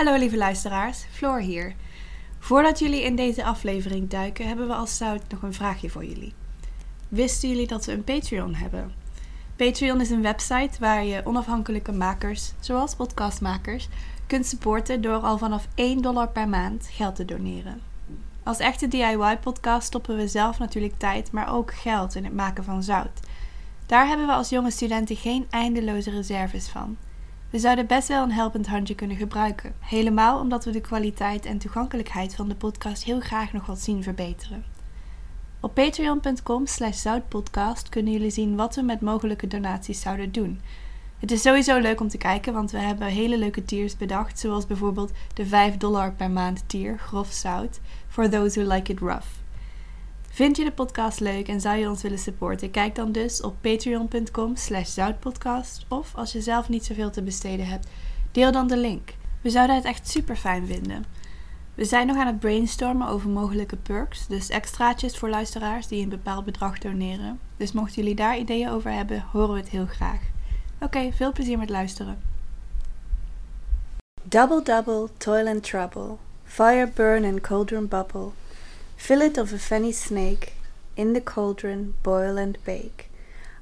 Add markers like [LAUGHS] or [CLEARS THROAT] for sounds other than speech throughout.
Hallo lieve luisteraars, Floor hier. Voordat jullie in deze aflevering duiken, hebben we als zout nog een vraagje voor jullie. Wisten jullie dat we een Patreon hebben? Patreon is een website waar je onafhankelijke makers, zoals podcastmakers, kunt supporten door al vanaf 1 dollar per maand geld te doneren. Als echte DIY-podcast stoppen we zelf natuurlijk tijd, maar ook geld in het maken van zout. Daar hebben we als jonge studenten geen eindeloze reserves van. We zouden best wel een helpend handje kunnen gebruiken. Helemaal omdat we de kwaliteit en toegankelijkheid van de podcast heel graag nog wat zien verbeteren. Op patreon.com zoutpodcast kunnen jullie zien wat we met mogelijke donaties zouden doen. Het is sowieso leuk om te kijken, want we hebben hele leuke tiers bedacht, zoals bijvoorbeeld de 5 dollar per maand tier, grof zout, for those who like it rough. Vind je de podcast leuk en zou je ons willen supporten? Kijk dan dus op patreon.com slash zoutpodcast. Of als je zelf niet zoveel te besteden hebt, deel dan de link. We zouden het echt super fijn vinden. We zijn nog aan het brainstormen over mogelijke perks, dus extraatjes voor luisteraars die een bepaald bedrag doneren. Dus mochten jullie daar ideeën over hebben, horen we het heel graag. Oké, veel plezier met luisteren. Double double, toil and trouble, fire burn and cauldron bubble. Fillet of a fenny snake, in the cauldron boil and bake.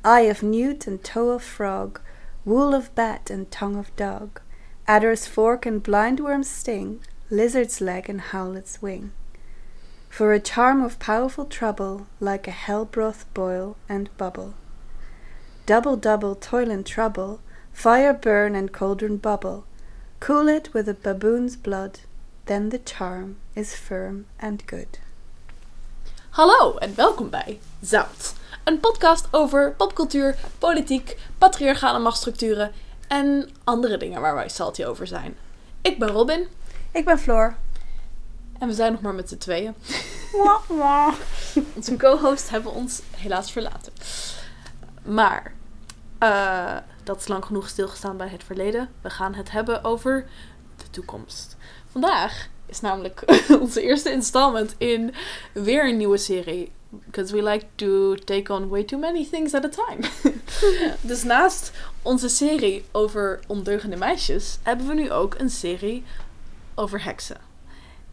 Eye of newt and toe of frog, wool of bat and tongue of dog, adder's fork and blindworm's sting, lizard's leg and howlet's wing. For a charm of powerful trouble, like a hell broth boil and bubble. Double double toil and trouble, fire burn and cauldron bubble. Cool it with a baboon's blood, then the charm is firm and good. Hallo en welkom bij Zout. Een podcast over popcultuur, politiek, patriarchale machtsstructuren en andere dingen waar wij salty over zijn. Ik ben Robin Ik ben Floor. en we zijn nog maar met z'n tweeën. [LAUGHS] Onze co-host hebben ons helaas verlaten. Maar eh, dat is lang genoeg stilgestaan bij het verleden. We gaan het hebben over de toekomst. Vandaag is namelijk [LAUGHS] onze eerste installment in weer een nieuwe serie. Because we like to take on way too many things at a time. [LAUGHS] dus naast onze serie over ondeugende meisjes, hebben we nu ook een serie over heksen.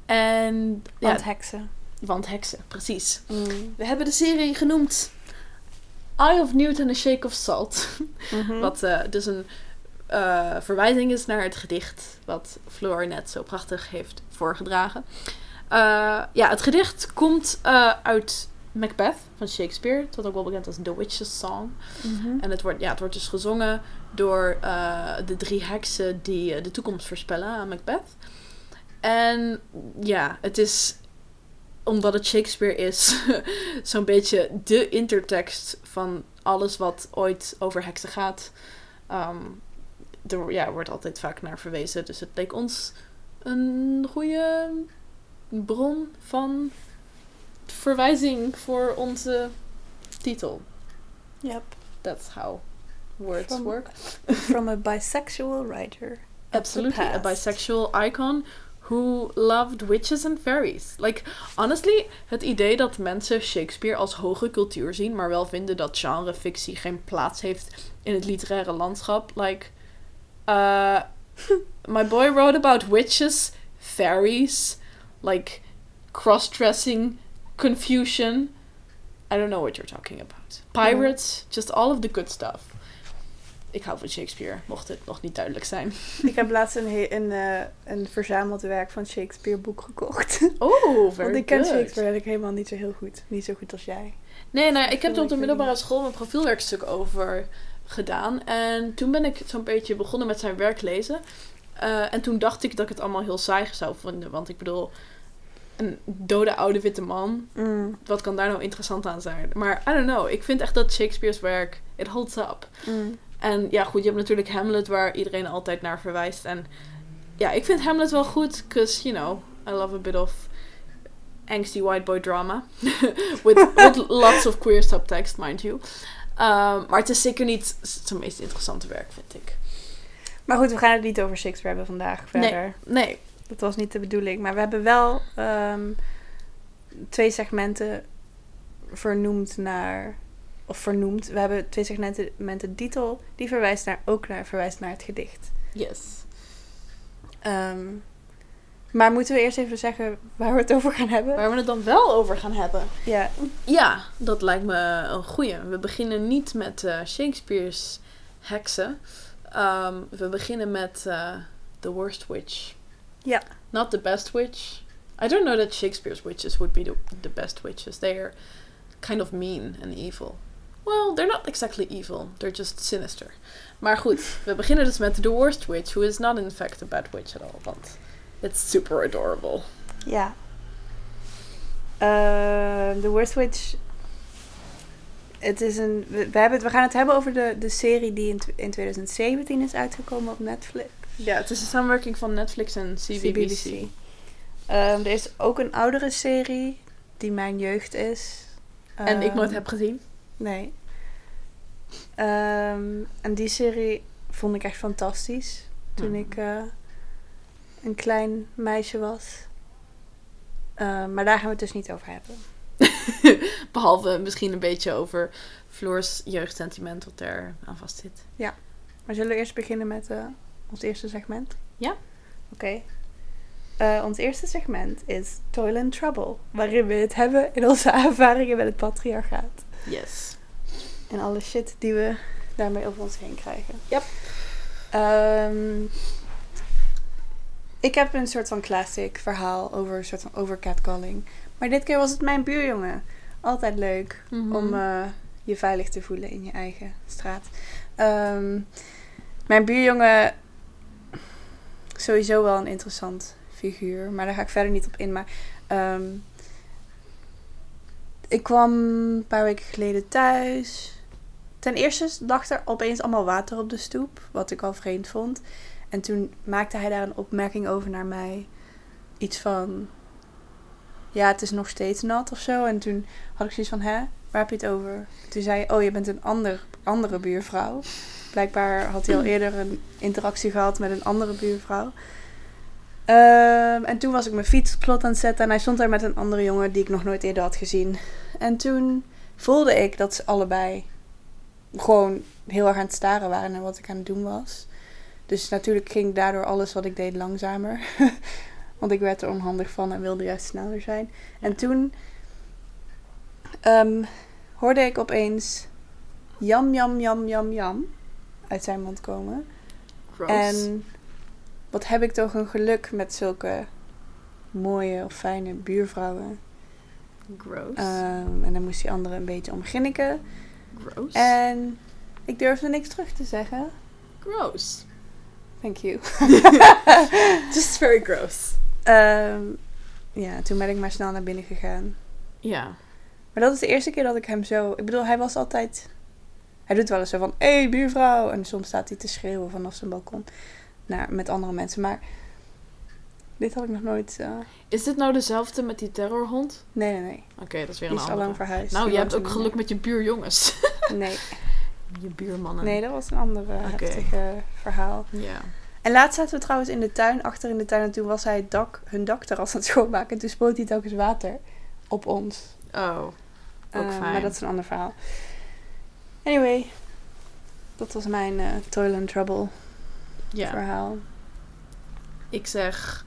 En ja, Want heksen. want heksen, precies. We hebben de serie genoemd Eye of Newt and a Shake of Salt. Mhm. Wat eh, dus een eh, verwijzing is naar het gedicht wat Floor net zo prachtig heeft voorgedragen. Eh, ja, het gedicht komt eh, uit Macbeth van Shakespeare. Wordt ook wel bekend als The Witch's Song. Mhm. En het wordt, ja, het wordt dus gezongen door de drie heksen die de toekomst voorspellen aan Macbeth. En ja, het is, omdat het Shakespeare is, [LAUGHS] zo'n beetje de intertekst van alles wat ooit over heksen gaat. Ehm, er ja, wordt altijd vaak naar verwezen. Dus het leek ons een goede bron van verwijzing voor onze titel. Yep. That's how words From- work. [LAUGHS] From a bisexual writer. Absolutely, a bisexual icon who loved witches and fairies. Like, honestly, het idee dat mensen Shakespeare als hoge cultuur zien, maar wel vinden dat genrefictie geen plaats heeft in het literaire landschap. Like, uh, [LAUGHS] my boy wrote about witches, fairies, like cross-dressing, confusion. I don't know what you're talking about. Pirates, just all of the good stuff. Ik hou van Shakespeare, mocht het nog niet duidelijk zijn. [LAUGHS] Ik heb laatst een, een, eh, een verzameld werk van Shakespeare boek gekocht. [LAUGHS] Oh, very Want ik ken good. Shakespeare eigenlijk helemaal niet zo heel goed. Niet zo goed als jij. Nee, nou, ik heb er op de middelbare school een profielwerkstuk over gedaan. En toen ben ik zo'n beetje begonnen met zijn werk lezen. Eh, en toen dacht ik dat ik het allemaal heel saai zou vinden. Want ik bedoel, een dode oude witte man. Mm, Wat kan daar nou interessant aan zijn? Maar I don't know. Ik vind echt dat Shakespeare's werk, it holds up. mm. En ja, goed, je hebt natuurlijk Hamlet waar iedereen altijd naar verwijst. En ja, ik vind Hamlet wel goed, because, you know, I love a bit of angsty white boy drama. [LAUGHS] with, with [LAUGHS] lots of queer subtext, mind you. Um, maar het is zeker niet zijn meest interessante werk, vind ik. Maar goed, we gaan het niet over Shakespeare hebben vandaag verder. Nee, Dat was niet de bedoeling. Maar we hebben wel ehm, twee segmenten vernoemd naar... Of vernoemd. We hebben twee segmenten met de titel. Die verwijst naar, ook naar, verwijst naar het gedicht. yes. Ehm, Maar moeten we eerst even zeggen waar we het over gaan hebben? Waar we het dan wel over gaan hebben. Ja. Ja, dat lijkt me een goeie. We beginnen niet met eh, Shakespeare's heksen. Ehm, we beginnen met eh, The Worst Witch. Ja. Not the best witch. I don't know that Shakespeare's witches would be the, the best witches. They are kind of mean and evil. Well, they're not exactly evil. They're just sinister. Maar goed, we beginnen dus met The Worst Witch, who is not in fact a bad witch at all. Want it's super adorable. Ja. Uh, The Worst Witch. Het is een. We, we hebben het, we gaan het hebben over de, de serie die in, in 2017 is uitgekomen op Netflix. Ja, het is een samenwerking van Netflix en CBBC. CBBC. Ehm, er is ook een oudere serie die mijn jeugd is. En ik nooit Ehm, heb gezien. Nee. Ehm, en die serie vond ik echt fantastisch. Toen Hmm. ik eh, een klein meisje was. Ehm, maar daar gaan we het dus niet over hebben. [LAUGHS] Behalve misschien een beetje over Floor's jeugdsentiment wat er aan vast zit. Maar zullen we eerst beginnen met eh, ons eerste segment? Ja. Oké. Eh, ons eerste segment is Toil and Trouble. Waarin we het hebben in onze [LAUGHS] ervaringen met het patriarchaat. Yes. En alle shit die we daarmee over ons heen krijgen. Yep. Ehm, ik heb een soort van classic verhaal over, een soort van over catcalling. Maar dit keer was het mijn buurjongen. Altijd leuk Mhm. om eh, je veilig te voelen in je eigen straat. Ehm, mijn buurjongen, sowieso wel een interessant figuur, maar daar ga ik verder niet op in. Maar ehm, ik kwam een paar weken geleden thuis. Ten eerste lag er opeens allemaal water op de stoep, wat ik al vreemd vond. En toen maakte hij daar een opmerking over naar mij. Iets van, ja, het is nog steeds nat of zo. En toen had ik zoiets van, hè, waar heb je het over? Toen zei hij, oh, je bent een ander, andere buurvrouw. Blijkbaar had hij al eerder een interactie gehad met een andere buurvrouw. Ehm, en toen was ik mijn fiets op slot aan het zetten en hij stond daar met een andere jongen die ik nog nooit eerder had gezien. En toen voelde ik dat ze allebei gewoon heel erg aan het staren waren naar wat ik aan het doen was. Dus natuurlijk ging daardoor alles wat ik deed langzamer. [LAUGHS] Want ik werd er onhandig van en wilde juist sneller zijn. En toen ehm, hoorde ik opeens jam, jam, jam, jam, jam uit zijn mond komen. Gross. En wat heb ik toch een geluk met zulke mooie of fijne buurvrouwen. Gross. Ehm, en dan moest die andere een beetje om grinniken. Gross. En ik durfde niks terug te zeggen. Gross. Thank you. [LAUGHS] Just very gross. Ehm, ja, toen ben ik maar snel naar binnen gegaan. Ja. Maar dat is de eerste keer dat ik hem zo... Ik bedoel, hij was altijd... Hij doet wel eens zo van... Hé, hey, buurvrouw! En soms staat hij te schreeuwen vanaf zijn balkon. Naar, met andere mensen. Maar dit had ik nog nooit... eh, Is dit nou dezelfde met die terrorhond? Nee, nee, nee. Oké, dat is weer Die een is al lang verhuisd. Nou, Die je hebt ook geluk niet met je buurjongens. Nee, [LAUGHS] je buurmannen. nee, dat was een ander eh, heftig eh, verhaal. Ja. En laatst zaten we trouwens in de tuin, achter in de tuin. En toen was hij het dak, hun dakterras aan het [LAUGHS] schoonmaken. En toen spoot hij telkens water op ons. Oh. Ook Eh, fijn. Maar dat is een ander verhaal. Anyway, dat was mijn eh Toil and Trouble Ja. verhaal. Ik zeg...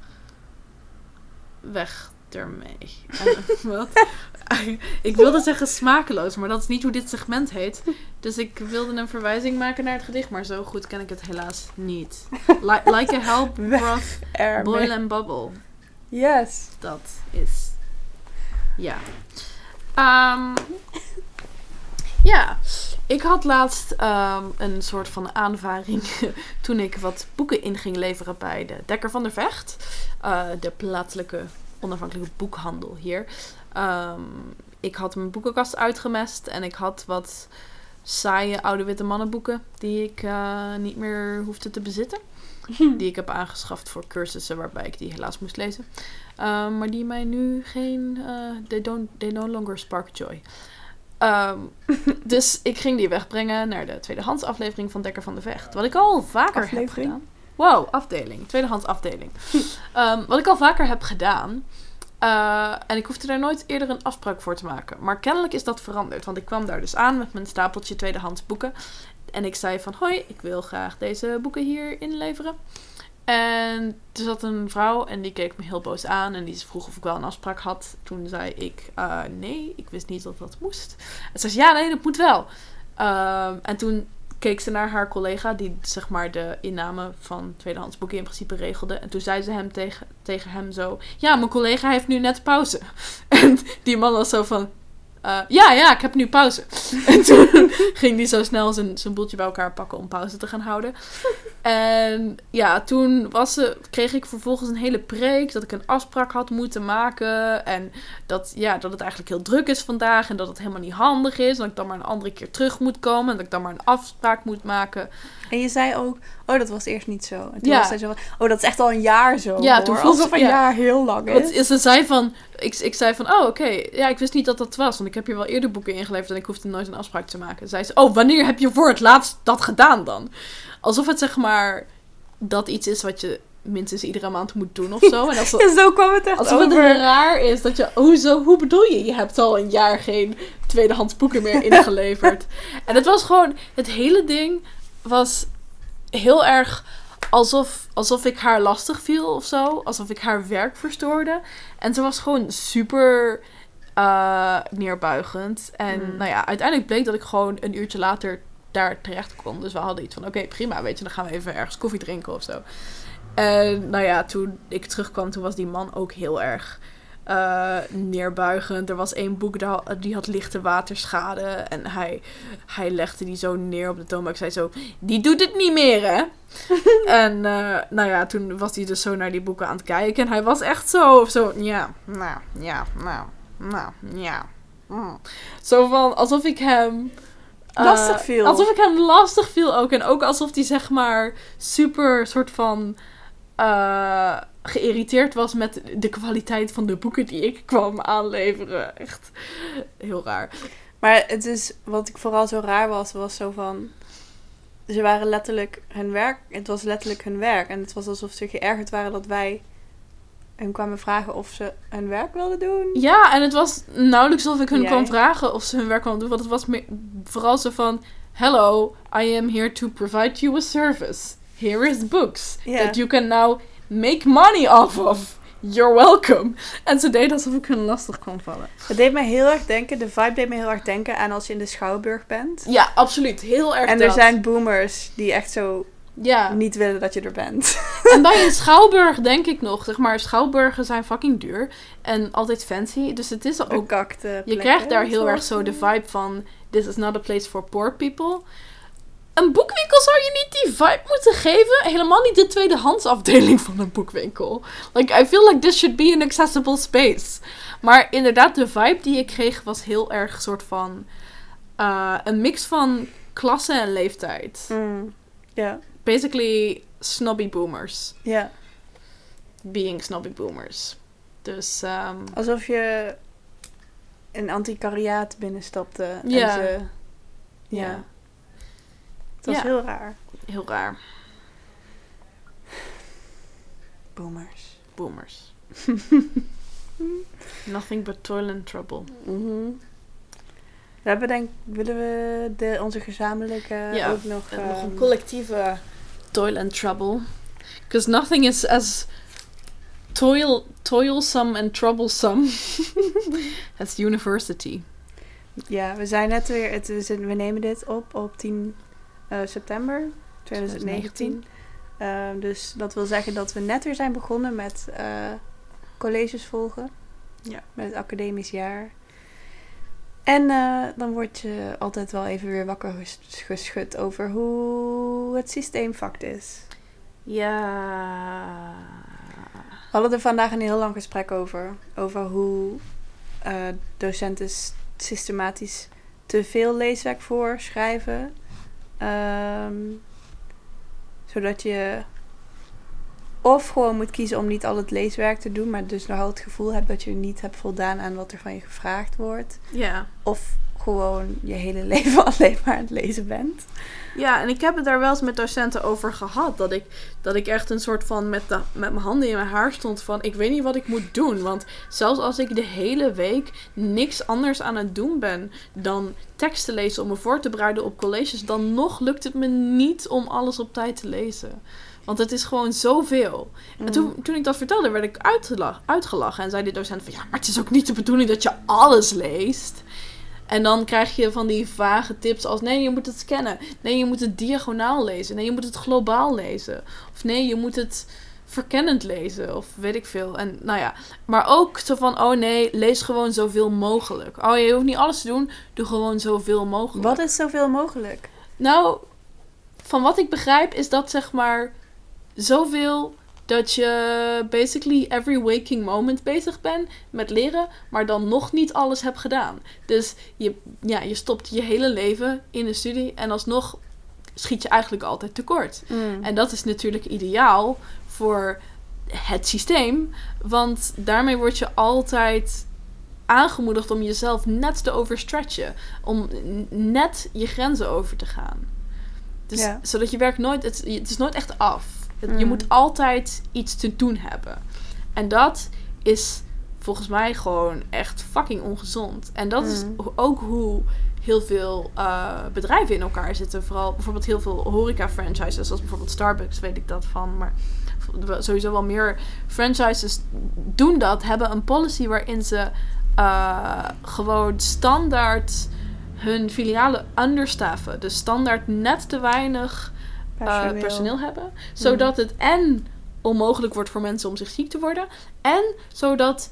Weg ermee. [LAUGHS] En, wat? [LAUGHS] ik wilde zeggen smakeloos, maar dat is niet hoe dit segment heet. Dus ik wilde een verwijzing maken naar het gedicht, maar zo goed ken ik het helaas niet. Li- like a help [LAUGHS] broth, boil and bubble. Yes. Dat is. Ja. Ehm, ja. Ik had laatst ehm, een soort van aanvaring [LAUGHS] toen ik wat boeken in ging leveren bij de Dekker van der Vecht. eh, de plaatselijke onafhankelijke boekhandel hier. Ehm, ik had mijn boekenkast uitgemest en ik had wat saaie oude witte mannenboeken die ik eh, niet meer hoefde te bezitten. [LAUGHS] Die ik heb aangeschaft voor cursussen waarbij ik die helaas moest lezen. Ehm, maar die mij nu geen. eh they, don't, they no longer spark joy. Ehm, [LAUGHS] dus ik ging die wegbrengen naar de tweedehands aflevering van Dekker van de Vecht. Wat ik al vaker heb gedaan. Wow, afdeling. Tweedehands afdeling. [LAUGHS] Wat ik al vaker heb gedaan. Eh, en ik hoefde daar nooit eerder een afspraak voor te maken. Maar kennelijk is dat veranderd. Want ik kwam daar dus aan met mijn stapeltje tweedehands boeken. En ik zei van, hoi, ik wil graag deze boeken hier inleveren. En er zat een vrouw en die keek me heel boos aan. En die vroeg of ik wel een afspraak had. Toen zei ik, eh, nee, ik wist niet dat dat moest. En ze zei, ja, nee, dat moet wel. Ehm, en toen keek ze naar haar collega, die zeg maar de inname van tweedehands boeken in principe regelde. En toen zei ze hem tegen, tegen hem zo: Ja, mijn collega heeft nu net pauze. [LAUGHS] En die man was zo van: eh, Ja, ja, ik heb nu pauze. [LAUGHS] en toen ging hij zo snel zijn, zijn boeltje bij elkaar pakken om pauze te gaan houden. En ja, toen was ze, kreeg ik vervolgens een hele preek dat ik een afspraak had moeten maken. En dat, ja, dat het eigenlijk heel druk is vandaag en dat het helemaal niet handig is. En dat ik dan maar een andere keer terug moet komen en dat ik dan maar een afspraak moet maken. En je zei ook, oh, dat was eerst niet zo. En toen Ja. was zo oh, dat is echt al een jaar zo. Ja, hoor. toen voelde- Alsof een ja. jaar heel lang is. ze zei van, ik, ik zei van, oh oké, ja, ik wist niet dat dat was. Want ik heb hier wel eerder boeken ingeleverd en ik hoefde nooit een afspraak te maken. Zei ze, oh, wanneer heb je voor het laatst dat gedaan dan? Alsof het zeg maar, dat iets is wat je minstens iedere maand moet doen of zo. En als [LAUGHS] Ja, zo kwam het echt Alsof het raar is dat je... Hoezo? Hoe bedoel je? Je hebt al een jaar geen tweedehands boeken meer [LAUGHS] ingeleverd. en het was gewoon... Het hele ding was heel erg alsof, alsof ik haar lastig viel of zo. Alsof ik haar werk verstoorde. En ze was gewoon super eh, neerbuigend. En Mm. nou ja, uiteindelijk bleek dat ik gewoon een uurtje later daar terecht kon. Dus we hadden iets van, oké, prima, weet je, dan gaan we even ergens koffie drinken of zo. En nou ja, toen ik terugkwam, toen was die man ook heel erg eh, neerbuigend. Er was één boek dat, die had lichte waterschade. En hij, hij legde die zo neer op de toonbank. Ik zei zo, die doet het niet meer, hè? [LAUGHS] en eh, nou ja, toen was hij dus zo naar die boeken aan het kijken. En hij was echt zo, zo ja, nou, ja, nou, nou, ja. mm. Zo van, alsof ik hem... eh, Lastig viel. Alsof ik hem lastig viel ook. En ook alsof hij zeg maar super soort van eh, geïrriteerd was met de kwaliteit van de boeken die ik kwam aanleveren. Echt heel raar. Maar het is, wat ik vooral zo raar was, was zo van... Ze waren letterlijk hun werk, het was letterlijk hun werk. En het was alsof ze geërgerd waren dat wij hun kwamen vragen of ze hun werk wilden doen. Ja, en het was nauwelijks alsof ik hun Jij? kwam vragen of ze hun werk konden doen. Want het was meer, vooral zo van... Hello, I am here to provide you a service. Here is books that you can now make money off of. You're welcome. En ze deed alsof ik hun lastig kwam vallen. Het deed mij heel erg denken, de vibe deed me heel erg denken aan als je in de Schouwburg bent. Ja, absoluut. Heel erg En er zijn boomers die echt zo Ja. niet willen dat je er bent. [LAUGHS] En bij een [LAUGHS] schouwburg denk ik nog, zeg maar, schouwburgen zijn fucking duur en altijd fancy. Dus het is ook, Bekakte je krijgt daar heel erg zo de vibe van, this is not a place for poor people. Een boekwinkel zou je niet die vibe moeten geven. Helemaal niet de tweedehands afdeling van een boekwinkel. Like, I feel like this should be an accessible space. Maar inderdaad, de vibe die ik kreeg was heel erg soort van, eh, een mix van klasse en leeftijd. Mm, Ja, Basically, snobby boomers. ja. being snobby boomers. Dus ehm, Alsof je een antiquariaat binnenstapte. Ja. Ja. Het was Ja. heel raar. heel raar. Boomers. Boomers. [LAUGHS] Nothing but toil and trouble. Mhm. We hebben denk willen we de, onze gezamenlijke Ja, ook nog... En nog een ehm, collectieve toil and trouble. Because nothing is as toil, toilsome and troublesome [LAUGHS] as university. Ja, we zijn net weer... Het, we, zijn- we nemen dit op op 10 eh, september 2019. Ehm, dus dat wil zeggen dat we net weer zijn begonnen met eh, colleges volgen. Ja. Met het academisch jaar. En eh, dan word je altijd wel even weer wakker ges- geschud over hoe het systeemvak is. Ja. We hadden er vandaag een heel lang gesprek over. Over hoe docenten systematisch te veel leeswerk voorschrijven. Ehm, zodat je of gewoon moet kiezen om niet al het leeswerk te doen, maar dus nogal het gevoel hebt dat je niet hebt voldaan aan wat er van je gevraagd wordt. Ja. Of gewoon je hele [LAUGHS] leven alleen maar aan het lezen bent. Ja, en ik heb het daar wel eens met docenten over gehad. Dat ik, dat ik echt een soort van met, de, met mijn handen in mijn haar stond van... Ik weet niet wat ik moet doen. Want zelfs als ik de hele week niks anders aan het doen ben... dan teksten lezen om me voor te bereiden op colleges... dan nog lukt het me niet om alles op tijd te lezen. Want het is gewoon zoveel. En Mm. toen, toen ik dat vertelde, werd ik uitgelachen, uitgelachen. En zei de docent van, ja, maar het is ook niet de bedoeling dat je alles leest. En dan krijg je van die vage tips als, nee, je moet het scannen. Nee, je moet het diagonaal lezen. Nee, je moet het globaal lezen. Of nee, je moet het verkennend lezen. Of weet ik veel. En nou ja, maar ook zo van, oh nee, lees gewoon zoveel mogelijk. Oh, je hoeft niet alles te doen, doe gewoon zoveel mogelijk. Wat is zoveel mogelijk? Nou, van wat ik begrijp is dat zeg maar zoveel dat je basically every waking moment bezig bent met leren, maar dan nog niet alles hebt gedaan. Dus je, ja, je stopt je hele leven in een studie en alsnog schiet je eigenlijk altijd tekort. Mm. En dat is natuurlijk ideaal voor het systeem, want daarmee word je altijd aangemoedigd om jezelf net te overstretchen, om net je grenzen over te gaan. Dus Ja. zodat je werk nooit, het, het is nooit echt af. Je Mm. moet altijd iets te doen hebben. En dat is volgens mij gewoon echt fucking ongezond. En dat is Mm. ho- ook hoe heel veel eh, bedrijven in elkaar zitten. Vooral bijvoorbeeld heel veel horeca-franchises, zoals bijvoorbeeld Starbucks, weet ik dat van. Maar sowieso wel meer franchises doen dat, hebben een policy waarin ze eh, gewoon standaard hun filialen understaffen. Dus standaard net te weinig eh, personeel. hebben. Zodat het en onmogelijk wordt voor mensen om zich ziek te worden. En zodat,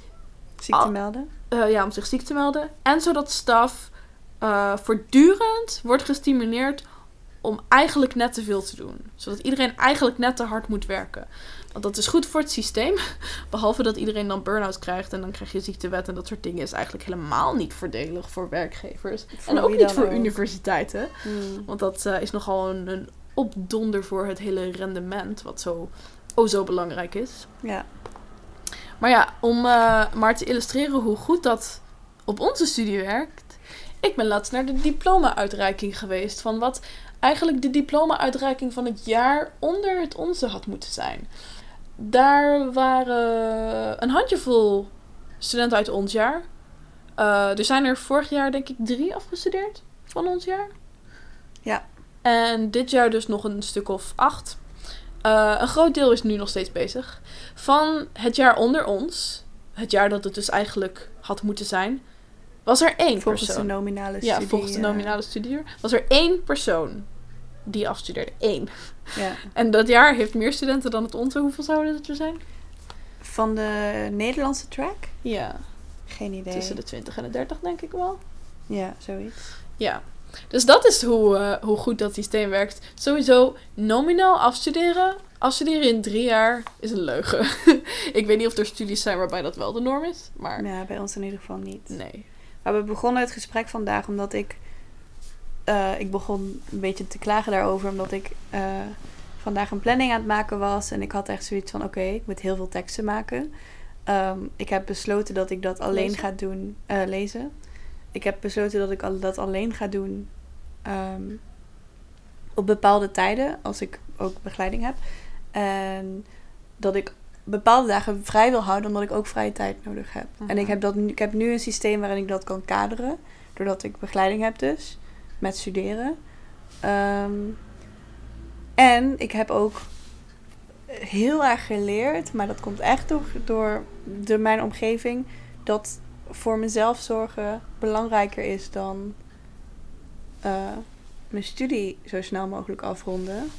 Ziekte al- melden. eh, ja, om zich ziek te melden. En zodat staf eh, voortdurend wordt gestimuleerd om eigenlijk net te veel te doen. Zodat iedereen eigenlijk net te hard moet werken. Want dat is goed voor het systeem. [LAUGHS] Behalve dat iedereen dan burn-out krijgt en dan krijg je ziektewet en dat soort dingen. Is eigenlijk helemaal niet voordelig voor werkgevers. Voor en ook niet voor ook. universiteiten. Mm. Want dat is nogal een, een opdonder voor het hele rendement, wat zo, oh zo belangrijk is. Ja. Maar ja, om eh, maar te illustreren hoe goed dat op onze studie werkt. Ik ben laatst naar de diploma-uitreiking geweest. Van wat eigenlijk de diploma-uitreiking van het jaar onder het onze had moeten zijn. Daar waren een handjevol studenten uit ons jaar. Eh, er zijn er vorig jaar denk ik drie afgestudeerd van ons jaar. Ja. En dit jaar dus nog een stuk of acht. Eh, een groot deel is nu nog steeds bezig. Van het jaar onder ons, het jaar dat het dus eigenlijk had moeten zijn, was er één Volgens persoon. de nominale ja, studie. volgens de eh, nominale studieuur was er één persoon die afstudeerde. Eén. ja. [LAUGHS] En dat jaar heeft meer studenten dan het onze. Hoeveel zouden het er zijn? Van de Nederlandse track? Ja, Geen idee. tussen de 20 en de 30 denk ik wel. Ja, zoiets. Ja. Dus dat is hoe, eh, hoe goed dat systeem werkt. Sowieso nominaal afstuderen. Afstuderen in drie jaar is een leugen. [LAUGHS] ik weet niet of er studies zijn waarbij dat wel de norm is. Maar Ja, bij ons in ieder geval niet. nee. Maar we begonnen het gesprek vandaag omdat ik... eh, ik begon een beetje te klagen daarover omdat ik eh, vandaag een planning aan het maken was. En ik had echt zoiets van, oké, ik moet heel veel teksten maken. Ehm, ik heb besloten dat ik dat alleen Lezen? ga doen... lezen. Ik heb besloten dat ik al- dat alleen ga doen ehm, op bepaalde tijden, als ik ook begeleiding heb. En dat ik bepaalde dagen vrij wil houden, omdat ik ook vrije tijd nodig heb. En Mhm. ik heb, dat nu, ik heb nu een systeem waarin ik dat kan kaderen, doordat ik begeleiding heb dus, met studeren. Ehm, en ik heb ook heel erg geleerd, maar dat komt echt door, door mijn omgeving, dat voor mezelf zorgen belangrijker is dan eh, mijn studie zo snel mogelijk afronden.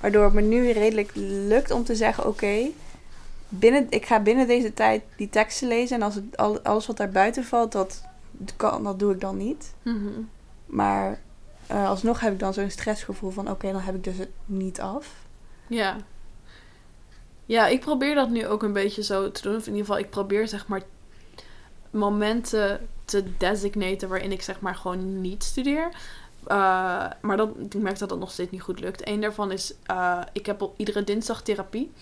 Waardoor het me nu redelijk lukt om te zeggen: oké, binnen, ik ga binnen deze tijd die teksten lezen. En als het, al, alles wat daar buiten valt, dat, kan, dat doe ik dan niet. Mhm. Maar eh, alsnog heb ik dan zo'n stressgevoel van: oké, dan heb ik dus het niet af. Ja. Ja, ik probeer dat nu ook een beetje zo te doen. Of in ieder geval, ik probeer zeg maar momenten te designaten waarin ik zeg maar gewoon niet studeer. Eh, maar dat, ik merk dat dat nog steeds niet goed lukt. Eén daarvan is, eh, ik heb op iedere dinsdag therapie.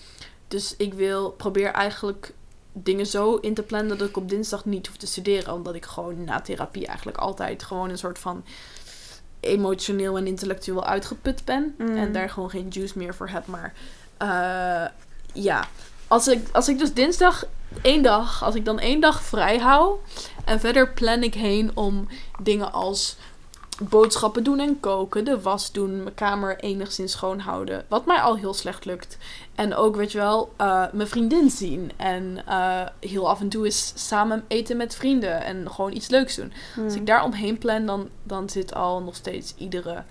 Dus ik wil, probeer eigenlijk dingen zo in te plannen dat ik op dinsdag niet hoef te studeren. Omdat ik gewoon na therapie eigenlijk altijd gewoon een soort van emotioneel en intellectueel uitgeput ben. Mm. En daar gewoon geen juice meer voor heb. Maar eh, ja, als ik, als ik dus dinsdag één dag, als ik dan één dag vrij hou. En verder plan ik heen om dingen als boodschappen doen en koken, de was doen, mijn kamer enigszins schoonhouden. Wat mij al heel slecht lukt. En ook, weet je wel, eh, mijn vriendin zien. En eh, heel af en toe eens samen eten met vrienden en gewoon iets leuks doen. Als ik daar omheen plan, dan, dan zit al nog steeds iedere,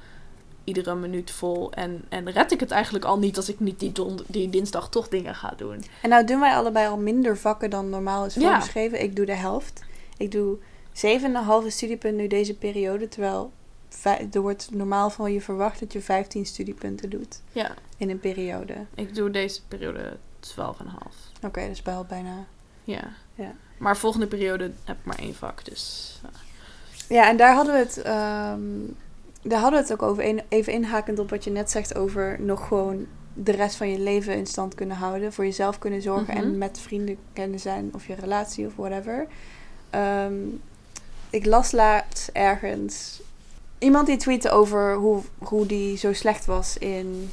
iedere minuut vol. En, en red ik het eigenlijk al niet als ik niet die, don- die dinsdag toch dingen ga doen. En nou doen wij allebei al minder vakken dan normaal is Ja. voorgeschreven. Ik doe de helft. Ik doe 7,5 studiepunten nu deze periode. Terwijl er wordt normaal van je verwacht dat je 15 studiepunten doet Ja, in een periode. ik doe deze periode 12,5. Oké, dat is wel bijna. Ja. Ja. Maar volgende periode heb ik maar één vak, dus... ja. Ja, en daar hadden we het, ehm, daar hadden we het ook over. Even inhakend op wat je net zegt over nog gewoon de rest van je leven in stand kunnen houden. Voor jezelf kunnen zorgen Mhm. en met vrienden kunnen zijn of je relatie of whatever. Ehm, ik las laatst ergens iemand die tweette over hoe, hoe die zo slecht was in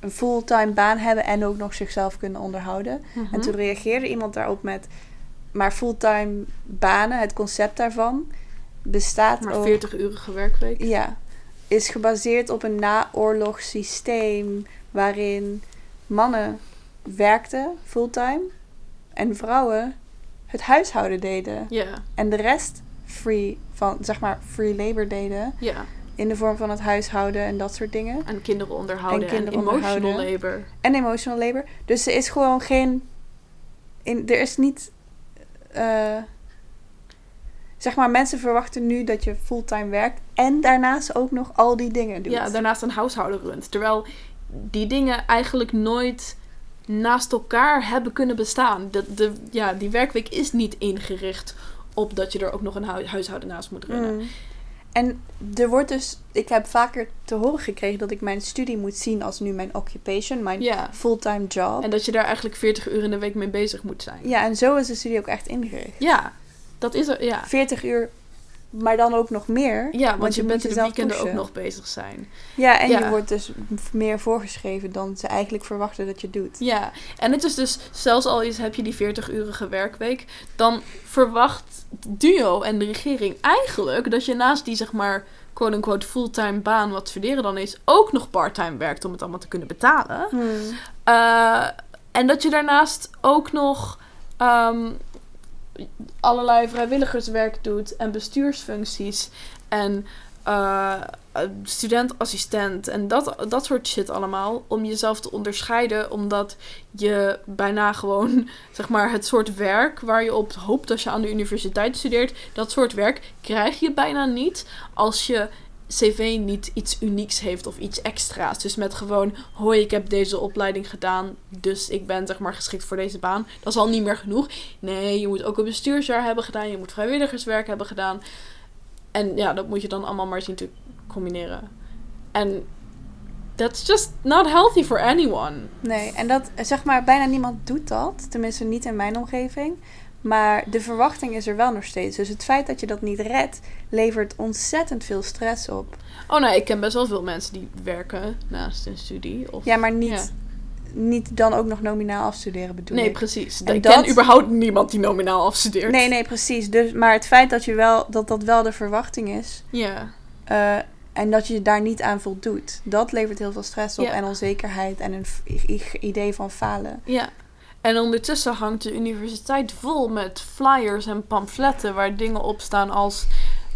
een fulltime baan hebben en ook nog zichzelf kunnen onderhouden. En Mhm. toen reageerde iemand daarop met... Maar fulltime banen, het concept daarvan, bestaat Maar ook... 40-urige werkweek. Ja, is gebaseerd op een naoorlog systeem... waarin mannen werkten fulltime... en vrouwen het huishouden deden. Ja, En de rest free, van, zeg maar, free labor deden... ja. in de vorm van het huishouden en dat soort dingen. En kinderen onderhouden en, emotional onderhouden. labor. En emotional labor. Dus er is gewoon geen. In, er is niet. eh, zeg maar, mensen verwachten nu dat je fulltime werkt. En daarnaast ook nog al die dingen doet. Ja, daarnaast een huishouden runt. Terwijl die dingen eigenlijk nooit naast elkaar hebben kunnen bestaan. De, de, ja, die werkweek is niet ingericht op dat je er ook nog een hui- huishouden naast moet runnen. Mm. En er wordt dus. Ik heb vaker te horen gekregen dat ik mijn studie moet zien als nu mijn occupation, mijn Ja. fulltime job. En dat je daar eigenlijk 40 uur in de week mee bezig moet zijn. ja, en zo is de studie ook echt ingericht. Ja, dat is er. Ja, 40 uur, maar dan ook nog meer. ja want, je, moet bent in de weekenden ook nog bezig zijn. Ja, en Ja. je wordt dus meer voorgeschreven dan ze eigenlijk verwachten dat je doet. Ja, en het is dus, zelfs al is, heb je die 40-urige werkweek, dan verwacht Duo en de regering eigenlijk dat je naast die, zeg maar, quote-unquote fulltime baan, wat studeren dan is, ook nog parttime werkt om het allemaal te kunnen betalen. Hmm. Eh, en dat je daarnaast ook nog ehm, allerlei vrijwilligerswerk doet en bestuursfuncties en eh, studentassistent en dat, dat soort shit allemaal. Om jezelf te onderscheiden, omdat je bijna gewoon, [LAUGHS] zeg maar, het soort werk waar je op hoopt als je aan de universiteit studeert, dat soort werk krijg je bijna niet als je cv niet iets unieks heeft of iets extra's. Dus met gewoon, hoi, ik heb deze opleiding gedaan, dus ik ben zeg maar geschikt voor deze baan. Dat is al niet meer genoeg. Nee, je moet ook een bestuursjaar hebben gedaan, je moet vrijwilligerswerk hebben gedaan. En ja, dat moet je dan allemaal maar zien te combineren. En that's just not healthy for anyone. Nee, en dat zeg maar bijna niemand doet dat. Tenminste, niet in mijn omgeving. Maar de verwachting is er wel nog steeds. Dus het feit dat je dat niet redt, levert ontzettend veel stress op. Oh nee, ik ken best wel veel mensen die werken naast hun studie. Of... Ja, maar niet, Ja. niet dan ook nog nominaal afstuderen bedoel Nee, ik. precies. En ik dat- ken überhaupt niemand die nominaal afstudeert. Nee, nee, precies. Dus, maar het feit dat, je wel, dat dat wel de verwachting is. Ja. eh, en dat je daar niet aan voldoet. Dat levert heel veel stress op. Ja. En onzekerheid en een idee van falen. Ja. En ondertussen hangt de universiteit vol met flyers en pamfletten waar dingen op staan als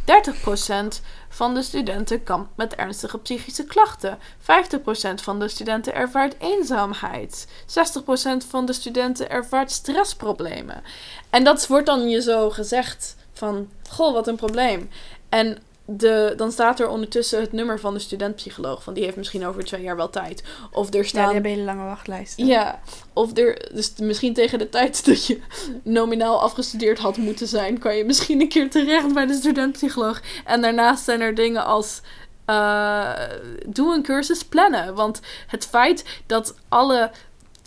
30% van de studenten kampt met ernstige psychische klachten. 50% van de studenten ervaart eenzaamheid. 60% van de studenten ervaart stressproblemen. En dat wordt dan je zo gezegd van, goh, wat een probleem. En de, dan staat er ondertussen het nummer van de studentpsycholoog. Van die heeft misschien over twee jaar wel tijd. Of er Ja, staan die hebben hele lange wachtlijsten. ja, of er, dus misschien tegen de tijd [LAUGHS] dat je nominaal afgestudeerd had moeten zijn, kan je misschien een keer terecht bij de studentpsycholoog. En daarnaast zijn er dingen als. eh, doe een cursus plannen. Want het feit dat alle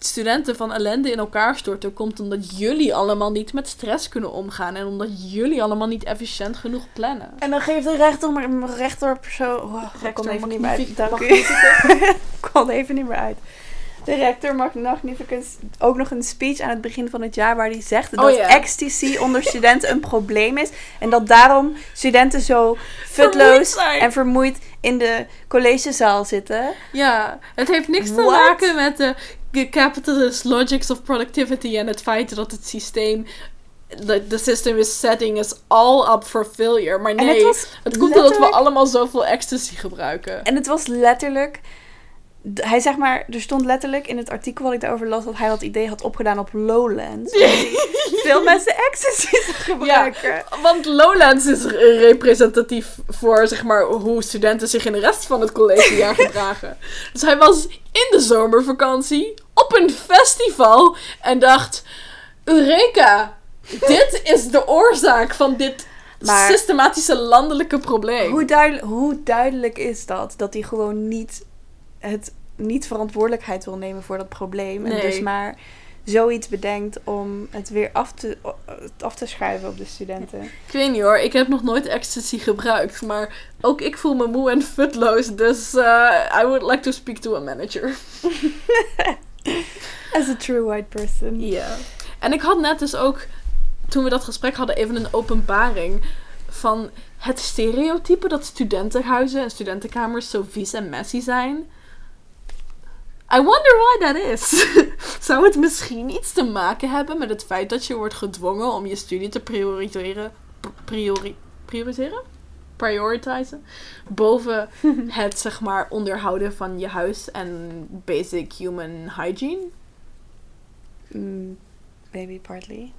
studenten van ellende in elkaar storten, komt omdat jullie allemaal niet met stress kunnen omgaan. En omdat jullie allemaal niet efficiënt genoeg plannen. En dan geeft de rechter, rechter persoon... Oh, ik kon even niet meer uit. Dank u. [LAUGHS] Ik kon even niet meer uit. de rector Magnificus ook nog een speech aan het begin van het jaar waar hij zegt Oh, dat ja. ecstasy onder studenten een probleem is. En dat daarom studenten zo futloos en vermoeid in de collegezaal zitten. Ja, het heeft niks te maken met de de capitalist logics of productivity en het feit dat het systeem, the, the system is setting us all up for failure. Maar En nee, het komt omdat we allemaal zoveel ecstasy gebruiken. En het was letterlijk. Hij zeg maar, er stond letterlijk in het artikel wat ik daarover las dat hij dat idee had opgedaan op Lowlands. [LAUGHS] Veel mensen ecstasy gebruiken. Want Lowlands is re- representatief voor zeg maar, hoe studenten zich in de rest van het collegejaar [LAUGHS] gedragen. Dus hij was in de zomervakantie op een festival en dacht: Eureka! Dit is de oorzaak van dit Maar- systematische landelijke probleem. Hoe, duidelijk, hoe duidelijk is dat? Dat hij gewoon niet, het, niet verantwoordelijkheid wil nemen voor dat probleem. En dus maar zoiets bedenkt om het weer af te, af te schuiven op de studenten. Ik weet niet hoor, ik heb nog nooit ecstasy gebruikt, maar ook ik voel me moe en futloos, dus eh, I would like to speak to a manager. [LAUGHS] As a true white person. Ja. En ik had net dus ook, toen we dat gesprek hadden, even een openbaring van het stereotype dat studentenhuizen en studentenkamers zo vies en messy zijn. I wonder why that is. [LAUGHS] Zou het misschien iets te maken hebben met het feit dat je wordt gedwongen om je studie te prioriteren? Priori, prioriseren? Prioritizen? Boven [LAUGHS] het, zeg maar, onderhouden van je huis en basic human hygiene? Mm, maybe partly.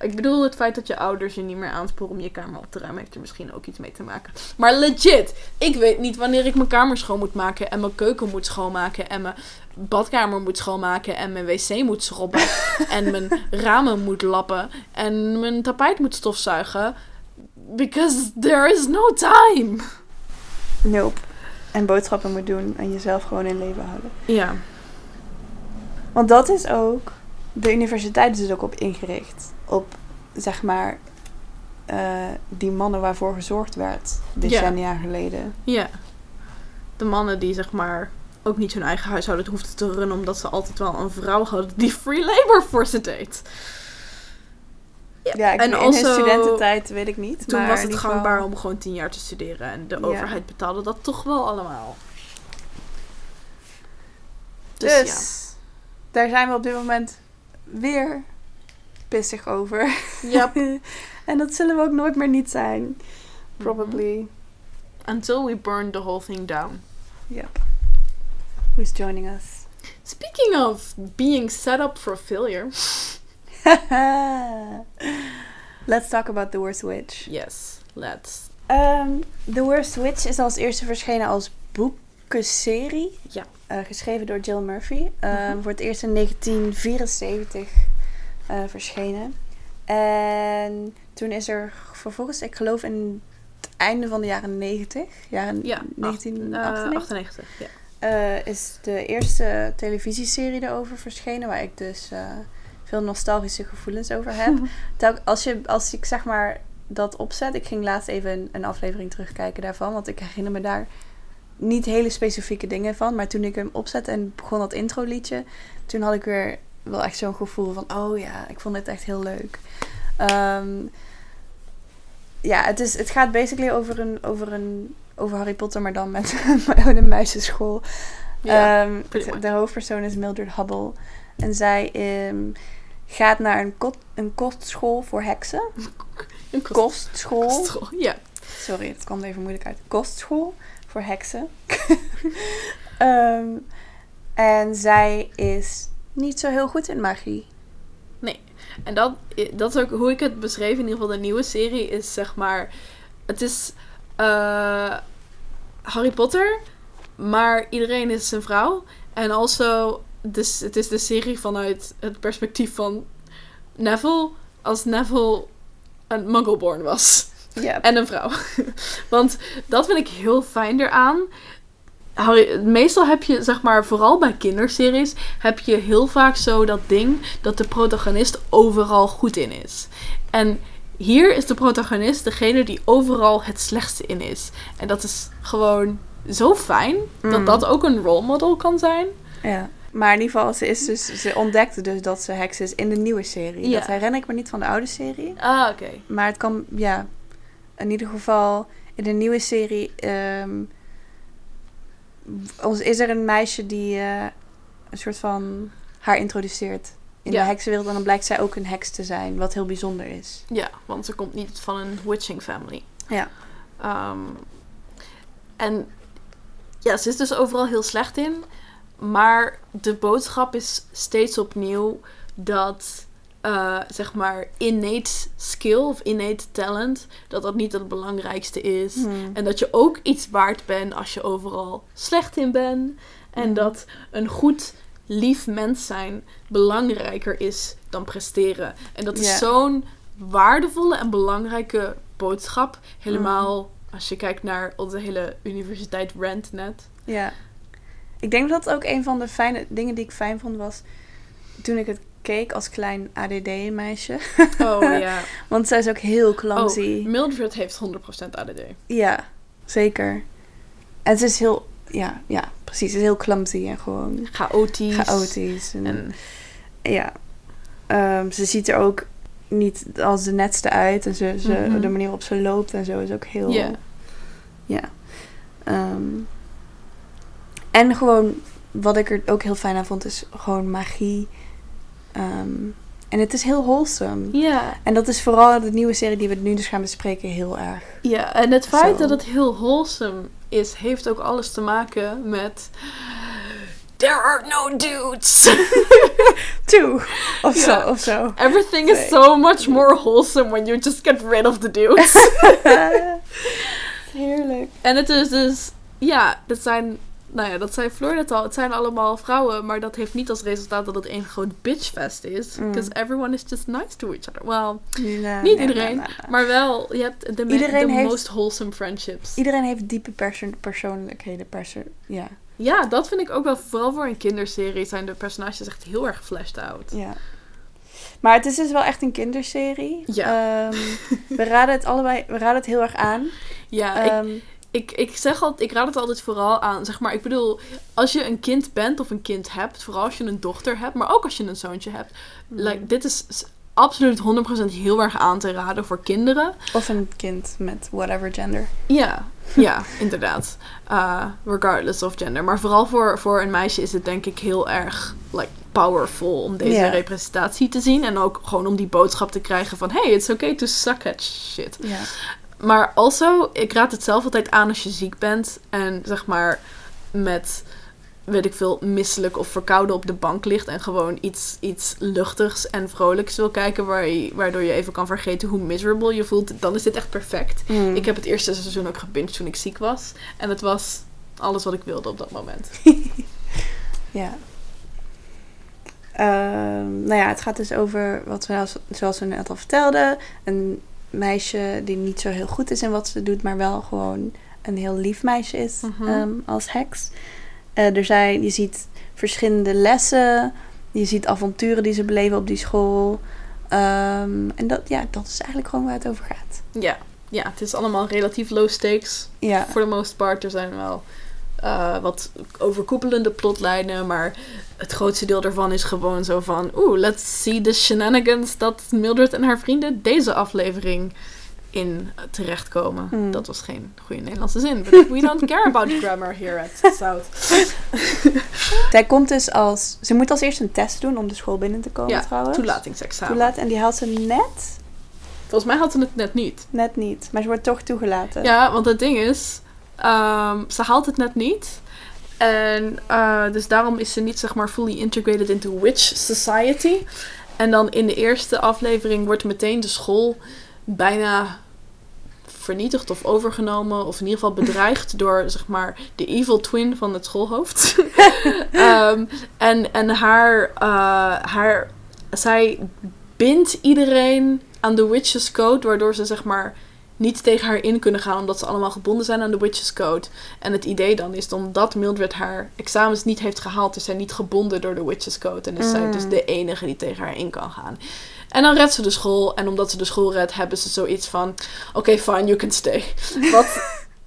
Ik bedoel, het feit dat je ouders je niet meer aansporen om je kamer op te ruimen, heeft er misschien ook iets mee te maken. Maar legit, ik weet niet wanneer ik mijn kamer schoon moet maken en mijn keuken moet schoonmaken en mijn badkamer moet schoonmaken en mijn wc moet schrobben [LAUGHS] en mijn ramen moet lappen en mijn tapijt moet stofzuigen. Because there is no time. Nope. En boodschappen moet doen en jezelf gewoon in leven houden. Ja. Want dat is ook. De universiteit is dus ook op ingericht. Op zeg maar. eh, die mannen waarvoor gezorgd werd. Decennia geleden. Ja. De mannen die zeg maar ook niet hun eigen huishouden hoefden te runnen omdat ze altijd wel een vrouw hadden die free labor voor ze deed. Ja, ik, En in also- hun studententijd weet ik niet. Toen maar was het gangbaar geval- om gewoon tien jaar te studeren. En de Ja. overheid betaalde dat toch wel allemaal. Dus, Dus, daar zijn we op dit moment weer pissig over. ja. Yep. [LAUGHS] en dat zullen we ook nooit meer niet zijn. Probably. Until we burn the whole thing down. Yep. Who's joining us? Speaking of being set up for failure. [LAUGHS] Let's talk about The Worst Witch. Yes, let's. Ehm, The Worst Witch is als eerste verschenen als boekenserie. Ja. Eh, geschreven door Jill Murphy. Ehm, Mhm. Voor het eerst in 1974 eh, verschenen. En toen is er vervolgens, ik geloof in het einde van de jaren 90, jaren Ja, 1998, 98. Ja. eh, is de eerste televisieserie erover verschenen. Waar ik dus eh, veel nostalgische gevoelens over heb. [LAUGHS] Als, je, als ik zeg maar dat opzet. Ik ging laatst even een, een aflevering terugkijken daarvan. Want ik herinner me daar niet hele specifieke dingen van. Maar toen ik hem opzette en begon dat intro liedje. Toen had ik weer wel echt zo'n gevoel van... Oh ja, ik vond dit echt heel leuk. Ehm, ja, het, is, het gaat basically over, een, over, een, over Harry Potter. Maar dan met [LAUGHS] een meisjesschool. Ja, Ehm, de hoofdpersoon is Mildred Hubble. En zij ehm, gaat naar een, kot, een kostschool voor heksen. [LAUGHS] Een kost- Kostschool. kostschool. Ja. Sorry, het kwam even moeilijk uit. Kostschool voor heksen. [LAUGHS] En zij is niet zo heel goed in magie. En dat, dat is ook hoe ik het beschreef, in ieder geval de nieuwe serie, is zeg maar. Het is eh, Harry Potter, maar iedereen is een vrouw. En also, dus, het is de serie vanuit het perspectief van Neville, als Neville een Muggleborn was. Ja. [LAUGHS] En een vrouw. [LAUGHS] Want dat vind ik heel fijn eraan. Harry, meestal heb je, zeg maar, vooral bij kinderseries, heb je heel vaak zo dat ding dat de protagonist overal goed in is. En hier is de protagonist degene die overal het slechtste in is. En dat is gewoon zo fijn dat Mm. dat ook een role model kan zijn. ja. Maar in ieder geval, ze, is dus, ze ontdekte dus dat ze heks is in de nieuwe serie. Ja. Dat herinner ik me niet van de oude serie. Ah, oké. Maar het kan, ja, in ieder geval in de nieuwe serie ehm, is er een meisje die eh, een soort van haar introduceert in Ja. de heksenwereld. En dan blijkt zij ook een heks te zijn, wat heel bijzonder is. Ja, want ze komt niet van een witching family. Ja. Ehm, en ja, ze is dus overal heel slecht in. Maar de boodschap is steeds opnieuw dat, eh, zeg maar, innate skill of innate talent, dat dat niet het belangrijkste is. Hmm. En dat je ook iets waard bent als je overal slecht in bent. En Mhm. dat een goed, lief mens zijn belangrijker is dan presteren. En dat is zo'n waardevolle en belangrijke boodschap. Helemaal als je kijkt naar onze hele universiteit Rand net. Ja. Ik denk dat ook een van de fijne dingen die ik fijn vond was toen ik het keek als klein ADD-meisje. Oh [LAUGHS] ja. Want zij is ook heel clumsy. Oh, Mildred heeft 100% ADD. Ja, zeker. En ze is heel, ja, ja, precies. Ze is heel clumsy en gewoon Chaotisch. chaotisch. En, En ja, Ehm, ze ziet er ook niet als de netste uit. En ze, ze, Mhm. de manier waarop ze loopt en zo is ook heel... Ja. Ja. Ehm, en gewoon, wat ik er ook heel fijn aan vond, is gewoon magie. Ehm, en het is heel wholesome. ja. En dat is vooral de nieuwe serie die we nu dus gaan bespreken heel erg. Ja, en het feit Zo. dat het heel wholesome is, heeft ook alles te maken met. There are no dudes. [LAUGHS] Two! Of zo, of zo. Everything is so much more wholesome when you just get rid of the dudes. [LAUGHS] Heerlijk. en het is dus, ja, dat zijn, nou ja, dat zei Floor net al, het zijn allemaal vrouwen, maar dat heeft niet als resultaat dat het één groot bitchfest is. Mm. Because everyone is just nice to each other. Well, Nee, niet nee, iedereen, nee, maar wel, je hebt de, Iedereen heeft- most wholesome friendships. Iedereen heeft diepe perso- persoonlijkheden. Perso ja. Ja, dat vind ik ook wel. Vooral voor een kinderserie zijn de personages echt heel erg fleshed out. ja. Maar het is dus wel echt een kinderserie. Ja. Ehm, we raden het allebei, we raden het heel erg aan. Ja, ik, Ehm, ik, ik zeg altijd, ik raad het altijd vooral aan. Zeg maar, ik bedoel, als je een kind bent of een kind hebt, vooral als je een dochter hebt, maar ook als je een zoontje hebt. Mhm. Like, dit is absoluut 100% heel erg aan te raden voor kinderen. Of een kind met whatever gender. Ja, ja, [LAUGHS] inderdaad. Uh, regardless of gender. Maar vooral voor, voor een meisje is het denk ik heel erg like, powerful om deze representatie te zien. En ook gewoon om die boodschap te krijgen van... Hey, it's okay to suck at shit. Ja. Maar also, ik raad het zelf altijd aan als je ziek bent. En zeg maar met, weet ik veel, misselijk of verkouden op de bank ligt. En gewoon iets, iets luchtigs en vrolijks wil kijken. Waar je, waardoor je even kan vergeten hoe miserable je voelt. Dan is dit echt perfect. Mm. Ik heb het eerste seizoen ook gebinged toen ik ziek was. En het was alles wat ik wilde op dat moment. [LAUGHS] Ja. Ehm, nou ja, het gaat dus over wat we, als- zoals we net al vertelden, een meisje die niet zo heel goed is in wat ze doet, maar wel gewoon een heel lief meisje is Mhm. ehm, als heks. Eh, er zijn, je ziet verschillende lessen, je ziet avonturen die ze beleven op die school. Ehm, en dat, ja, dat is eigenlijk gewoon waar het over gaat. Ja, ja het is allemaal relatief low stakes. Ja, For the most part. Er zijn wel eh, wat overkoepelende plotlijnen. Maar het grootste deel daarvan is gewoon zo van... Oeh, let's see the shenanigans dat Mildred en haar vrienden deze aflevering in terechtkomen. Hmm. Dat was geen goede Nederlandse zin. But we don't care about grammar here at South. [LAUGHS] zij komt dus als, ze moet als eerste een test doen om de school binnen te komen Ja, trouwens. Toelatingsexamen. Toelaat, en die haalt ze net, Volgens mij had ze het net niet. net niet, maar ze wordt toch toegelaten. Ja, want het ding is, ehm, ze haalt het net niet. En eh, dus daarom is ze niet zeg maar fully integrated into witch society. En dan in de eerste aflevering wordt meteen de school bijna vernietigd of overgenomen. Of in ieder geval bedreigd [LAUGHS] door zeg maar de evil twin van het schoolhoofd. [LAUGHS] Ehm, en en haar, eh, haar, zij bindt iedereen aan de witches code. Waardoor ze zeg maar niet tegen haar in kunnen gaan. Omdat ze allemaal gebonden zijn aan de witches code. En het idee dan is omdat Mildred haar examens niet heeft gehaald. Is zij niet gebonden door de witches code. En is zij Mm. dus de enige die tegen haar in kan gaan. En dan redt ze de school. En omdat ze de school redt, hebben ze zoiets van... Oké, fine, you can stay. [LAUGHS] Wat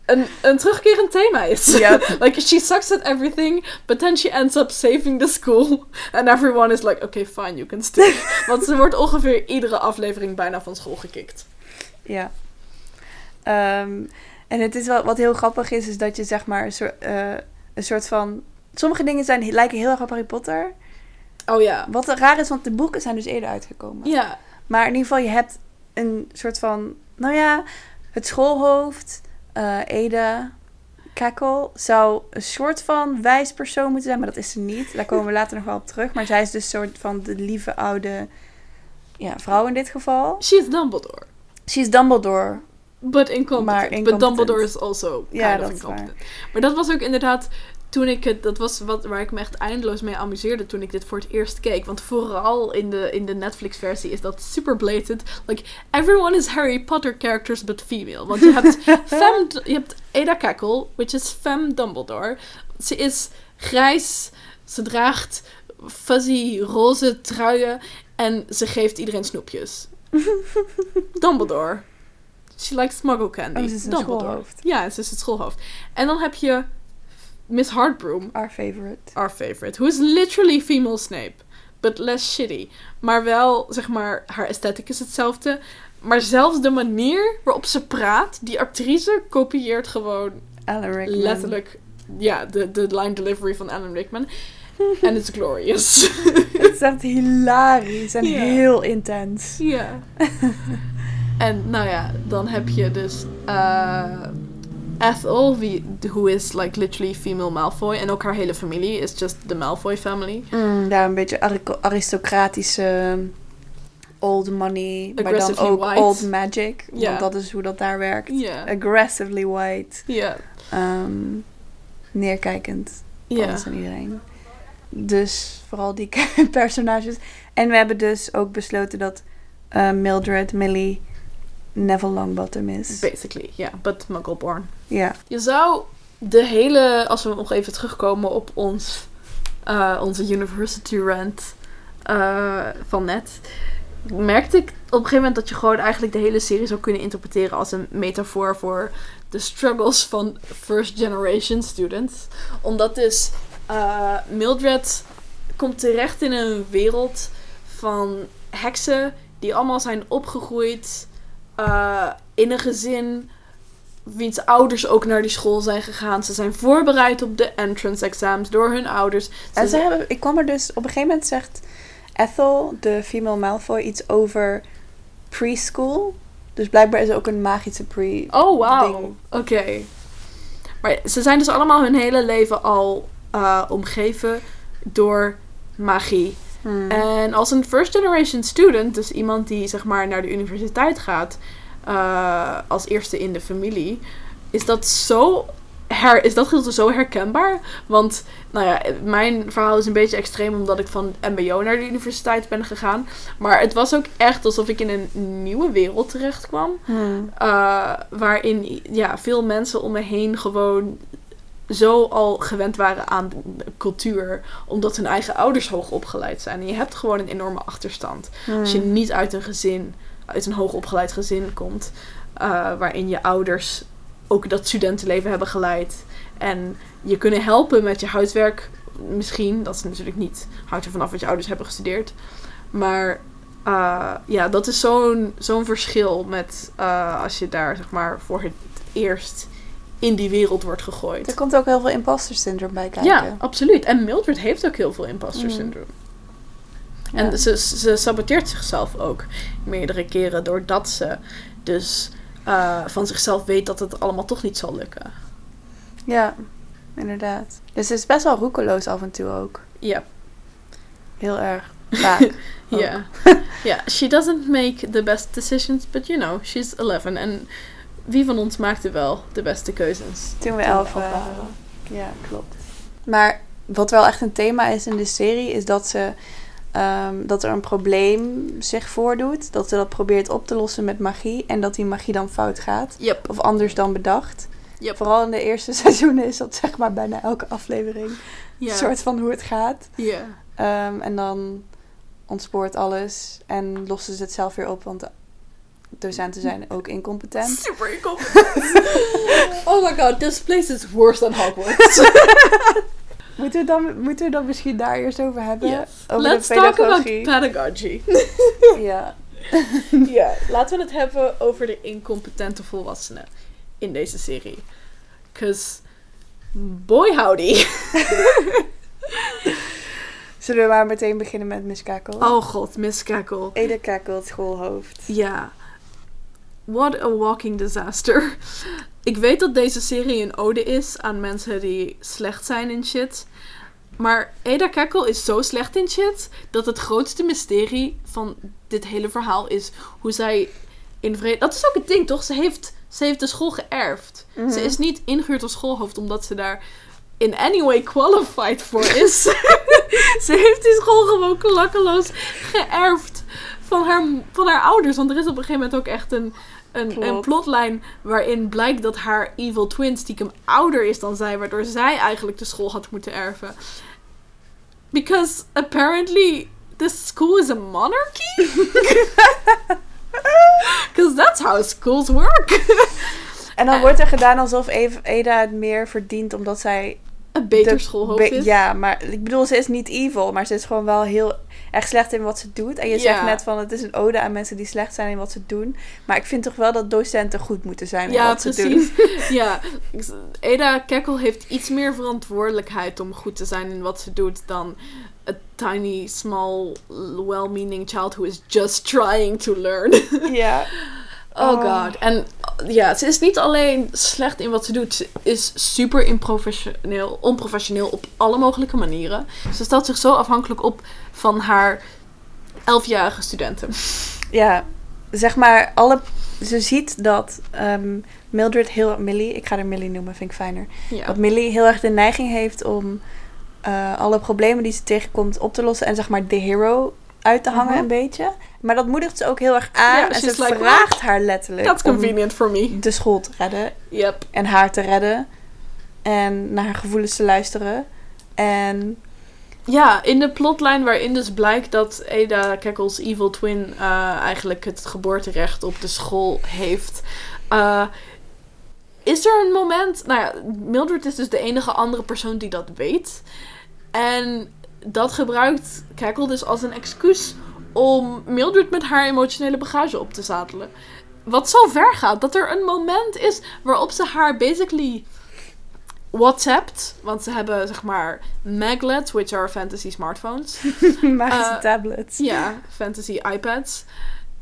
een, een terugkerend thema is. Yep. [LAUGHS] like, she sucks at everything, but then she ends up saving the school. And everyone is like, okay, fine, you can stay. [LAUGHS] Want ze wordt ongeveer iedere aflevering bijna van school gekikt. Ja. Ehm, en het is wel, wat heel grappig is, is dat je zeg maar een soort, eh, een soort van... Sommige dingen zijn, lijken heel erg op Harry Potter. Oh ja. Wat raar is, want de boeken zijn dus eerder uitgekomen. Ja. Maar in ieder geval, je hebt een soort van... Nou ja, het schoolhoofd, eh Ada, Kakel, zou een soort van wijs persoon moeten zijn. Maar dat is ze niet. Daar komen we later nog wel op terug. Maar zij is dus een soort van de lieve oude ja, vrouw in dit geval. She's Dumbledore. She is Dumbledore. But incompetent. Maar But. Dumbledore is also kind Ja, of dat is incompetent. Maar dat was ook inderdaad toen ik het, dat was wat waar ik me echt eindeloos mee amuseerde toen ik dit voor het eerst keek. Want vooral in de, in de Netflix-versie is dat super blatant. Like, everyone is Harry Potter characters but female. Want je hebt, [LAUGHS] femme, je hebt Ada Kakel, which is femme Dumbledore. Ze is grijs, ze draagt fuzzy roze truien en ze geeft iedereen snoepjes. [LAUGHS] Dumbledore. She likes smuggle candy. Oh, ze is een Dumbledore. schoolhoofd. Ja, ze is het schoolhoofd. En dan heb je Miss Heartbroom, Our favorite. our favorite, who is literally female Snape, but less shitty. Maar wel, zeg maar, haar aesthetic is hetzelfde. Maar zelfs de manier waarop ze praat, die actrice kopieert gewoon Alan Rickman. letterlijk, ja, de, de line delivery van Alan Rickman. [LAUGHS] And it's glorious. Het is echt hilarisch en heel intens. Ja. [LAUGHS] en nou ja, dan heb je dus eh Ethel, wie, who is like literally female Malfoy. En ook haar hele familie is just the Malfoy family. Mm, ja, een beetje aristocratische old money, maar dan ook white. old magic. Want dat is hoe dat daar werkt. Aggressively white. Ja. Ehm, neerkijkend. Ja. En iedereen. Dus vooral die [LAUGHS] personages. En we hebben dus ook besloten dat eh, Mildred, Millie, Neville Longbottom is. Basically, ja. But Muggleborn. ja. Je zou de hele, als we nog even terugkomen op ons, eh, onze university rant eh, van net, merkte ik op een gegeven moment dat je gewoon eigenlijk de hele serie zou kunnen interpreteren als een metafoor voor de struggles van first generation students. Omdat dus eh, Mildred komt terecht in een wereld van heksen die allemaal zijn opgegroeid eh, in een gezin wiens ouders ook naar die school zijn gegaan. Ze zijn voorbereid op de entrance exams door hun ouders. En Ze- hebben, ik kwam er dus, op een gegeven moment zegt Ethel, de female Malfoy, iets over preschool. Dus blijkbaar is er ook een magische pre... Oh, wauw. Oké. Maar ze zijn dus allemaal hun hele leven al eh, omgeven door magie. Hmm. En als een first generation student, dus iemand die zeg maar naar de universiteit gaat, eh, als eerste in de familie, is dat zo her, is dat gedeelte zo herkenbaar. Want, nou ja, mijn verhaal is een beetje extreem omdat ik van MBO naar de universiteit ben gegaan. Maar het was ook echt alsof ik in een nieuwe wereld terecht kwam. Hmm. Uh, waarin ja, veel mensen om me heen gewoon zo al gewend waren aan cultuur. Omdat hun eigen ouders hoog opgeleid zijn. En je hebt gewoon een enorme achterstand. Hmm. Als je niet uit een gezin, uit een hoogopgeleid gezin komt. uh, waarin je ouders ook dat studentenleven hebben geleid. En je kunnen helpen met je huiswerk. Misschien, dat is natuurlijk niet. Hangt er vanaf wat je ouders hebben gestudeerd. Maar uh, ja, dat is zo'n zo'n verschil met uh, als je daar zeg maar voor het eerst in die wereld wordt gegooid. Er komt ook heel veel imposter syndrome bij kijken. Ja, absoluut. En Mildred heeft ook heel veel imposter Mm. syndrome. Ja. En ze, ze saboteert zichzelf ook meerdere keren doordat ze dus uh, van zichzelf weet dat het allemaal toch niet zal lukken. Ja, inderdaad. Dus ze is best wel roekeloos af en toe ook. Ja. Heel erg. [LAUGHS] Vaak. Ja. [LAUGHS] Ja, she doesn't make the best decisions, but you know, she's 11. En wie van ons maakte wel de beste keuzes? Toen we elf waren. Ja, klopt. Maar wat wel echt een thema is in de serie, is dat ze um, dat er een probleem zich voordoet. Dat ze dat probeert op te lossen met magie. En dat die magie dan fout gaat. Yep. Of anders dan bedacht. Yep. Vooral in de eerste [LAUGHS] seizoenen is dat zeg maar bijna elke aflevering. Ja. Een soort van hoe het gaat. Ja. Um, en dan ontspoort alles. En lossen ze het zelf weer op. Want docenten zijn ook incompetent. Super incompetent. [LAUGHS] oh my god, this place is worse than Hogwarts. [LAUGHS] Moeten we, dan, moeten we dan misschien daar eerst over hebben? Yes. Over Let's de talk about pedagogie. pedagogy. [LAUGHS] Ja. ja, laten we het hebben over de incompetente volwassenen in deze serie. Because, boy howdy. Zullen we maar meteen beginnen met Miss Kakel? Oh god, Miss Cackle. Ede Kakel, het schoolhoofd. Ja. What a walking disaster. Ik weet dat deze serie een ode is aan mensen die slecht zijn in shit. Maar Ada Kekkel is zo slecht in shit dat het grootste mysterie van dit hele verhaal is hoe zij in vrede. Dat is ook het ding, toch? Ze heeft, ze heeft de school geërfd. Mhm. Ze is niet ingehuurd als schoolhoofd omdat ze daar in any way qualified voor is. [LAUGHS] ze heeft die school gewoon klakkeloos geërfd van haar, van haar ouders. Want er is op een gegeven moment ook echt een, een, Plot. een plotlijn waarin blijkt dat haar evil twin stiekem ouder is dan zij, waardoor zij eigenlijk de school had moeten erven. Because apparently this school is a monarchy. [LAUGHS] Because that's how schools work. En dan Eh. wordt er gedaan alsof Eve- Eda het meer verdient omdat zij... Een beter schoolhoofd be- is. Ja, maar ik bedoel, ze is niet evil, maar ze is gewoon wel heel erg slecht in wat ze doet. En je zegt net van, het is een ode aan mensen die slecht zijn in wat ze doen. Maar ik vind toch wel dat docenten goed moeten zijn in Ja, wat ze doen. precies. [LAUGHS] ja, Ada Kekkel heeft iets meer verantwoordelijkheid om goed te zijn in wat ze doet dan a tiny, small, well-meaning child who is just trying to learn. [LAUGHS] Ja. Oh Oh. god. En ja, ze is niet alleen slecht in wat ze doet, ze is super improfessioneel, onprofessioneel op alle mogelijke manieren. Ze stelt zich zo afhankelijk op van haar elfjarige studenten. Ja, zeg maar, alle, ze ziet dat ehm, Mildred heel... Millie, ik ga haar Millie noemen, vind ik fijner. Ja. Dat Millie heel erg de neiging heeft om eh, alle problemen die ze tegenkomt op te lossen. En zeg maar de hero uit te hangen Mhm. een beetje. Maar dat moedigt ze ook heel erg aan. En ze like, vraagt haar letterlijk That's convenient for me. de school te redden. Yep. En haar te redden. En naar haar gevoelens te luisteren. En Ja, in de plotlijn waarin dus blijkt dat Ada Kekkels evil twin eh, eigenlijk het geboorterecht op de school heeft. eh, is er een moment. Nou ja, Mildred is dus de enige andere persoon die dat weet. En dat gebruikt Kekkel dus als een excuus om Mildred met haar emotionele bagage op te zadelen. Wat zo ver gaat dat er een moment is waarop ze haar basically WhatsAppt. Want ze hebben zeg maar Maglets, which are fantasy smartphones. [LAUGHS] magische Eh, tablets. Ja, fantasy iPads.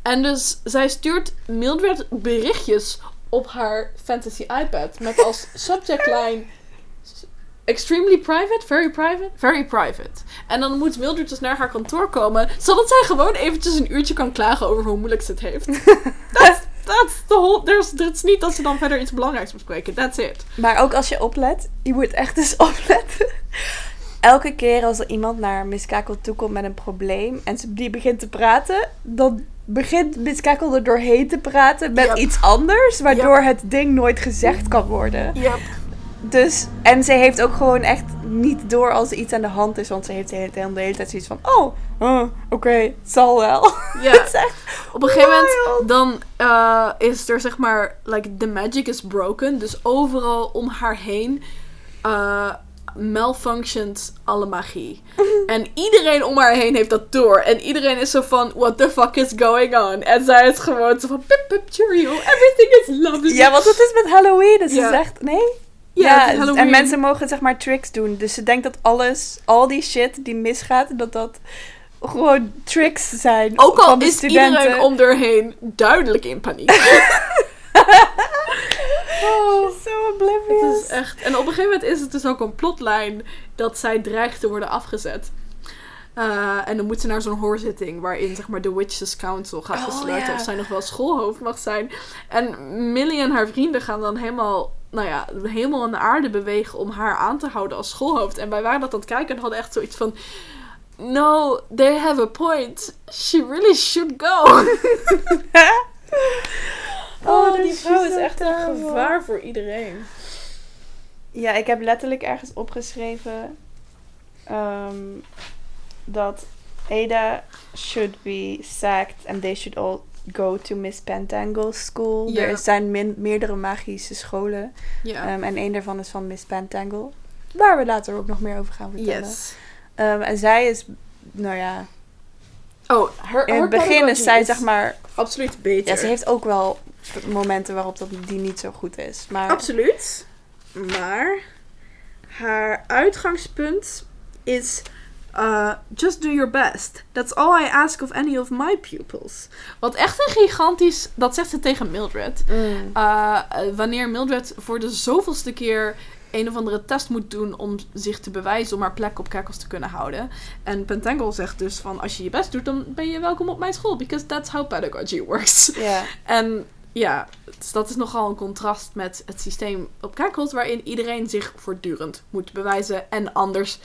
En dus zij stuurt Mildred berichtjes op haar fantasy iPad. Met als [LAUGHS] subject line... Extremely private, very private, very private. En dan moet Mildred dus naar haar kantoor komen, zodat zij gewoon eventjes een uurtje kan klagen over hoe moeilijk ze het heeft. [LAUGHS] That's, that's the whole... There's, het is niet dat ze dan verder iets belangrijks bespreken. That's it. Maar ook als je oplet, je moet echt eens [LAUGHS] opletten. Elke keer als er iemand naar Miss Kakel toekomt met een probleem en ze die begint te praten, dan begint Miss Kakel er doorheen te praten met Yep. iets anders, waardoor het ding nooit gezegd kan worden. Yep. Dus, en ze heeft ook gewoon echt niet door als er iets aan de hand is, want ze heeft de hele, de hele tijd zoiets van, oh, oké, het zal wel. Ja. [LAUGHS] het is echt Op een gegeven moment dan eh, is er zeg maar, like, the magic is broken. Dus overal om haar heen eh malfunctions alle magie. [LAUGHS] en iedereen om haar heen heeft dat door. En iedereen is zo van, what the fuck is going on? En zij is gewoon zo van, pip pip cheerio, everything is lovely. Ja, want het is met Halloween. Dus Ja. ze zegt, nee? Ja, het en mensen mogen zeg maar tricks doen. Dus ze denkt dat alles, al die shit die misgaat, dat dat gewoon tricks zijn Ook al is studenten. iedereen om haar heen duidelijk in paniek. [LAUGHS] Oh, zo Het oblivious. is echt. En op een gegeven moment is het dus ook een plotlijn dat zij dreigt te worden afgezet. Eh, en dan moet ze naar zo'n hoorzitting waarin zeg maar de Witches Council gaat Oh, besluiten ja. of zij nog wel schoolhoofd mag zijn. En Millie en haar vrienden gaan dan helemaal, nou ja, helemaal aan de aarde bewegen om haar aan te houden als schoolhoofd. En wij waren dat aan het kijken en hadden echt zoiets van. No, they have a point. She really should go. [LAUGHS] oh, die dat vrouw is echt een gevaar voor iedereen. Ja, ik heb letterlijk ergens opgeschreven ehm, dat Ada should be sacked and they should all go to Miss Pentangle's school. Er zijn min- meerdere magische scholen. Ja. Ehm, en een daarvan is van Miss Pentangle. Waar we later ook nog meer over gaan vertellen. yes. Ehm, en zij is, nou ja, Oh, haar, in het begin is zij zeg maar... absoluut beter. Ja, ze heeft ook wel momenten waarop dat die niet zo goed is. Maar Absoluut. Maar haar uitgangspunt is uh, just do your best. That's all I ask of any of my pupils. Wat echt een gigantisch, dat zegt ze tegen Mildred. Mm. Uh, wanneer Mildred voor de zoveelste keer een of andere test moet doen om zich te bewijzen om haar plek op Cackles te kunnen houden. En Pentangle zegt dus van als je je best doet, dan ben je welkom op mijn school. Because that's how pedagogy [LAUGHS] works. En ja, dus dat is nogal een contrast met het systeem op Cackles, waarin iedereen zich voortdurend moet bewijzen. En anders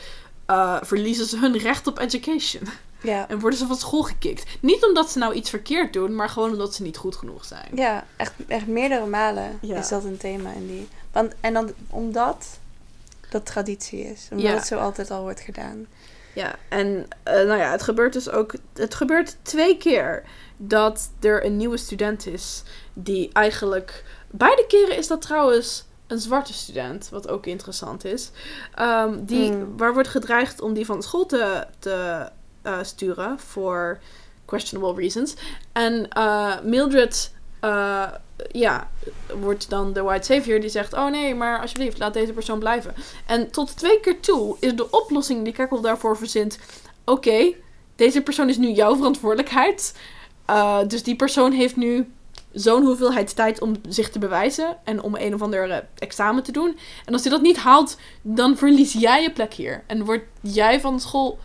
uh, verliezen ze hun recht op education. ja. [LAUGHS] En worden ze van school gekikt. Niet omdat ze nou iets verkeerd doen, maar gewoon omdat ze niet goed genoeg zijn. ja echt, echt meerdere malen Ja. is dat een thema in die... Want, en dan omdat dat traditie is. Omdat Ja. het zo altijd al wordt gedaan. Ja, en eh, nou ja, het gebeurt dus ook. Het gebeurt twee keer dat er een nieuwe student is. Die eigenlijk. Beide keren is dat trouwens een zwarte student. Wat ook interessant is. ehm, die, Mm. Waar wordt gedreigd om die van school te, te eh, sturen. Voor questionable reasons. En eh, Mildred. eh, ja, wordt dan de white savior die zegt: Oh nee, maar alsjeblieft, laat deze persoon blijven. En tot twee keer toe is de oplossing die Kekkel daarvoor verzint: Oké, deze persoon is nu jouw verantwoordelijkheid. Dus die persoon heeft nu zo'n hoeveelheid tijd om zich te bewijzen en om een of ander eh, examen te doen. En als hij dat niet haalt, dan verlies jij je plek hier. En word jij van school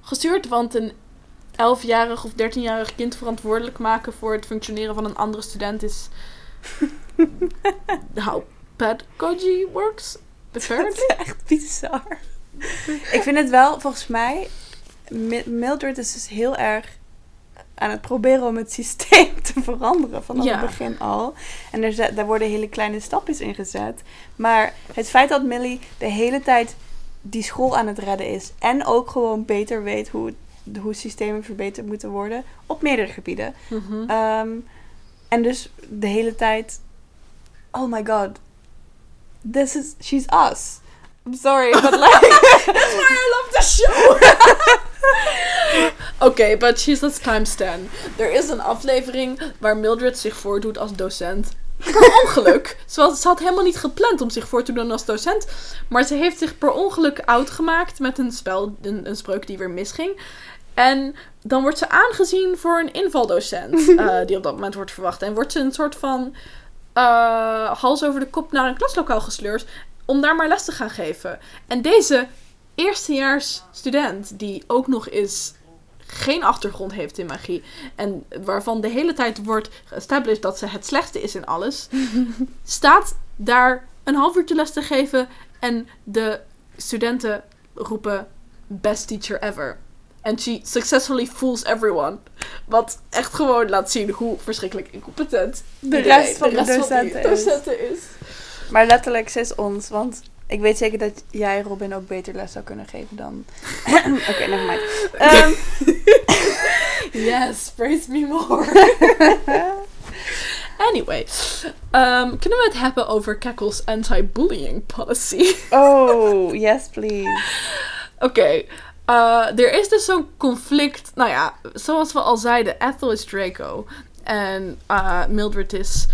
gestuurd, want een 11-jarig of 13-jarig kind verantwoordelijk maken voor het functioneren van een andere student is [LAUGHS] how pedagogy works. Apparently. Echt bizar. Ik vind het wel, volgens mij... Mi- Mildred is dus heel erg aan het proberen om het systeem [LAUGHS] te veranderen vanaf Ja. het begin al. En er, zet- daar worden hele kleine stapjes in gezet. Maar het feit dat Millie de hele tijd die school aan het redden is... en ook gewoon beter weet hoe, hoe systemen verbeterd moeten worden... op meerdere gebieden. Mhm. Ehm, en dus de hele tijd... Oh my god. This is... She's us. I'm sorry, but like... [LAUGHS] That's why I love the show. [LAUGHS] Oké, but she's at times 10. Er is een aflevering waar Mildred zich voordoet als docent. Per [LAUGHS] ongeluk. Ze, was, ze had helemaal niet gepland om zich voor te doen als docent. Maar ze heeft zich per ongeluk oud gemaakt met een spel, een, een spreuk die weer misging. En dan wordt ze aangezien voor een invaldocent. [LAUGHS] eh, die op dat moment wordt verwacht. En wordt ze een soort van eh, hals over de kop naar een klaslokaal gesleurd. Om daar maar les te gaan geven. En deze eerstejaars student, die ook nog eens geen achtergrond heeft in magie. En waarvan de hele tijd wordt geestablished dat ze het slechtste is in alles. [LAUGHS] staat daar een half uurtje les te geven. En de studenten roepen best teacher ever. And she successfully fools everyone. Wat echt gewoon laat zien hoe verschrikkelijk incompetent De rest van de rest docenten is. docenten is. Maar letterlijk, ze is ons. Want ik weet zeker dat jij, Robin, ook beter les zou kunnen geven dan... [LAUGHS] Oké, never mind. Ehm, [LAUGHS] Yes, praise me more. [LAUGHS] Anyway, ehm, kunnen we het hebben over Cackle's anti-bullying policy? oh, yes please. Oké, eh, er is dus zo'n conflict. Nou ja, zoals we al zeiden, Ethel is Draco. En eh, Mildred is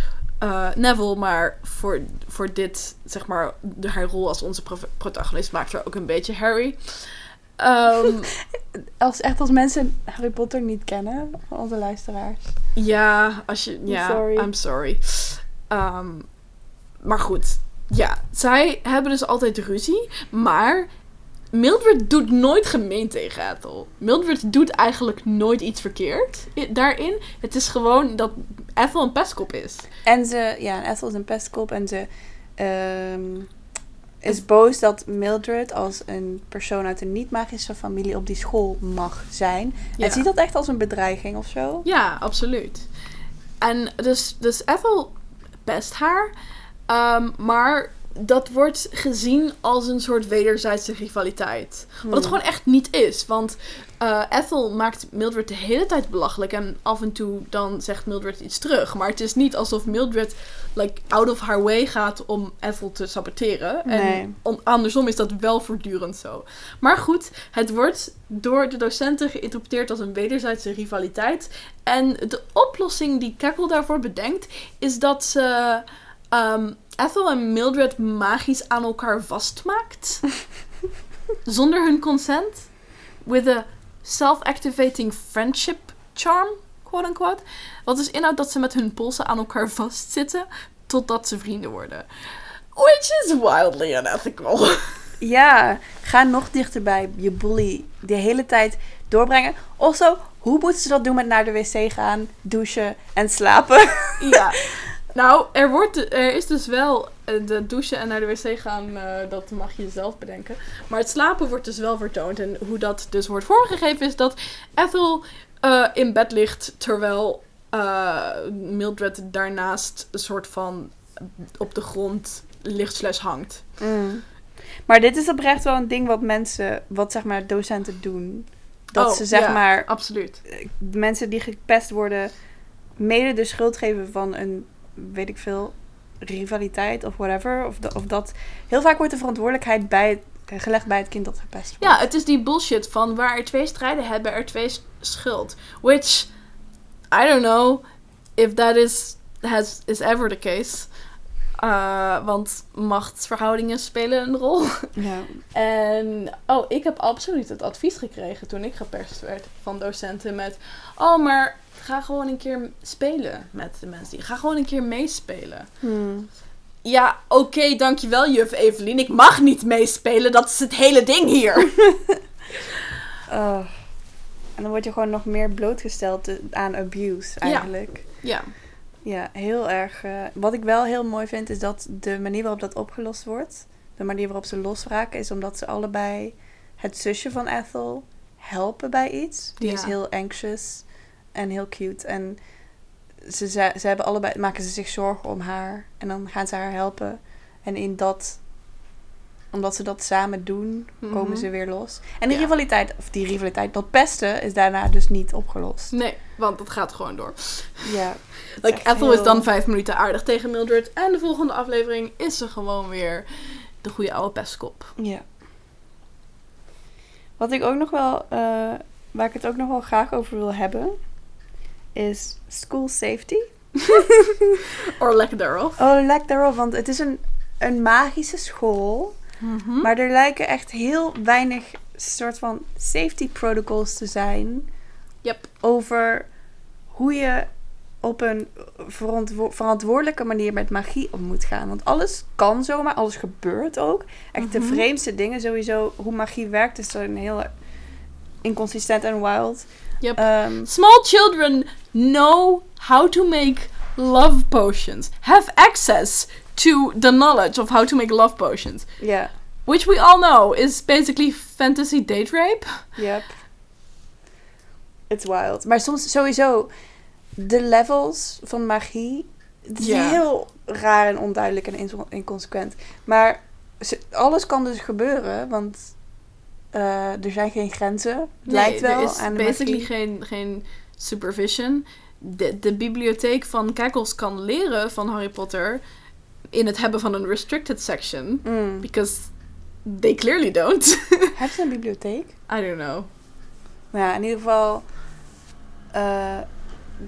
eh, Neville. Maar voor, voor dit, zeg maar, de, haar rol als onze pro- protagonist maakt haar ook een beetje Harry. Ehm, [LAUGHS] Als, echt als mensen Harry Potter niet kennen, van onze luisteraars. Ja, als je. Ja, sorry. I'm sorry. Ehm, maar goed. Ja, zij hebben dus altijd ruzie. Maar Mildred doet nooit gemeen tegen Ethel. Mildred doet eigenlijk nooit iets verkeerd daarin. Het is gewoon dat Ethel een pestkop is. En ze, ja, Ethel is een pestkop en ze ehm, is boos dat Mildred als een persoon uit een niet-magische familie op die school mag zijn. Ja. En ziet dat echt als een bedreiging of zo? Ja, absoluut. En dus, dus Ethel pest haar. Ehm, maar dat wordt gezien als een soort wederzijdse rivaliteit. Wat het Hmm. gewoon echt niet is. Want eh, Ethel maakt Mildred de hele tijd belachelijk. En af en toe dan zegt Mildred iets terug. Maar het is niet alsof Mildred like, out of her way gaat om Ethel te saboteren. Nee. En andersom is dat wel voortdurend zo. Maar goed, het wordt door de docenten geïnterpreteerd als een wederzijdse rivaliteit. En de oplossing die Cackle daarvoor bedenkt, is dat ze ehm, Ethel en Mildred magisch aan elkaar vastmaakt. [LAUGHS] zonder hun consent. With a self-activating friendship charm, quote unquote. Wat dus inhoudt dat ze met hun polsen aan elkaar vastzitten totdat ze vrienden worden. Which is wildly unethical. [LAUGHS] Ja, ga nog dichterbij je bully de hele tijd doorbrengen. Also, hoe moeten ze dat doen met naar de wc gaan, douchen en slapen? ja. [LAUGHS] Nou, er, wordt, er is dus wel eh, de douchen en naar de wc gaan, eh, dat mag je zelf bedenken. Maar het slapen wordt dus wel vertoond. En hoe dat dus wordt vormgegeven is dat Ethel eh, in bed ligt terwijl Mildred daarnaast een soort van op de grond ligt slash hangt. Mm. Maar dit is oprecht wel een ding wat mensen, wat zeg maar docenten doen. Dat Oh, ze zeg ja. maar Absoluut. mensen die gepest worden, mede de schuld geven van een, weet ik veel, rivaliteit of whatever. Of, da- of dat. Heel vaak wordt de verantwoordelijkheid bij gelegd bij het kind dat gepest wordt. Ja, het is die bullshit van waar er twee strijden hebben, er twee schuld. Which, I don't know if that is, has, is ever the case. Uh, want machtsverhoudingen spelen een rol. [LAUGHS] Ja. En, oh, ik heb absoluut het advies gekregen toen ik gepest werd van docenten met... Oh, maar ga gewoon een keer spelen met de mensen. Ga gewoon een keer meespelen. Hmm. Ja, oké, dankjewel juf Evelien. Ik mag niet meespelen, dat is het hele ding hier. [LAUGHS] Oh. En dan word je gewoon nog meer blootgesteld aan abuse eigenlijk. ja. Ja, heel erg. eh, wat ik wel heel mooi vind, is dat de manier waarop dat opgelost wordt, de manier waarop ze losraken, is omdat ze allebei het zusje van Ethel helpen bij iets. Die Ja. is heel anxious en heel cute. En ze, ze, ze hebben allebei, maken ze zich zorgen om haar. En dan gaan ze haar helpen. En in dat, omdat ze dat samen doen, komen Mhm. ze weer los. En die Ja. rivaliteit, of die rivaliteit, dat pesten, is daarna dus niet opgelost. Nee, want het gaat gewoon door. Ja. [LAUGHS] Like, Ethel heel- is dan vijf minuten aardig tegen Mildred. En de volgende aflevering is ze gewoon weer de goede oude pestkop. Ja. Wat ik ook nog wel, eh, waar ik het ook nog wel graag over wil hebben, is school safety. [LAUGHS] Or lack thereof. Oh, lek daarop, want het is een, een magische school, Mhm. maar er lijken echt heel weinig soort van safety protocols te zijn Yep. over hoe je op een verantwo- verantwoordelijke manier met magie om moet gaan. Want alles kan zomaar, alles gebeurt ook. Echt de Mhm. vreemdste dingen sowieso. Hoe magie werkt is dan heel inconsistent en wild. Yep. Ehm, Small children know how to make love potions. Have access to the knowledge of how to make love potions. Ja, Which we all know is basically fantasy date rape. yep. It's wild. Maar soms sowieso, de levels van magie, het is heel raar en onduidelijk en inco- inconsequent. Maar alles kan dus gebeuren, want eh, er zijn geen grenzen. Het lijkt wel er is aan de basically magie. geen, geen supervision. De, de bibliotheek van Cackles kan leren van Harry Potter in het hebben van een restricted section. Mm. Because they clearly don't. [LAUGHS] Hebben ze een bibliotheek? I don't know. Nou ja, in ieder geval. eh,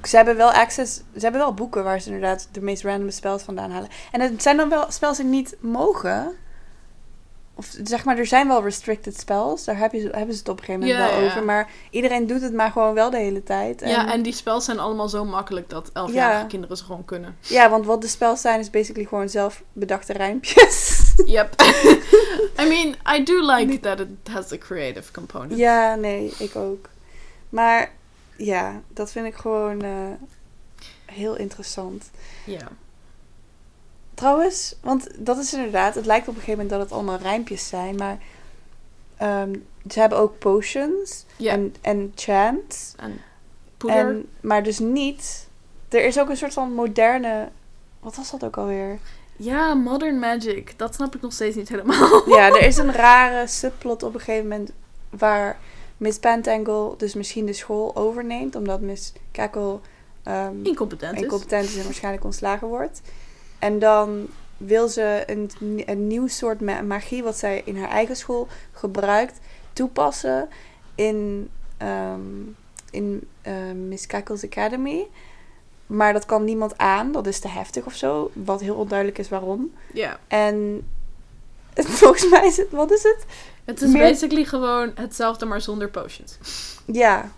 ze hebben wel access. Ze hebben wel boeken waar ze inderdaad de meest random spells vandaan halen. En het zijn dan wel spells die niet mogen. Of zeg maar, er zijn wel restricted spells. Daar heb je, hebben ze het op een gegeven moment Ja, wel ja. over. Maar iedereen doet het maar gewoon wel de hele tijd. En, Ja, en die spels zijn allemaal zo makkelijk dat elfjarige Ja. kinderen ze gewoon kunnen. ja, want wat de spells zijn is basically gewoon zelf bedachte rijmpjes. [LAUGHS] Yep. [LAUGHS] I mean, I do like that it has a creative component. ja, nee, ik ook. Maar ja, dat vind ik gewoon eh, heel interessant. Ja. Trouwens, want dat is inderdaad, het lijkt op een gegeven moment dat het allemaal rijmpjes zijn, maar ehm, ze hebben ook potions Ja. en, en chants. En poeder. En, maar dus niet, er is ook een soort van moderne, wat was dat ook alweer? Ja, modern magic. Dat snap ik nog steeds niet helemaal. [LAUGHS] Ja, er is een [LAUGHS] rare subplot op een gegeven moment waar Miss Pentangle dus misschien de school overneemt, omdat Miss Cackle ehm, Incompetent is. incompetent is en waarschijnlijk ontslagen wordt. En dan wil ze een, een nieuw soort ma- magie, wat zij in haar eigen school gebruikt, toepassen in, ehm, in ehm, Miss Cackle's Academy. Maar dat kan niemand aan, dat is te heftig of zo, wat heel onduidelijk is waarom. Ja. En [LAUGHS] volgens mij is het, wat is het? Het is Meer- basically gewoon hetzelfde, maar zonder potions. Ja.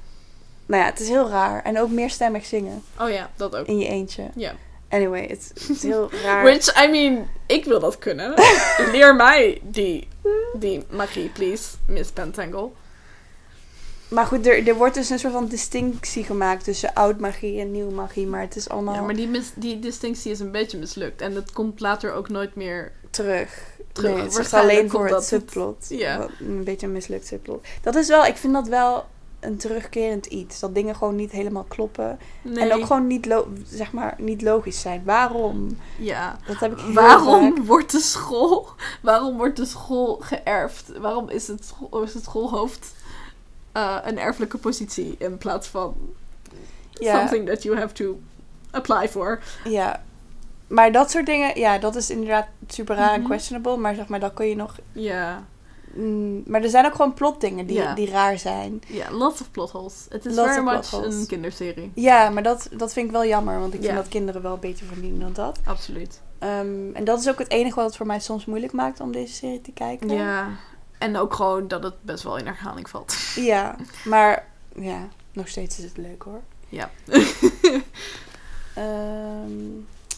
Nou ja, het is heel raar. En ook meerstemmig zingen Oh ja, dat ook. in je eentje. Ja. Anyway, het, is heel [LAUGHS] raar. Which, I mean, ik wil dat kunnen. [LAUGHS] Leer mij die, die magie, please, Miss Pentangle. Maar goed, er, er wordt dus een soort van distinctie gemaakt tussen oud magie en nieuw magie. Maar het is allemaal Ja, maar die, mis, die distinctie is een beetje mislukt. En dat komt later ook nooit meer... terug. Terug. Nee, het alleen voor het subplot. Ja. Een beetje een mislukt subplot. Dat is wel, ik vind dat wel een terugkerend iets. Dat dingen gewoon niet helemaal kloppen. Nee. En ook gewoon niet, zeg maar, niet logisch zijn. Waarom? Ja. Dat heb ik Waarom vaak. wordt de school... Waarom wordt de school geërfd? Waarom is het, is het schoolhoofd eh, een erfelijke positie in plaats van Ja. something that you have to apply for? Ja. Maar dat soort dingen, ja, dat is inderdaad super raar en Mhm. questionable. Maar zeg maar, dat kun je nog... Ja. Mm, maar er zijn ook gewoon plotdingen die, Ja. die raar zijn. Ja, lots of plot holes. Het is Lots very much een kinderserie. Ja, maar dat, dat vind ik wel jammer. Want ik vind dat kinderen wel beter verdienen dan dat. Absoluut. Ehm, en dat is ook het enige wat het voor mij soms moeilijk maakt om deze serie te kijken. Ja. En ook gewoon dat het best wel in herhaling valt. [LAUGHS] Ja, maar ja, nog steeds is het leuk hoor. Ja. [LAUGHS] Ehm,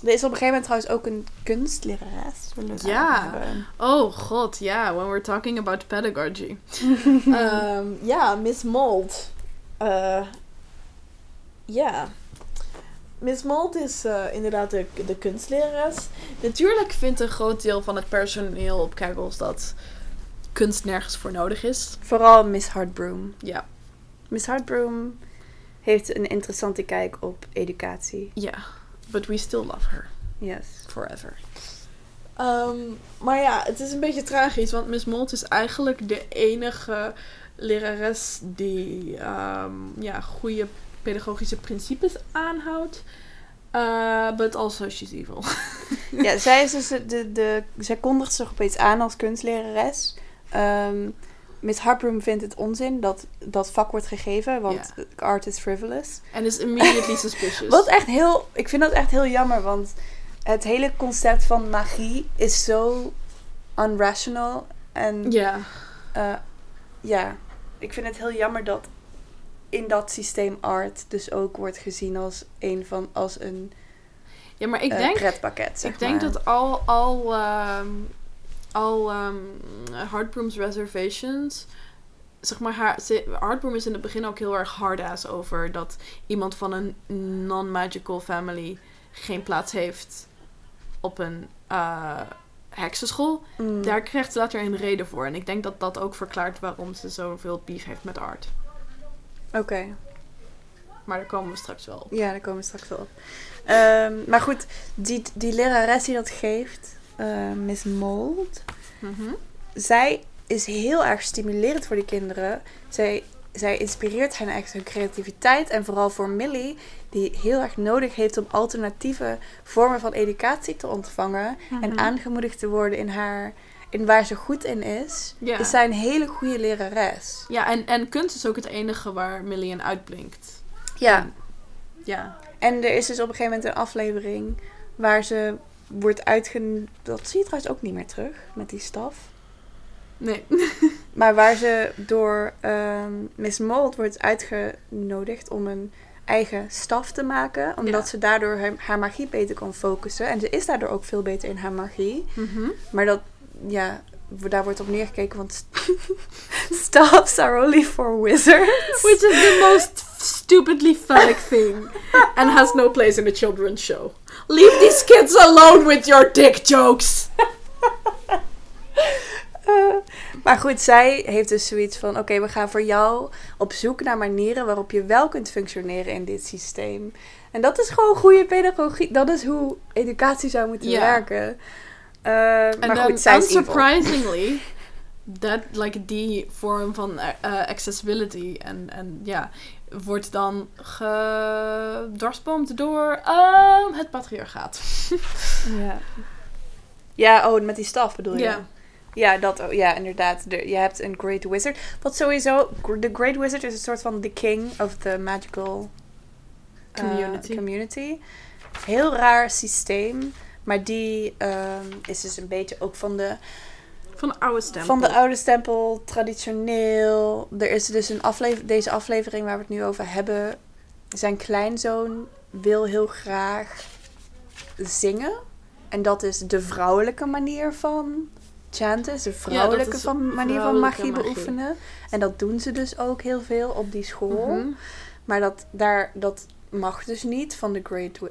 er is op een gegeven moment trouwens ook een kunstlerares. Ja. Oh god, ja. When we're talking about pedagogy. [LAUGHS] Ehm, ja, Miss Mold. Eh, Ja. Miss Mold is eh, inderdaad de, de kunstlerares. Natuurlijk vindt een groot deel van het personeel op Kegels dat kunst nergens voor nodig is. Vooral Miss Hartbroom. Ja. Miss Hartbroom heeft een interessante kijk op educatie. Ja. But we still love her. Yes. Forever. Ehm, maar ja, het is een beetje tragisch, want Miss Mold is eigenlijk de enige lerares die ehm, ja, goede pedagogische principes aanhoudt. Eh, but also she's evil. Ja, zij is dus de, de, de zij kondigt zich opeens aan als kunstlerares. Ehm Miss Hartbroom vindt het onzin dat dat vak wordt gegeven, want art is frivolous. En is immediately [LAUGHS] suspicious. Wat echt heel, ik vind dat echt heel jammer, want het hele concept van magie is zo unrational. En Ja. eh, ja, ik vind het heel jammer dat in dat systeem art dus ook wordt gezien als een van als een Ja, maar ik eh, denk, pretpakket. Zeg ik denk maar. dat al, al, ehm, al ehm Heartbroom's reservations... Zeg maar, haar, Heartbroom is in het begin ook heel erg hard-ass over dat iemand van een non-magical family geen plaats heeft op een eh, heksenschool. Mm. Daar krijgt ze later een reden voor. En ik denk dat dat ook verklaart waarom ze zoveel beef heeft met art. Oké. Maar daar komen we straks wel op. Ja, daar komen we straks wel op. Ehm, maar goed, die, die lerares die dat geeft, eh, Miss Mold, Mhm. zij is heel erg stimulerend voor die kinderen. Zij, zij inspireert hen echt hun creativiteit. En vooral voor Millie, die heel erg nodig heeft om alternatieve vormen van educatie te ontvangen. En Mhm. aangemoedigd te worden in, haar, in waar ze goed in is. Ja. Is zij een hele goede lerares. Ja, en, en kunst is ook het enige waar Millie in uitblinkt. Ja. Ja. En er is dus op een gegeven moment een aflevering waar ze wordt uitgen... Dat zie je trouwens ook niet meer terug met die staf. Nee. [LAUGHS] Maar waar ze door ehm, Miss Mold wordt uitgenodigd om een eigen staf te maken. Omdat Ja. ze daardoor haar, haar magie beter kan focussen. En ze is daardoor ook veel beter in haar magie. Mhm. Maar dat, ja, daar wordt op neergekeken. Want [LAUGHS] staffs are only for wizards. Which is the most stupidly phallic thing. And has no place in a children's show. Leave these kids alone with your dick jokes. [LAUGHS] Eh, Maar goed, zij heeft dus zoiets van: oké, we gaan voor jou op zoek naar manieren waarop je wel kunt functioneren in dit systeem. En dat is gewoon goede pedagogie. Dat is hoe educatie zou moeten werken. Eh, En maar dan, goed, zij is evil. unsurprisingly, [LAUGHS] that, like, die vorm van eh, accessibility en, en ja, wordt dan gedwarsboomd door ehm, het patriarchaat. [LAUGHS] Ja. ja, oh, met die staf bedoel je? Ja. Ja, dat, oh, ja inderdaad. De, je hebt een Great Wizard. Wat sowieso, de Great Wizard is een soort van the king of the magical eh, Community. community. Heel raar systeem. Maar die ehm, is dus een beetje ook van de, Van de oude stempel. van de oude stempel, traditioneel. Er is dus een aflever deze aflevering waar we het nu over hebben. Zijn kleinzoon wil heel graag zingen. En dat is de vrouwelijke manier van chanten. is De vrouwelijke van, manier van magie. beoefenen. En dat doen ze dus ook heel veel op die school. Mhm. Maar dat, daar, dat mag dus niet van de Great, Wi-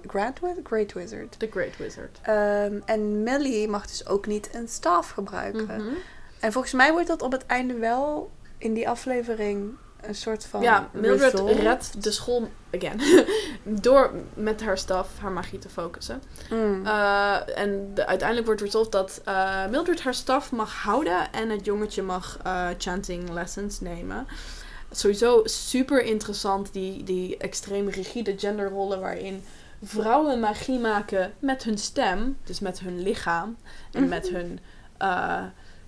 Great Wizard. The Great Wizard. Ehm, en Millie mag dus ook niet een staf gebruiken. Mhm. En volgens mij wordt dat op het einde wel in die aflevering een soort van. Ja, Mildred resolved. redt de school again. [LAUGHS] Door met haar staf haar magie te focussen. Mm. Uh, en de- uiteindelijk wordt resolved dat uh, Mildred haar staf mag houden en het jongetje mag uh, chanting lessons nemen. Sowieso super interessant, die, die extreem rigide genderrollen waarin vrouwen magie maken met hun stem, dus met hun lichaam en Mhm. met hun uh,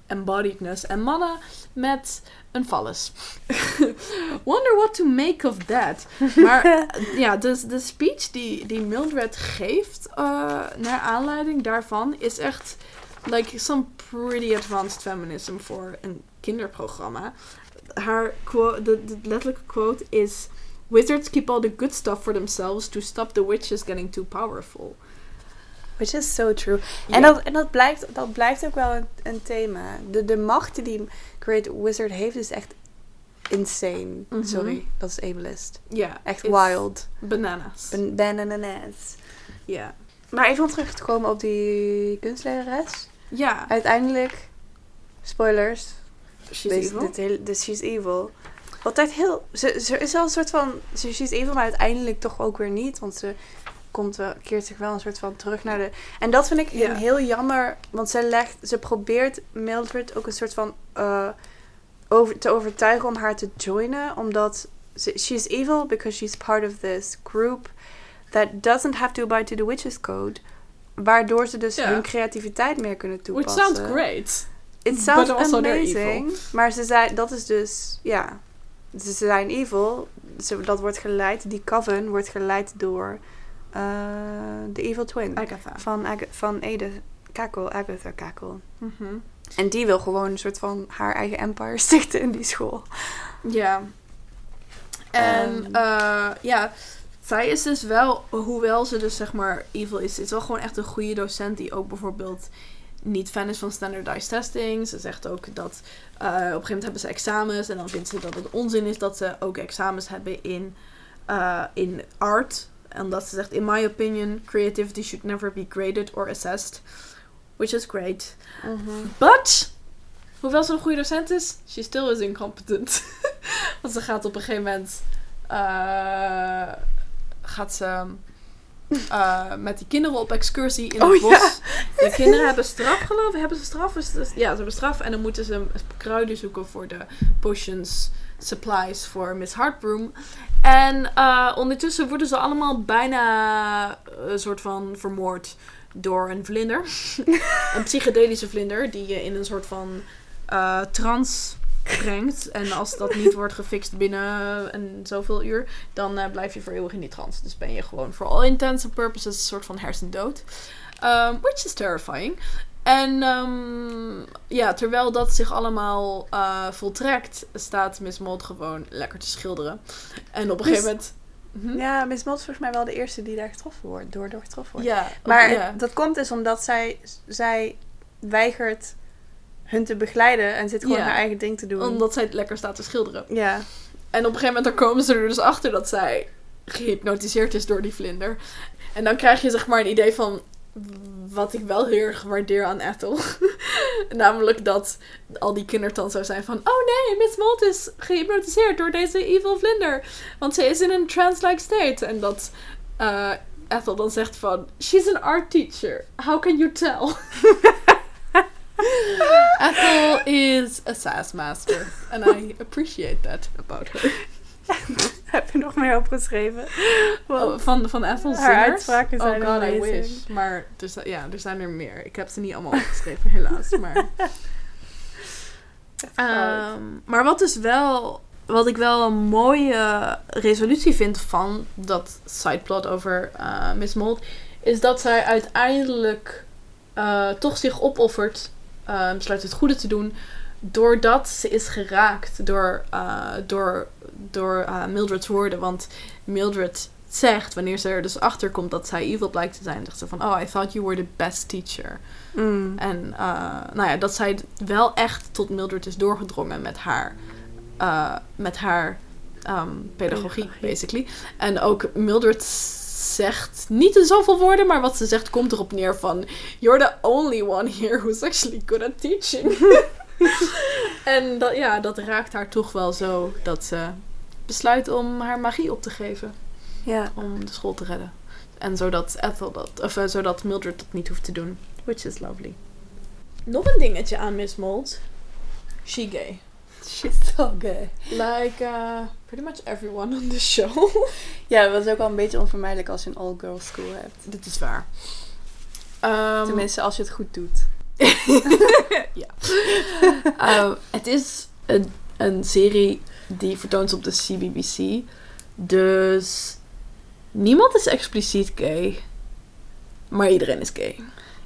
embodiedness. En mannen met een vallus. [LAUGHS] Wonder what to make of that. Maar [LAUGHS] ja, dus de speech die, die Mildred geeft uh, naar aanleiding daarvan is echt like some pretty advanced feminism voor een kinderprogramma. Haar quote, de, de letterlijke quote is: Wizards keep all the good stuff for themselves to stop the witches getting too powerful. Which is so true. En, dat, en dat, blijkt, dat blijft ook wel een, een thema. De, de macht die Great Wizard heeft is echt insane. Mhm. Sorry, dat is ableist. Ja, Echt wild. Bananas. Ben bananas. Ja. Maar even om terug te komen op die kunstlerares. Ja, Uiteindelijk, spoilers, she's Deze- evil. Dit hele, dus she's evil. Altijd heel. Ze, ze is wel een soort van. Ze she's evil, maar uiteindelijk toch ook weer niet. Want ze komt wel, keert zich wel een soort van terug naar de. En dat vind ik heel jammer. Want ze legt. Ze probeert Mildred ook een soort van. eh, over, te overtuigen om haar te joinen. Omdat. Ze, she's evil because she's part of this group. That doesn't have to abide to the witches code. Waardoor ze dus hun creativiteit meer kunnen Which toepassen. sounds great. It sounds But also they're amazing. Maar ze zei, dat is dus, ja. Ze zijn evil. Ze, dat wordt geleid, die coven wordt geleid door eh, de evil twin. Agatha. Van, Ag van Edith Kakel, Agatha Kakel. Mhm. En die wil gewoon een soort van haar eigen empire [LAUGHS] stichten in die school. Ja. En Ehm. eh, ja, zij is dus wel, hoewel ze dus zeg maar evil is, is wel gewoon echt een goede docent die ook bijvoorbeeld niet fan is van standardized testing. Ze zegt ook dat eh, op een gegeven moment hebben ze examens en dan vindt ze dat het onzin is dat ze ook examens hebben in, eh, in art. En dat ze zegt, in my opinion, creativity should never be graded or assessed. Which is great. But, hoewel ze een goede docent is, she still is incompetent. [LAUGHS] Want ze gaat op een gegeven moment. eh, gaat ze. Eh, met die kinderen op excursie in het Oh, bos. ja. De [LAUGHS] kinderen hebben straf, geloof ik. Hebben ze straf? Ja, ze hebben straf. En dan moeten ze kruiden zoeken voor de potions, supplies voor Miss Heartbroom. En eh, ondertussen worden ze allemaal bijna eh, een soort van vermoord door een vlinder. [LAUGHS] een psychedelische vlinder die je in een soort van eh trance brengt. En als dat niet wordt gefixt binnen een zoveel uur, dan eh, blijf je voor eeuwig in die trance. Dus ben je gewoon voor all intents and purposes een soort van hersendood. Um, which is terrifying. En ehm, ja, terwijl dat zich allemaal eh, voltrekt, staat Miss Mold gewoon lekker te schilderen. En op een gegeven moment... Hm? Ja, Miss Mott is volgens mij wel de eerste die daar getroffen wordt, door, door getroffen wordt. Ja, Maar ja. dat komt dus omdat zij, zij weigert hun te begeleiden en zit gewoon Ja. haar eigen ding te doen. omdat zij lekker staat te schilderen. Ja. En op een gegeven moment dan komen ze er dus achter dat zij gehypnotiseerd is door die vlinder. En dan krijg je zeg maar een idee van wat ik wel heel erg waardeer aan Ethel. [LAUGHS] Namelijk dat al die kindertand zou zijn van... Oh nee, Miss Mold is gehypnotiseerd door deze evil vlinder. Want ze is in een trance-like state. En dat eh, Ethel dan zegt van... She's an art teacher. How can you tell? [LAUGHS] [LAUGHS] Ethel is a sass master. And I appreciate that about her. [LAUGHS] Heb je nog meer opgeschreven? Oh, van, van Ethel Haar zingers? uitspraken zijn Oh god, I wish. Maar er, ja, er zijn er meer. Ik heb ze niet allemaal opgeschreven, helaas. Maar, [LAUGHS] Ehm, maar wat dus wel... Wat ik wel een mooie resolutie vind van dat sideplot over eh, Miss Mold... is dat zij uiteindelijk eh, toch zich opoffert... eh, besluit het goede te doen... doordat ze is geraakt door, eh, door, door eh, Mildred's woorden. Want Mildred zegt, wanneer ze er dus achter komt dat zij evil blijkt te zijn, zegt ze van, oh, I thought you were the best teacher. Mm. En eh, nou ja, dat zij wel echt tot Mildred is doorgedrongen met haar, met haar ehm, pedagogie, Pedagogie. basically. En ook Mildred zegt niet in zoveel woorden, maar wat ze zegt komt erop neer van, you're the only one here who's actually good at teaching. [LAUGHS] en dat, ja, dat raakt haar toch wel zo dat ze besluit om haar magie op te geven Ja. om de school te redden. En zodat Ethel dat, of eh, zodat Mildred dat niet hoeft te doen. Which is lovely. Nog een dingetje aan Miss Mold. She gay. [LAUGHS] She's so gay. Like uh, pretty much everyone on the show. [LAUGHS] Ja, dat is ook wel een beetje onvermijdelijk als je een all-girls school hebt. Dit is waar. Ehm, Tenminste, als je het goed doet. [LAUGHS] ja. Ehm, het is een, een serie die vertoont op de CBBC. Dus niemand is expliciet gay. Maar iedereen is gay.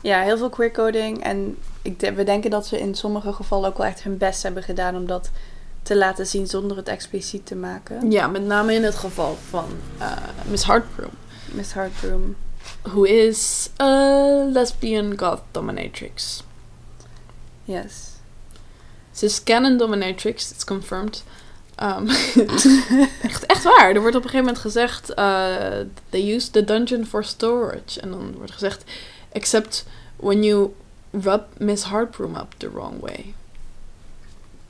Ja, heel veel queercoding. En ik de- we denken dat ze in sommige gevallen ook wel echt hun best hebben gedaan om dat te laten zien zonder het expliciet te maken. Ja, met name in het geval van eh, Miss Hartbroom. Miss Heartroom. Who is a lesbian goth dominatrix. Yes. Ze is canon dominatrix, it's confirmed. Um, [LAUGHS] echt, echt waar. Er wordt op een gegeven moment gezegd... uh, they use the dungeon for storage. En dan wordt gezegd... Except when you rub Miss Hartbroom up the wrong way.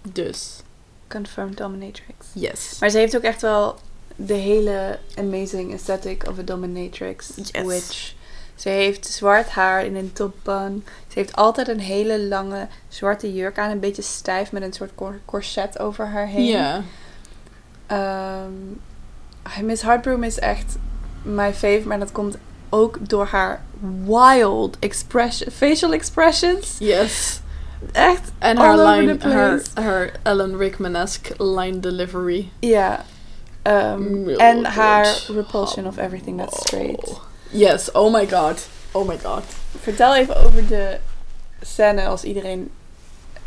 Dus, Confirmed dominatrix. yes. Maar ze heeft ook echt wel de hele amazing aesthetic of a dominatrix. Yes. Which ze heeft zwart haar in een top bun. Ze heeft altijd een hele lange zwarte jurk aan. Een beetje stijf met een soort cor- corset over haar heen. Ja. Ehm, Miss Heartbroom is echt mijn favorite. Maar dat komt ook door haar wild expression, facial expressions. Yes. Echt, En haar line, haar, Ellen Rickman-esque line delivery. ja. Ehm, en haar repulsion of everything that's straight. Oh. Yes, oh my god. Oh my god. Vertel even over de scène als iedereen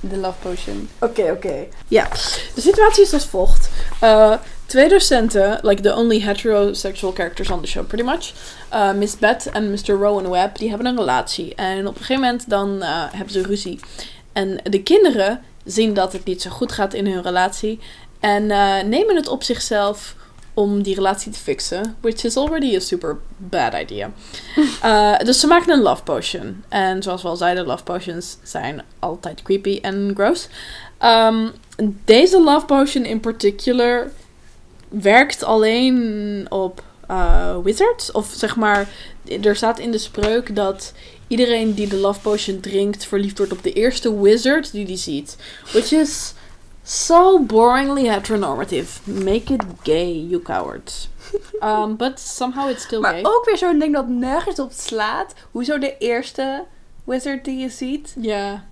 de love potion. Oké, oké. Ja, de situatie is als volgt. Eh, twee docenten, like the only heterosexual characters on the show, pretty much. eh, Miss Beth en Mr. Rowan Webb, die hebben een relatie. En op een gegeven moment dan eh, hebben ze ruzie. En de kinderen zien dat het niet zo goed gaat in hun relatie. En eh, nemen het op zichzelf om die relatie te fixen. Which is already a super bad idea. Eh, [LAUGHS] dus ze maken een love potion. En zoals we al zeiden, love potions zijn altijd creepy en gross. Ehm, deze love potion in particular werkt alleen op eh, wizards. Of zeg maar, er staat in de spreuk dat iedereen die de love potion drinkt verliefd wordt op de eerste wizard die die ziet. Which is so boringly heteronormative. Make it gay, you cowards. [LAUGHS] Um, but somehow it's still Maar gay. ook weer zo'n ding dat nergens op slaat. Hoezo de eerste wizard die je ziet. Ja.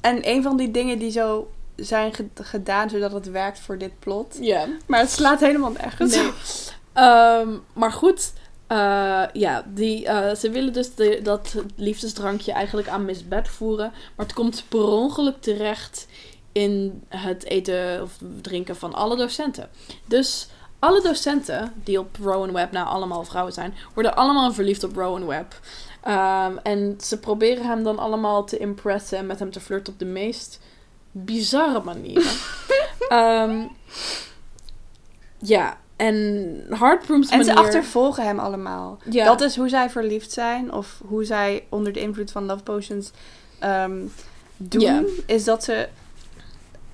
En een van die dingen die zo zijn ge- gedaan zodat het werkt voor dit plot. Ja. Maar het slaat helemaal nergens Nee. Ehm, maar goed, eh, ja, die, eh, ze willen dus de, dat liefdesdrankje eigenlijk aan Miss Beth voeren. Maar het komt per ongeluk terecht in het eten of drinken van alle docenten. Dus alle docenten die op Rowan Webb, nou allemaal vrouwen zijn, worden allemaal verliefd op Rowan Webb. Ehm, en ze proberen hem dan allemaal te impressen en met hem te flirten op de meest bizarre manieren. [LAUGHS] Ehm, ja, en Heartbroom's En ze manier... achtervolgen hem allemaal. Ja. Dat is hoe zij verliefd zijn. Of hoe zij onder de invloed van love potions ehm, doen, Ja. is dat ze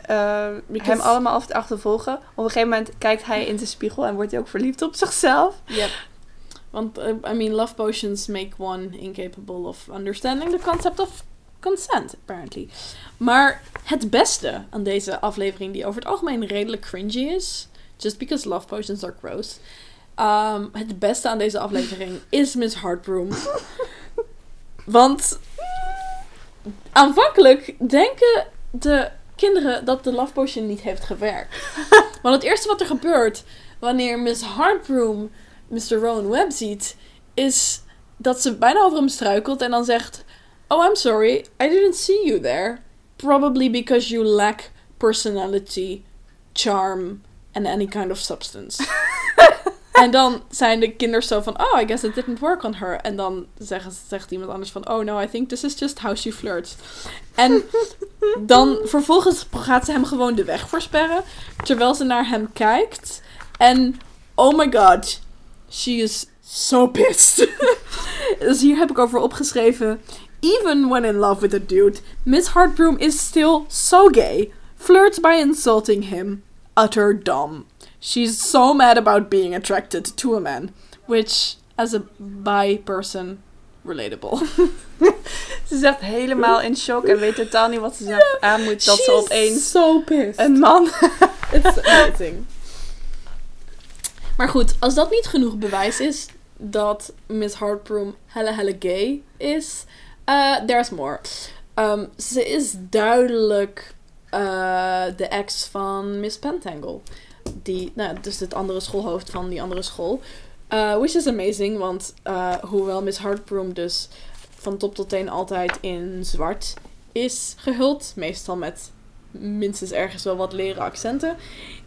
eh, Because- hem allemaal af achtervolgen. Op een gegeven moment kijkt hij in de spiegel en wordt hij ook verliefd op zichzelf. Yep. Want, uh, I mean, love potions make one incapable of understanding the concept of consent, apparently. Maar het beste aan deze aflevering, die over het algemeen redelijk cringy is, just because love potions are gross. um, het beste aan deze aflevering is Miss Heartbroom. [LAUGHS] Want aanvankelijk denken de kinderen dat de love potion niet heeft gewerkt. [LAUGHS] Want het eerste wat er gebeurt wanneer Miss Heartbroom Mr. Rowan Webb ziet, is dat ze bijna over hem struikelt en dan zegt: Oh, I'm sorry, I didn't see you there. Probably because you lack personality, charm, and any kind of substance. [LAUGHS] en dan zijn de kinderen zo van: Oh, I guess it didn't work on her. En dan zeggen, zegt iemand anders van: Oh no, I think this is just how she flirts. En dan [LAUGHS] vervolgens gaat ze hem gewoon de weg versperren, terwijl ze naar hem kijkt. En oh my god, she is so pissed. [LAUGHS] dus hier heb ik over opgeschreven. Even when in love with a dude, Miss Heartbroom is still so gay. Flirts by insulting him. Utter dumb. She's so mad about being attracted to a man. Which, as a bi person, relatable. [LAUGHS] Ze is echt helemaal in shock en weet totaal niet wat ze zelf aan moet. Dat ze opeens so pissed. een man... [LAUGHS] It's amazing. Maar goed, als dat niet genoeg bewijs is dat Miss Heartbroom helle helle gay is, uh, there's more. Um, ze is duidelijk uh, de ex van Miss Pentangle. Die, nou, dus het andere schoolhoofd van die andere school. Uh, which is amazing, want hoewel Miss Heartbroom dus van top tot teen altijd in zwart is gehuld, meestal met minstens ergens wel wat leren accenten,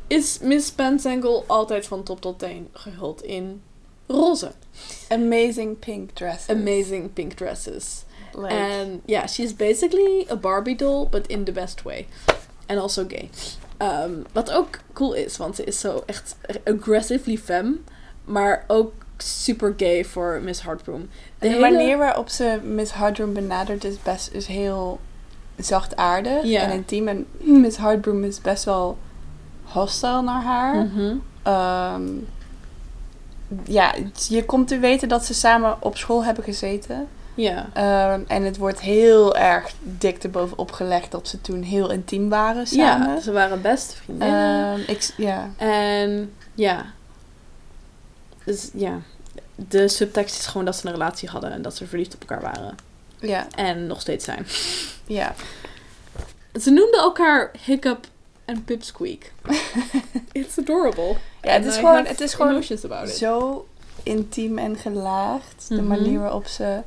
is Miss Pentangle altijd van top tot teen gehuld in roze. Amazing pink dress. Amazing pink dresses. Like, And yeah, she's basically a Barbie doll, but in the best way. And also gay. Um, wat ook cool is, want ze is zo echt aggressively femme, maar ook super gay voor Miss Heartbroom. En De hele- manier waarop ze Miss Hardroom benadert is best is heel zachtaardig Ja. en intiem. En [CLEARS THROAT] Miss Hardroom is best wel hostile naar haar. Mhm. Ehm, ja, je komt te weten dat ze samen op school hebben gezeten. Ja. Ehm, en het wordt heel erg dik erbovenop gelegd dat ze toen heel intiem waren samen. Ja, ze waren beste vriendinnen. Ehm, ik, ja. En ja. Dus ja. De subtekst is gewoon dat ze een relatie hadden en dat ze verliefd op elkaar waren. Ja, En nog steeds zijn. ja. Ze noemden elkaar Hiccup en Pipsqueak. [LAUGHS] It's adorable. Ja, het is gewoon- het is gewoon. Zo intiem en gelaagd. De Mhm. manier waarop ze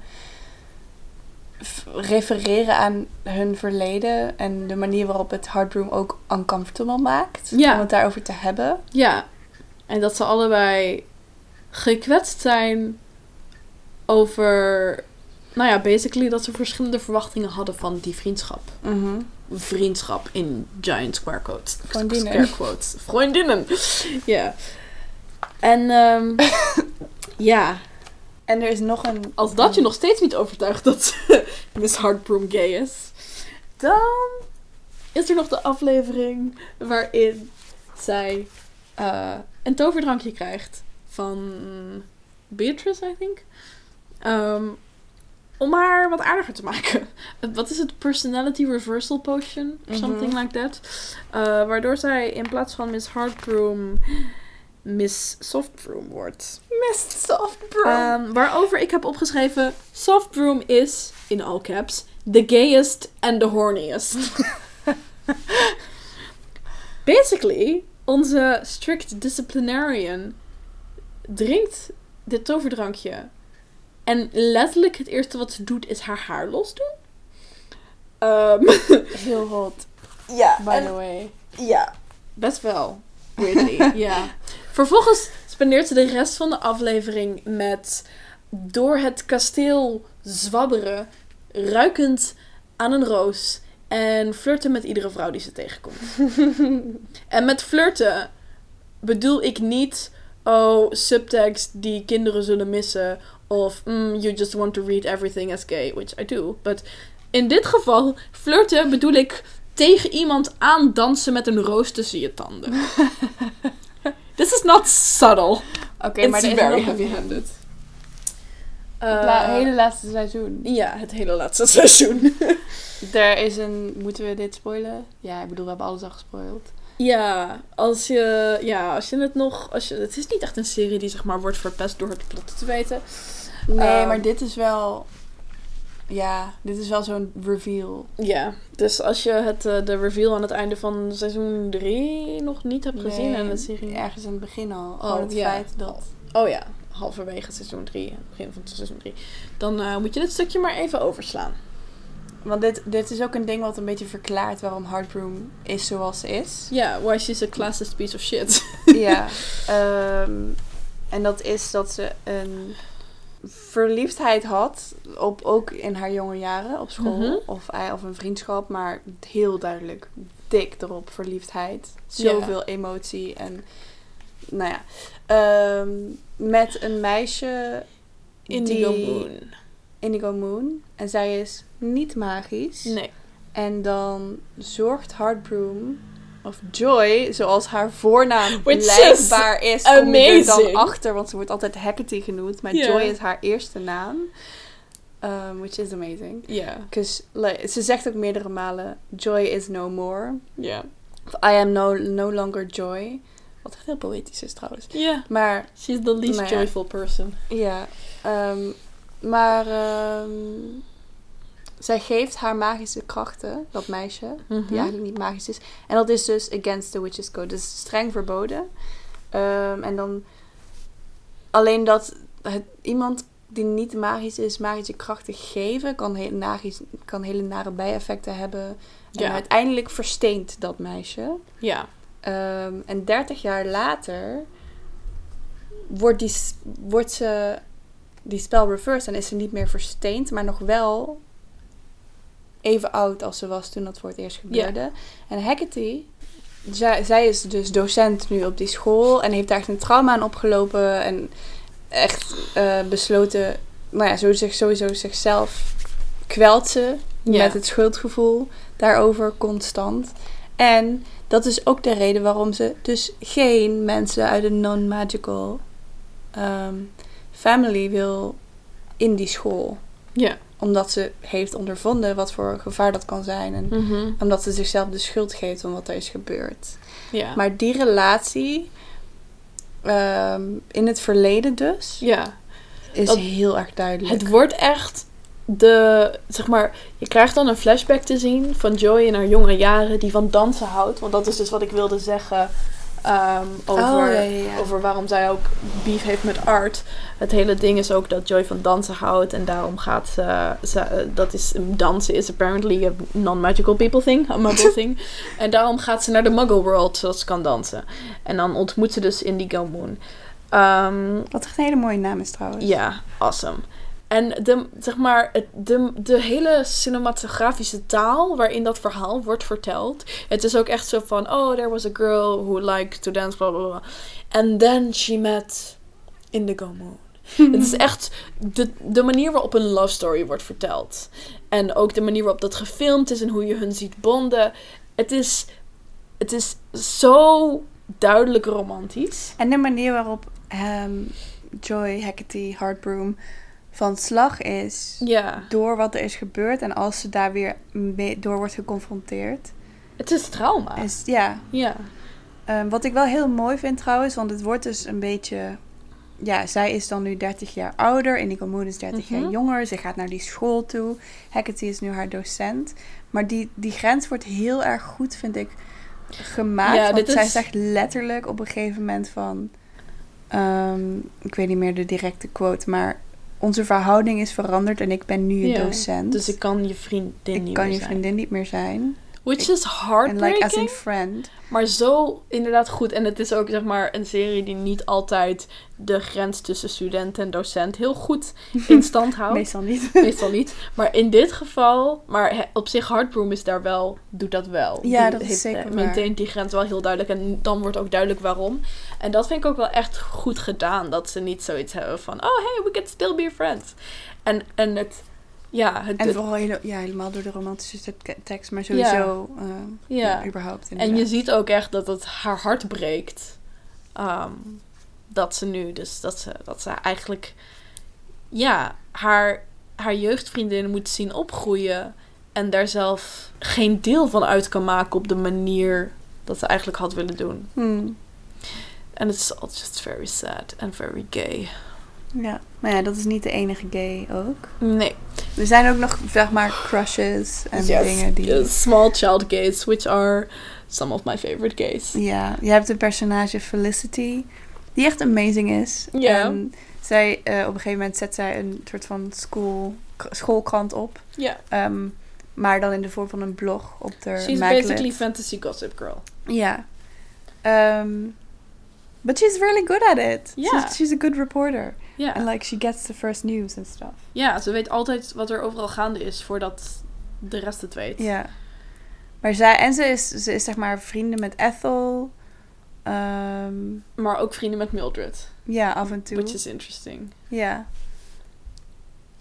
refereren aan hun verleden. En de manier waarop het Hardroom ook uncomfortable maakt. Ja. Om het daarover te hebben. Ja. En dat ze allebei gekwetst zijn over... Nou ja, basically dat ze verschillende verwachtingen hadden van die vriendschap. Vriendschap in giant square quotes. Vriendinnen. Square quotes. Vriendinnen. Ja. En ehm, [LAUGHS] ja, En er is nog een... als dat je nog steeds niet overtuigt dat [LAUGHS] Miss Heartbroom gay is, dan is er nog de aflevering waarin zij eh, een toverdrankje krijgt van Beatrice, I think. Ehm, om haar wat aardiger te maken. [LAUGHS] Wat is het? Personality Reversal Potion? Or Mhm. something like that. Eh, waardoor zij in plaats van Miss Heartbroom Miss Softbroom wordt. Miss Softbroom. Ehm, waarover ik heb opgeschreven: Softbroom is, in all caps, the gayest and the horniest. [LAUGHS] Basically, onze strict disciplinarian drinkt dit toverdrankje. En letterlijk het eerste wat ze doet is haar haar losdoen. Ehm, [LAUGHS] Heel hot, ja, by the way. ja, best wel. Weirdly, [LAUGHS] ja. Vervolgens spendeert ze de rest van de aflevering met door het kasteel zwabberen, ruikend aan een roos en flirten met iedere vrouw die ze tegenkomt. [LAUGHS] en met flirten bedoel ik niet, oh, subtext die kinderen zullen missen of mm, you just want to read everything as gay, which I do, but In dit geval, flirten bedoel ik tegen iemand aandansen met een roos tussen je tanden. [LAUGHS] This is not subtle. Oké, It's maar is very heavy-handed. het la- hele laatste seizoen. Ja, het hele laatste seizoen. [LAUGHS] Er is een... Moeten we dit spoilen? Ja, ik bedoel, we hebben alles al gespoild. Ja, als je, ja, als je het nog... Als je, het is niet echt een serie die zeg maar wordt verpest door het plot te weten. Nee, Ehm, maar dit is wel... Ja, dit is wel zo'n reveal. Ja, dus als je het, eh, de reveal aan het einde van seizoen 3 nog niet hebt gezien Nee, en de serie... Ergens in het begin al. Oh, het ja. feit dat... Oh ja, halverwege seizoen 3, begin van seizoen 3. Dan eh, moet je dit stukje maar even overslaan. Want dit, dit is ook een ding wat een beetje verklaart waarom Heartbroom is zoals ze is. Ja, why she's a classist piece of shit. ja. [LAUGHS] ehm, en dat is dat ze een verliefdheid had, op, ook in haar jonge jaren op school. Mhm. of, eh, of een vriendschap, maar heel duidelijk dik erop verliefdheid. Zoveel emotie en nou ja. ehm, met een meisje Indigo die- Moon. Indigo Moon. En zij is niet magisch. Nee. En dan zorgt Heartbroom of Joy, zoals haar voornaam Which is blijkbaar is, kom je er dan achter, want ze wordt altijd Hecate genoemd, maar. Joy is haar eerste naam. Um, which is amazing. Ja. Because like, ze zegt ook meerdere malen, Joy is no more. Ja. Of I am no, no longer Joy. Wat echt heel poëtisch is trouwens. Ja. Maar She's the least ja. joyful person. ja, ehm, maar ehm, zij geeft haar magische krachten, dat meisje, Mhm. die eigenlijk niet magisch is. En dat is dus against the witches code, dus streng verboden. Ehm, en dan alleen dat het, iemand die niet magisch is, magische krachten geven, kan, heel nagisch, kan hele nare bijeffecten hebben. En Ja. uiteindelijk versteent dat meisje. Ja. Ehm, en 30 jaar later wordt, die, wordt ze die spel reversed en is ze niet meer versteend, maar nog wel even oud als ze was toen dat voor het eerst gebeurde. En Hecate, zij, zij is dus docent nu op die school en heeft daar echt een trauma aan opgelopen en echt eh, besloten, nou ja, zo zich, sowieso zichzelf kwelt ze met het schuldgevoel daarover constant. En dat is ook de reden waarom ze dus geen mensen uit een non-magical ehm, family wil in die school. Ja. Omdat ze heeft ondervonden wat voor gevaar dat kan zijn. En Mhm. omdat ze zichzelf de schuld geeft om wat er is gebeurd. Ja. Maar die relatie, ehm, in het verleden dus, ja. is Dat- heel erg duidelijk. Het wordt echt de, zeg maar, je krijgt dan een flashback te zien van Joy in haar jonge jaren die van dansen houdt. Want dat is dus wat ik wilde zeggen ehm, over, Oh, ja, ja, ja. over waarom zij ook beef heeft met art. Het hele ding is ook dat Joy van dansen houdt en daarom gaat ze, ze eh, dat is, dansen is apparently a non-magical people thing, a muggle [LAUGHS] thing. En daarom gaat ze naar de muggle world zodat ze kan dansen. En dan ontmoet ze dus Indigo Moon. Ehm, Wat echt een hele mooie naam is trouwens. ja, awesome. En de, zeg maar, de, de hele cinematografische taal waarin dat verhaal wordt verteld. Het is ook echt zo van, oh, there was a girl who liked to dance, blah, blah, blah. And then she met Indigo Moon. [LAUGHS] Het is echt de, de manier waarop een love story wordt verteld. En ook de manier waarop dat gefilmd is en hoe je hun ziet bonden. Het is, het is zo duidelijk romantisch. En de manier waarop ehm, Joy, Hecate, Heartbroom van slag is Ja, door wat er is gebeurd. En als ze daar weer mee, door wordt geconfronteerd. het is trauma. Is, ja, Ja. Ehm, wat ik wel heel mooi vind trouwens, want het wordt dus een beetje... Ja, zij is dan nu 30 jaar ouder. Indigo Moon is 30 Mhm. jaar jonger. Ze gaat naar die school toe. Hecate is nu haar docent. Maar die, die grens wordt heel erg goed, vind ik, gemaakt. Ja, want zij is- zegt letterlijk op een gegeven moment van... ehm, ik weet niet meer de directe quote, maar... Onze verhouding is veranderd en ik ben nu je Ja, docent. Dus ik kan je vriendin ik niet kan meer je zijn. vriendin niet meer zijn. Which is En heartbreaking. like as in friend. Maar zo inderdaad goed. En het is ook zeg maar een serie die niet altijd de grens tussen student en docent heel goed [LAUGHS] in stand houdt. Meestal niet. [LAUGHS] Meestal niet. Maar in dit geval, maar op zich Heartbroom is daar wel, doet dat wel. Ja, Die dat is heeft, zeker eh, waar. Maintaint die grens wel heel duidelijk. En dan wordt ook duidelijk waarom. En dat vind ik ook wel echt goed gedaan. Dat ze niet zoiets hebben van, oh hey, we can still be friends. En, en het, Ja, het, En vooral hele, ja, helemaal door de romantische te- tekst, maar sowieso eh, ja. ja, überhaupt. En je ziet ook echt dat het haar hart breekt. Ehm, dat ze nu, dus dat ze, dat ze eigenlijk, ja, haar, haar jeugdvriendin moet zien opgroeien. En daar zelf geen deel van uit kan maken op de manier dat ze eigenlijk had willen doen. Hmm. En it's all just very sad and very gay. Ja, maar ja, dat is niet de enige gay ook. Nee. Er zijn ook nog, zeg maar, crushes en dingen die... yes, small child gays, which are some of my favorite gays. Ja, je hebt de personage Felicity, die echt amazing is. Ja. En zij, eh, op een gegeven moment zet zij een soort van school, schoolkrant op. Ja. Ehm, maar dan in de vorm van een blog op de She's Maglet. basically fantasy gossip girl. Ja. Ehm, but she's really good at it. Ja. She's, she's a good reporter. Ja. And like, she gets the first news and stuff. Ja, ze weet altijd wat er overal gaande is voordat de rest het weet. Ja. Maar zij, en ze is, ze is zeg maar vrienden met Ethel. Ehm, Maar ook vrienden met Mildred. ja, af en toe. Which is interesting. Ja.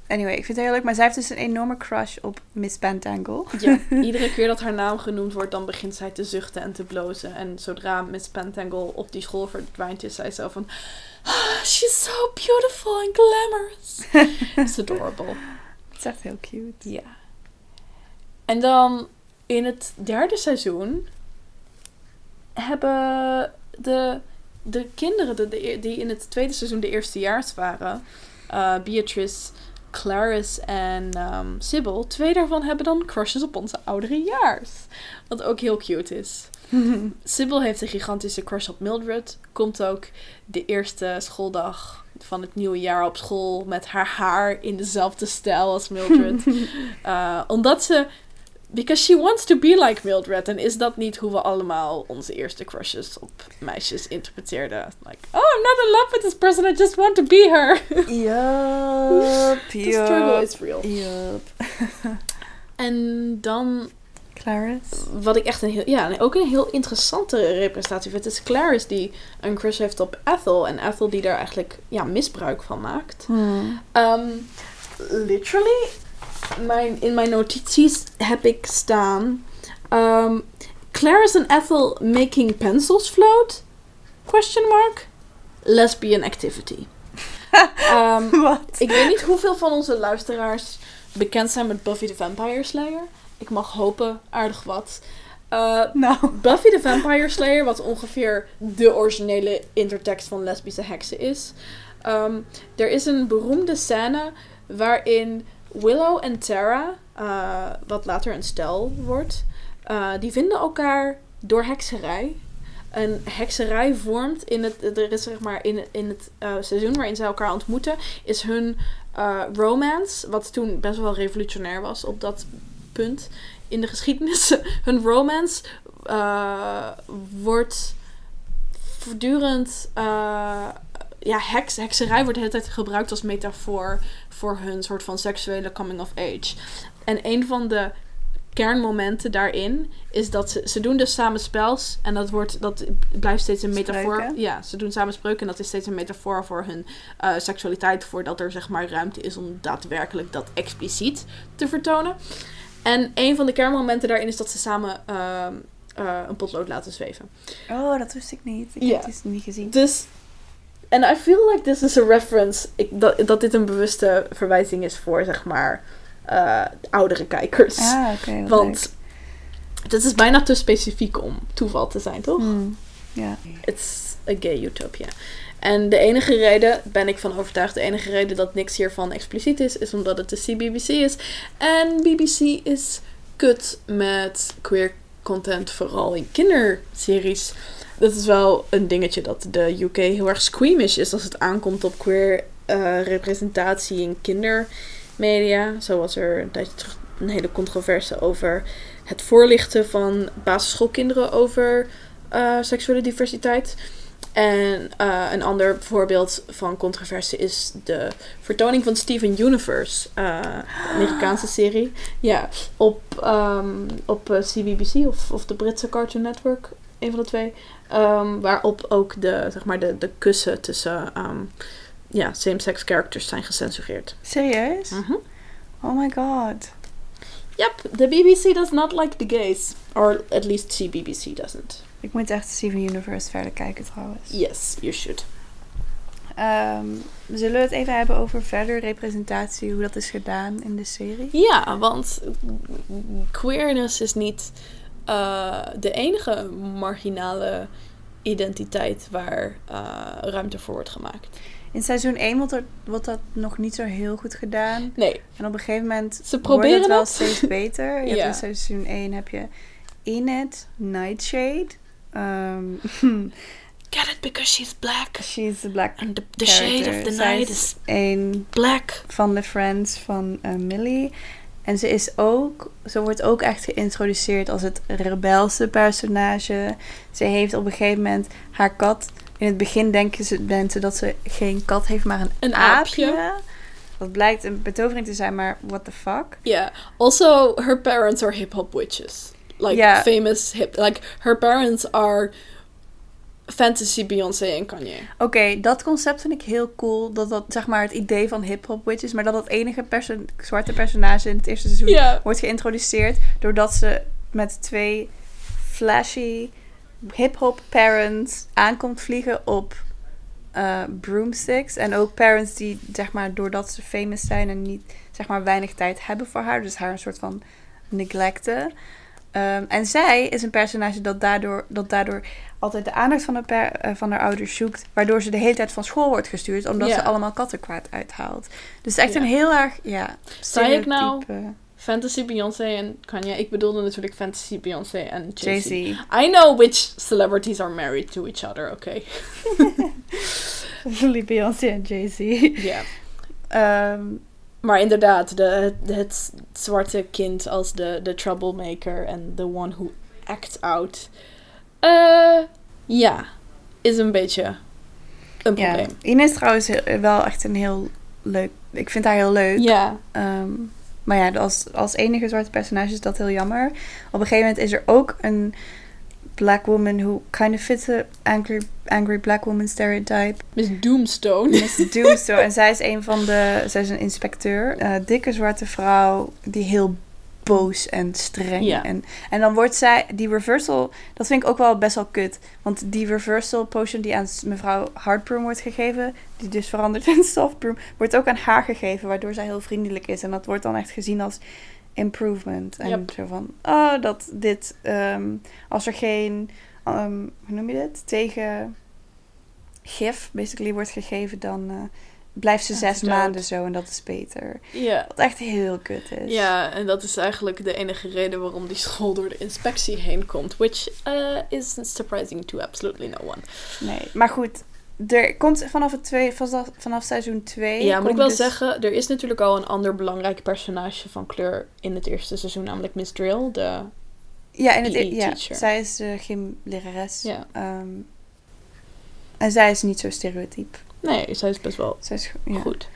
Anyway, ik vind het heel leuk. Maar zij heeft dus een enorme crush op Miss Pentangle. Ja, [LAUGHS] iedere keer dat haar naam genoemd wordt, dan begint zij te zuchten en te blozen. En zodra Miss Pentangle op die school verdwijnt, is zij zo van... "Ah, [GASPS] she's so beautiful and glamorous. [LAUGHS] It's adorable. Het is echt heel cute. Ja. En dan in het derde seizoen hebben de, de kinderen de, de- die in het tweede seizoen de eerstejaars waren, eh, Beatrice, Clarice en ehm Sybil, twee daarvan hebben dan crushes op onze ouderejaars. Wat ook heel cute is. [LAUGHS] Sybil heeft een gigantische crush op Mildred. Komt ook de eerste schooldag van het nieuwe jaar op school met haar haar in dezelfde stijl als Mildred. Uh, [LAUGHS] omdat ze. Because she wants to be like Mildred. En is dat niet hoe we allemaal onze eerste crushes op meisjes interpreteerden? Like, oh, I'm not in love with this person. I just want to be her. Yup, [LAUGHS] The struggle is real. Yup. En dan, Clarice? wat ik echt een heel, ja, ook een heel interessante representatie vind, is Clarice die een crush heeft op Ethel. En Ethel die daar eigenlijk, ja, misbruik van maakt. Hmm. Um, literally, mijn, in mijn notities heb ik staan... Um, Clarice and Ethel making pencils float? Question mark. Lesbian activity. Um, [LAUGHS] Wat? ik weet niet hoeveel van onze luisteraars bekend zijn met Buffy the Vampire Slayer. Ik mag hopen aardig wat. Uh, Nou. Buffy the Vampire Slayer, wat ongeveer de originele intertekst van lesbische heksen is. Ehm, er is een beroemde scène waarin Willow en Tara, eh, wat later een stel wordt, eh, die vinden elkaar door hekserij. Een hekserij vormt in het, er is zeg maar in, in het eh, seizoen waarin zij elkaar ontmoeten, is hun eh, romance, wat toen best wel revolutionair was op dat punt in de geschiedenis, [LAUGHS] hun romance eh, wordt voortdurend. eh, ja, heks, hekserij wordt de hele tijd gebruikt als metafoor voor hun soort van seksuele coming of age. En een van de kernmomenten daarin is dat ze, ze doen dus samen spels en dat, wordt, dat blijft steeds een metafoor. Spreuken? Ja, ze doen samen spreuken en dat is steeds een metafoor voor hun eh, seksualiteit, voordat er zeg maar ruimte is om daadwerkelijk dat expliciet te vertonen. En een van de kernmomenten daarin is dat ze samen ehm, eh, een potlood laten zweven. Oh, dat wist ik niet. Ik heb het niet gezien. Dus, en I feel like this is a reference, ik, dat, dat dit een bewuste verwijzing is voor, zeg maar, eh, oudere kijkers. Ah, oké. Want dit is bijna te specifiek om toeval te zijn, toch? Hmm, Ja. It's a gay utopia. En de enige reden, ben ik van overtuigd, de enige reden dat niks hiervan expliciet is, is omdat het de CBBC is. En BBC is kut met queer content, vooral in kinderseries. Dat is wel een dingetje dat de UK heel erg squeamish is als het aankomt op queer eh, representatie in kindermedia. Zo was er een tijdje terug een hele controverse over het voorlichten van basisschoolkinderen over eh, seksuele diversiteit. En eh, een ander voorbeeld van controverse is de vertoning van Steven Universe, eh, de Amerikaanse serie. Ja, op, ehm, op eh, CBBC of, of de Britse Cartoon Network, een van de twee. Ehm, waarop ook de, zeg maar, de, de kussen tussen ehm, ja, same-sex characters zijn gecensureerd. Serieus? Mhm. Oh my god. Yep, the BBC does not like the gays. Or at least CBBC doesn't. Ik moet echt Steven Universe verder kijken trouwens. Yes, you should. Ehm, zullen we het even hebben over verder representatie, hoe dat is gedaan in de serie? Ja, want queerness is niet eh, de enige marginale identiteit waar eh, ruimte voor wordt gemaakt. In seizoen 1 wordt, er, wordt dat nog niet zo heel goed gedaan. Nee, En op een gegeven moment Ze wordt proberen het wel het. steeds beter. [LAUGHS] Ja. in seizoen 1 heb je Enid Nightshade. Ehm [LAUGHS] get it because she's black. she's the black And the, the shade of the Zij night is een black. van de friends van eh, Millie. En ze is ook, ze wordt ook echt geïntroduceerd als het rebelse personage. Ze heeft op een gegeven moment haar kat. In het begin denken ze mensen dat ze geen kat heeft, maar een, Een aapje. aapje. Dat blijkt een betovering te zijn, maar what the fuck? Yeah. Also, her parents are hip hop witches. Like famous hip. Like her parents are fantasy Beyoncé en Kanye. Oké, dat concept vind ik heel cool. Dat dat zeg maar het idee van hip-hop witches, maar dat dat enige perso- zwarte personage in het eerste seizoen wordt geïntroduceerd doordat ze met twee flashy hip-hop parents aankomt vliegen op eh, broomsticks. En ook parents die, zeg maar, doordat ze famous zijn en niet, zeg maar, weinig tijd hebben voor haar, dus haar een soort van neglecten. Ehm, en zij is een personage dat daardoor, dat daardoor altijd de aandacht van, per- eh, van haar ouders zoekt. Waardoor ze de hele tijd van school wordt gestuurd. Omdat Ja. ze allemaal kattenkwaad uithaalt. Dus echt Ja. een heel erg, ja, Zei ik nou Fantasy Beyoncé en Kanye. Ik bedoelde natuurlijk Fantasy Beyoncé en Jay-Z. I know which celebrities are married to each other, okay? [LAUGHS] [LAUGHS] Lily Beyoncé en Jay-Z. Ja. Ehm, Maar inderdaad, de, het, zwarte kind als de, de troublemaker en the one who acts out. Eh, ja, is een beetje een ja. probleem. Ine is trouwens wel echt een heel leuk... Ik vind haar heel leuk. Ja, Ehm, maar ja, als, als enige zwarte personage is dat heel jammer. Op een gegeven moment is er ook een black woman who kind of fits a angry, angry black woman stereotype. Miss Doomstone. Miss Doomstone. en zij is een van de... Zij is een inspecteur. eh, dikke zwarte vrouw die heel boos en streng. Ja. En, en dan wordt zij... Die reversal... Dat vind ik ook wel best wel kut. Want die reversal potion die aan mevrouw Hardbroom wordt gegeven... Die dus verandert in [LAUGHS] Softbroom... Wordt ook aan haar gegeven. Waardoor zij heel vriendelijk is. En dat wordt dan echt gezien als improvement. En Yep. zo van... Oh, dat dit... ehm, als er geen... ehm, hoe noem je dit? Tegen gif basically wordt gegeven, dan eh, blijft ze zes dood. maanden zo en dat is beter. Ja. Wat echt heel kut is. Ja, en dat is eigenlijk de enige reden waarom die school door de inspectie heen komt. Which uh, is surprising to absolutely no one. Nee, maar goed. Er komt vanaf, het twee, vanaf, vanaf seizoen 2. Ja, moet ik wel zeggen, er is natuurlijk al een ander belangrijk personage van kleur in het eerste seizoen, namelijk Miss Drill, de... Ja, in het, PE ja teacher. zij is de gymlerares. Ja. Ehm, en zij is niet zo stereotyp. Nee, zij is best wel Zij is, go- ja. goed.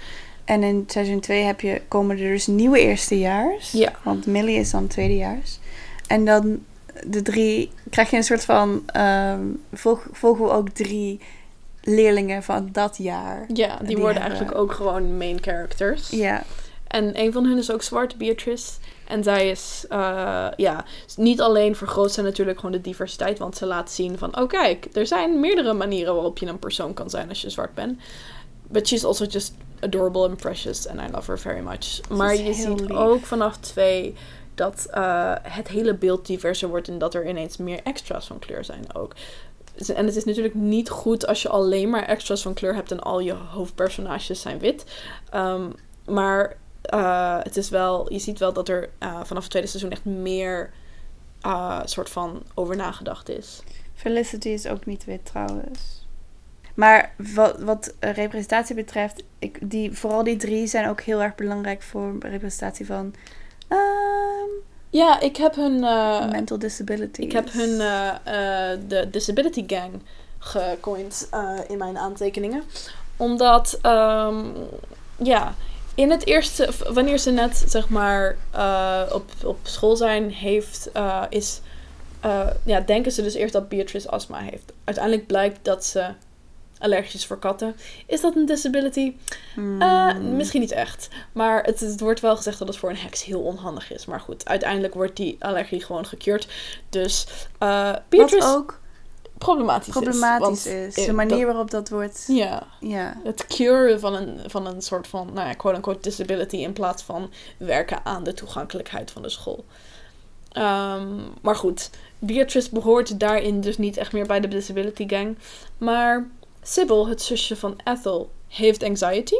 En in seizoen 2 heb je, komen er dus nieuwe eerstejaars. Ja. Want Millie is dan tweedejaars. En dan de drie, krijg je een soort van, volg, volgen we ook drie leerlingen van dat jaar. Ja, die, Die worden hebben- eigenlijk ook gewoon main characters. Ja, En een van hun is ook zwart, Beatrice. En zij is, eh, ja, niet alleen vergroot ze natuurlijk gewoon de diversiteit, want ze laat zien van, oh kijk, er zijn meerdere manieren waarop je een persoon kan zijn als je zwart bent. But she's also just adorable and precious and I love her very much. maar je ziet lief. ook vanaf twee dat eh, het hele beeld diverser wordt en dat er ineens meer extra's van kleur zijn ook. En het is natuurlijk niet goed als je alleen maar extra's van kleur hebt en al je hoofdpersonages zijn wit. Ehm, maar eh, het is wel, je ziet wel dat er eh, vanaf het tweede seizoen echt meer eh, soort van over nagedacht is. Felicity is ook niet wit trouwens. Maar wat, wat representatie betreft, ik, die, vooral die drie zijn ook heel erg belangrijk voor representatie van ehm, Ja, ik heb hun, eh, mental disabilities. ik heb hun eh, eh, de Disability Gang gecoind in mijn aantekeningen. Omdat, ehm, ja, in het eerste, wanneer ze net zeg maar op, op school zijn, heeft, is, ja, denken ze dus eerst dat Beatrice astma heeft. Uiteindelijk blijkt dat ze allergisch voor katten. Is dat een disability? Hmm. Eh, misschien niet echt. Maar het, het wordt wel gezegd dat het voor een heks heel onhandig is. Maar goed, uiteindelijk wordt die allergie gewoon gecured. Dus eh Beatrice Wat ook problematisch, problematisch is. is. want, De eh, manier dat- waarop dat wordt. ja, Ja. het curen van een, van een soort van, nou ja, quote-unquote disability in plaats van werken aan de toegankelijkheid van de school. Ehm, maar goed, Beatrice behoort daarin dus niet echt meer bij de disability gang. Maar Sybil, het zusje van Ethel, heeft anxiety.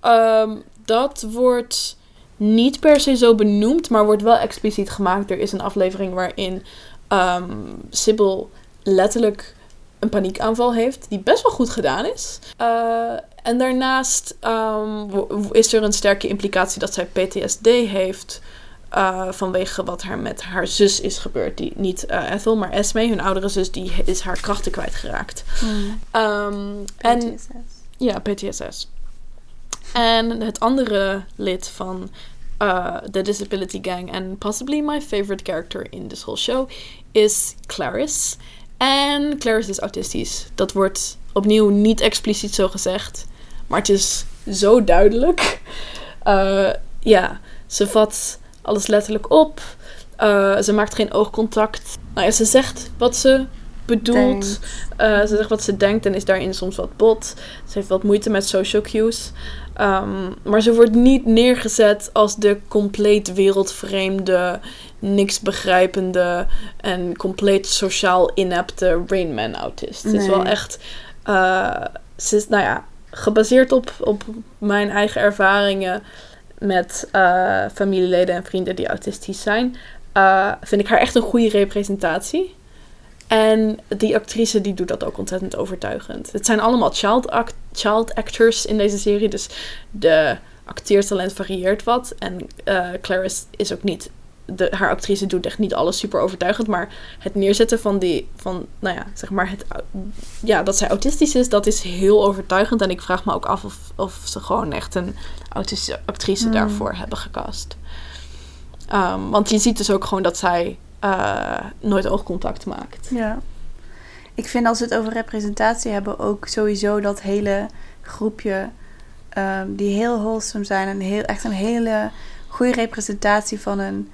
Ehm, dat wordt niet per se zo benoemd, maar wordt wel expliciet gemaakt. Er is een aflevering waarin ehm Sybil letterlijk een paniekaanval heeft, die best wel goed gedaan is. Eh, en daarnaast ehm, is er een sterke implicatie dat zij PTSD heeft. Eh, vanwege wat er met haar zus is gebeurd. Die, niet eh, Ethel, maar Esme, hun oudere zus, die is haar krachten kwijtgeraakt. Hmm. Ehm, en PTSS. ja, PTSS. En het andere lid van eh, de Disability Gang en possibly my favorite character in this whole show is Clarice. En Clarice is autistisch. Dat wordt opnieuw niet expliciet zo gezegd, maar het is zo duidelijk. Eh, ja, ze vat alles letterlijk op. Eh, ze maakt geen oogcontact. Nou ja, ze zegt wat ze bedoelt. Eh, ze zegt wat ze denkt en is daarin soms wat bot. Ze heeft wat moeite met social cues. Ehm, maar ze wordt niet neergezet als de compleet wereldvreemde, niks begrijpende en compleet sociaal inepte Rainman autist. Het is wel echt, eh, ze is, nou ja, gebaseerd op, op mijn eigen ervaringen met eh, familieleden en vrienden die autistisch zijn, eh, vind ik haar echt een goede representatie. En die actrice die doet dat ook ontzettend overtuigend. Het zijn allemaal child, child actors in deze serie. Dus de acteertalent varieert wat. En eh, Clarice is ook niet... De, haar actrice doet echt niet alles super overtuigend. Maar het neerzetten van die... Van, nou ja, zeg maar het... Ja, dat zij autistisch is, dat is heel overtuigend. En ik vraag me ook af of, of ze gewoon echt een autistische actrice Hmm. daarvoor hebben gecast. Ehm, want je ziet dus ook gewoon dat zij eh, nooit oogcontact maakt. Ja. Ik vind als we het over representatie hebben, ook sowieso dat hele groepje ehm, die heel wholesome zijn en heel, echt een hele goede representatie van een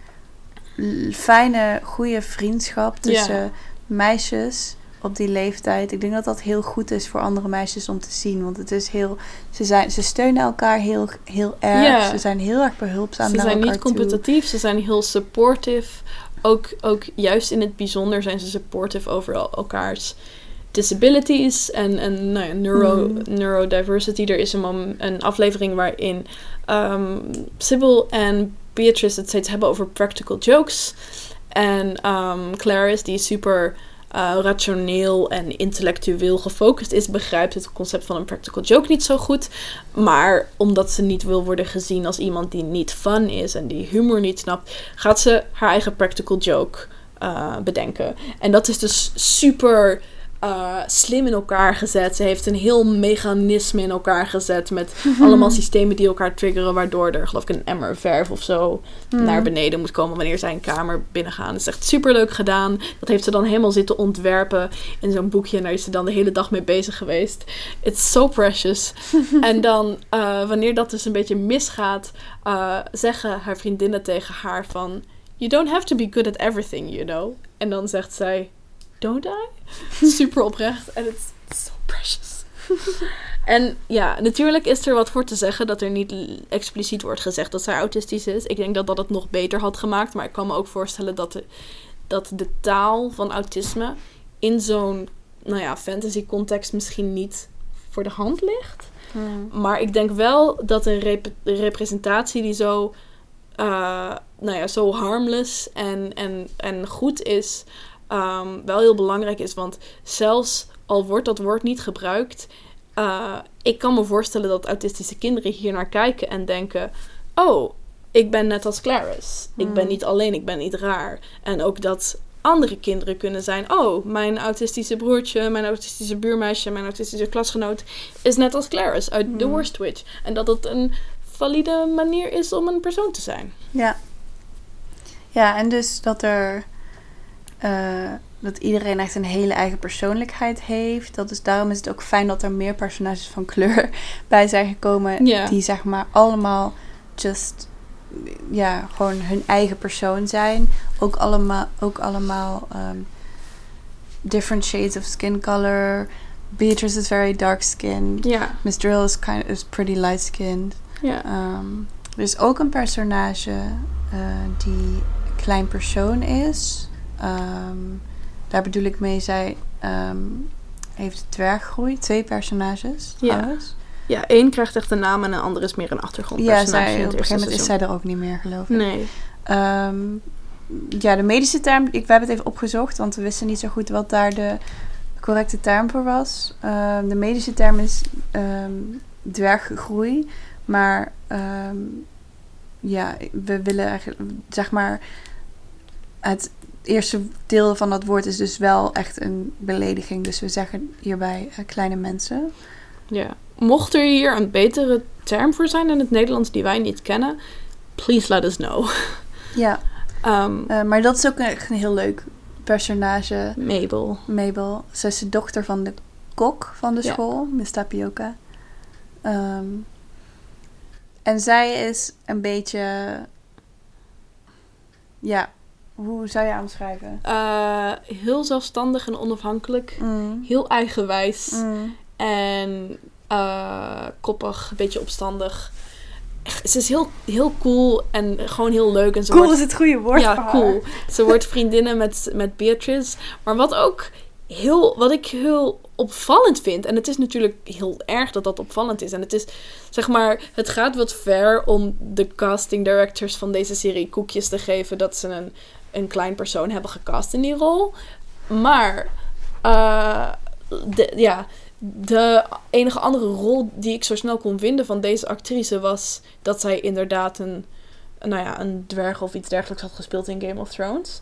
fijne, goede vriendschap tussen meisjes op die leeftijd. Ik denk dat dat heel goed is voor andere meisjes om te zien, want het is heel, ze, zijn, ze steunen elkaar heel, heel erg. Ze zijn heel erg behulpzaam Ze zijn niet toe. competitief, ze zijn heel supportive. Ook, ook juist in het bijzonder zijn ze supportive over el- elkaars disabilities en, en nou ja, neuro, Mm. neurodiversity. Er is een, een aflevering waarin ehm Sybil en Beatrice het steeds hebben over practical jokes. En ehm, Clarice, die super eh, rationeel en intellectueel gefocust is, begrijpt het concept van een practical joke niet zo goed. Maar omdat ze niet wil worden gezien als iemand die niet fun is en die humor niet snapt, gaat ze haar eigen practical joke eh, bedenken. En dat is dus super eh, slim in elkaar gezet. Ze heeft een heel mechanisme in elkaar gezet met [LAUGHS] allemaal systemen die elkaar triggeren, waardoor er geloof ik een emmer verf of zo Hmm. naar beneden moet komen wanneer zij een kamer binnengaan. Dat is echt super leuk gedaan. Dat heeft ze dan helemaal zitten ontwerpen in zo'n boekje. En daar is ze dan de hele dag mee bezig geweest. It's so precious. [LAUGHS] en dan, eh, wanneer dat dus een beetje misgaat, eh, zeggen haar vriendinnen tegen haar van... You don't have to be good at everything, you know. En dan zegt zij... Don't I? [LAUGHS] Super oprecht. En het is so precious. [LAUGHS] En ja, natuurlijk is er wat voor te zeggen dat er niet expliciet wordt gezegd dat zij autistisch is. Ik denk dat dat het nog beter had gemaakt. Maar ik kan me ook voorstellen dat de, dat de taal van autisme in zo'n nou ja, fantasy context misschien niet voor de hand ligt. Hmm. Maar ik denk wel dat een rep- representatie die zo, eh, nou ja, zo harmless en, en, en goed is, ehm, wel heel belangrijk is. Want zelfs al wordt dat woord niet gebruikt, eh, ik kan me voorstellen dat autistische kinderen hier naar kijken en denken: Oh, ik ben net als Clarice. Ik ben Mm. niet alleen, ik ben niet raar. En ook dat andere kinderen kunnen zijn: Oh, mijn autistische broertje, mijn autistische buurmeisje, mijn autistische klasgenoot is net als Clarice uit The Mm. Worst Witch. En dat het een valide manier is om een persoon te zijn. Ja. Ja, en dus dat er eh, dat iedereen echt een hele eigen persoonlijkheid heeft. Dat is, daarom is het ook fijn dat er meer personages van kleur [LAUGHS] bij zijn gekomen. Die zeg maar allemaal just, ja, gewoon hun eigen persoon zijn. Ook allemaal, ook allemaal ehm, different shades of skin color. Beatrice is very dark skinned. Miss Drill is, kind is pretty light skinned. Ehm, er is ook een personage eh, die een klein persoon is. Ehm, daar bedoel ik mee, zij ehm, heeft dwerggroei. Twee personages Ja. trouwens. ja, één krijgt echt een naam en een ander is meer een Ja, achtergrondpersonage zij, in op een gegeven moment is zij er ook niet meer, geloof ik. Nee. Ehm, ja, de medische term, ik, we hebben het even opgezocht, want we wisten niet zo goed wat daar de correcte term voor was. De medische term is dwerggroei, maar ja, we willen eigenlijk, zeg maar, het eerste deel van dat woord is dus wel echt een belediging. Dus we zeggen hierbij eh, kleine mensen. Ja. Mocht er hier een betere term voor zijn in het Nederlands die wij niet kennen, please let us know. [LAUGHS] Ja, Ehm, eh, maar dat is ook echt een heel leuk personage. Mabel. Mabel. Ze is de dochter van de kok van de Ja. school, Miss Tapioca. Ehm, en zij is een beetje... Ja, hoe zou je omschrijven? Eh, heel zelfstandig en onafhankelijk. Mm. Heel eigenwijs. Mm. En eh, koppig, een beetje opstandig. Echt, Ze is heel, heel cool en gewoon heel leuk. En ze Cool wordt, is het goede woord Ja, voor haar. cool. Ze wordt vriendinnen met, met Beatrice. Maar wat ook heel, wat ik heel opvallend vind. En het is natuurlijk heel erg dat dat opvallend is. En het is, zeg maar, het gaat wat ver om de casting directors van deze serie koekjes te geven dat ze een, een klein persoon hebben gecast in die rol. Maar, eh, ja, de enige andere rol die ik zo snel kon vinden van deze actrice was dat zij inderdaad een, nou ja, een dwerg of iets dergelijks had gespeeld in Game of Thrones.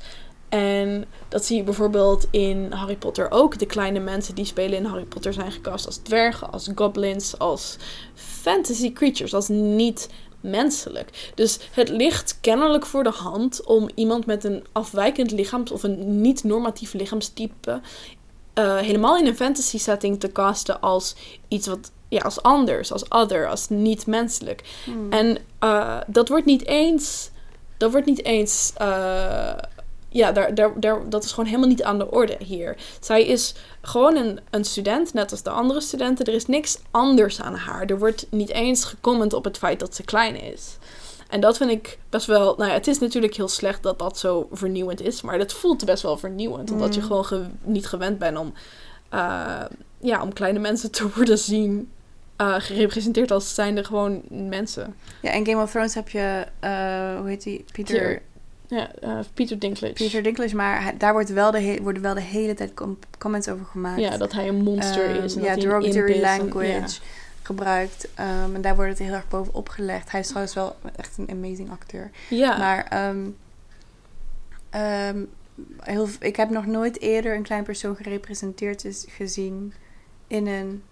En dat zie je bijvoorbeeld in Harry Potter ook. De kleine mensen die spelen in Harry Potter zijn gecast als dwergen, als goblins, als fantasy creatures, als niet menselijk. Dus het ligt kennelijk voor de hand om iemand met een afwijkend lichaams- of een niet-normatief lichaamstype eh, helemaal in een fantasy setting te casten als iets wat ja, als anders, als other, als niet menselijk. Mm. En eh, dat wordt niet eens. Dat wordt niet eens. eh, ja, daar, daar, daar, dat is gewoon helemaal niet aan de orde hier. Zij is gewoon een, een student, net als de andere studenten. Er is niks anders aan haar. Er wordt niet eens gecomment op het feit dat ze klein is. En dat vind ik best wel. Nou ja, het is natuurlijk heel slecht dat dat zo vernieuwend is. Maar dat voelt best wel vernieuwend. Omdat je Mm. gewoon ge- niet gewend bent om. eh, ja, om kleine mensen te [LAUGHS] worden zien. eh, gerepresenteerd als zijnde gewoon mensen. Ja, in Game of Thrones heb je, eh, hoe heet die? Peter, Peter Ja, eh, Peter Dinklage. Peter Dinklage, maar hij- daar wordt wel de worden wel de hele tijd com- comments over gemaakt. Ja, dat hij een monster Ehm, is. En ja, dat hij derogatory en- language ja. gebruikt. Ehm, en daar wordt het heel erg bovenop gelegd. Hij is trouwens wel echt een amazing acteur. Ja, Maar ehm, heel, ik heb nog nooit eerder een klein persoon gerepresenteerd is, gezien in een,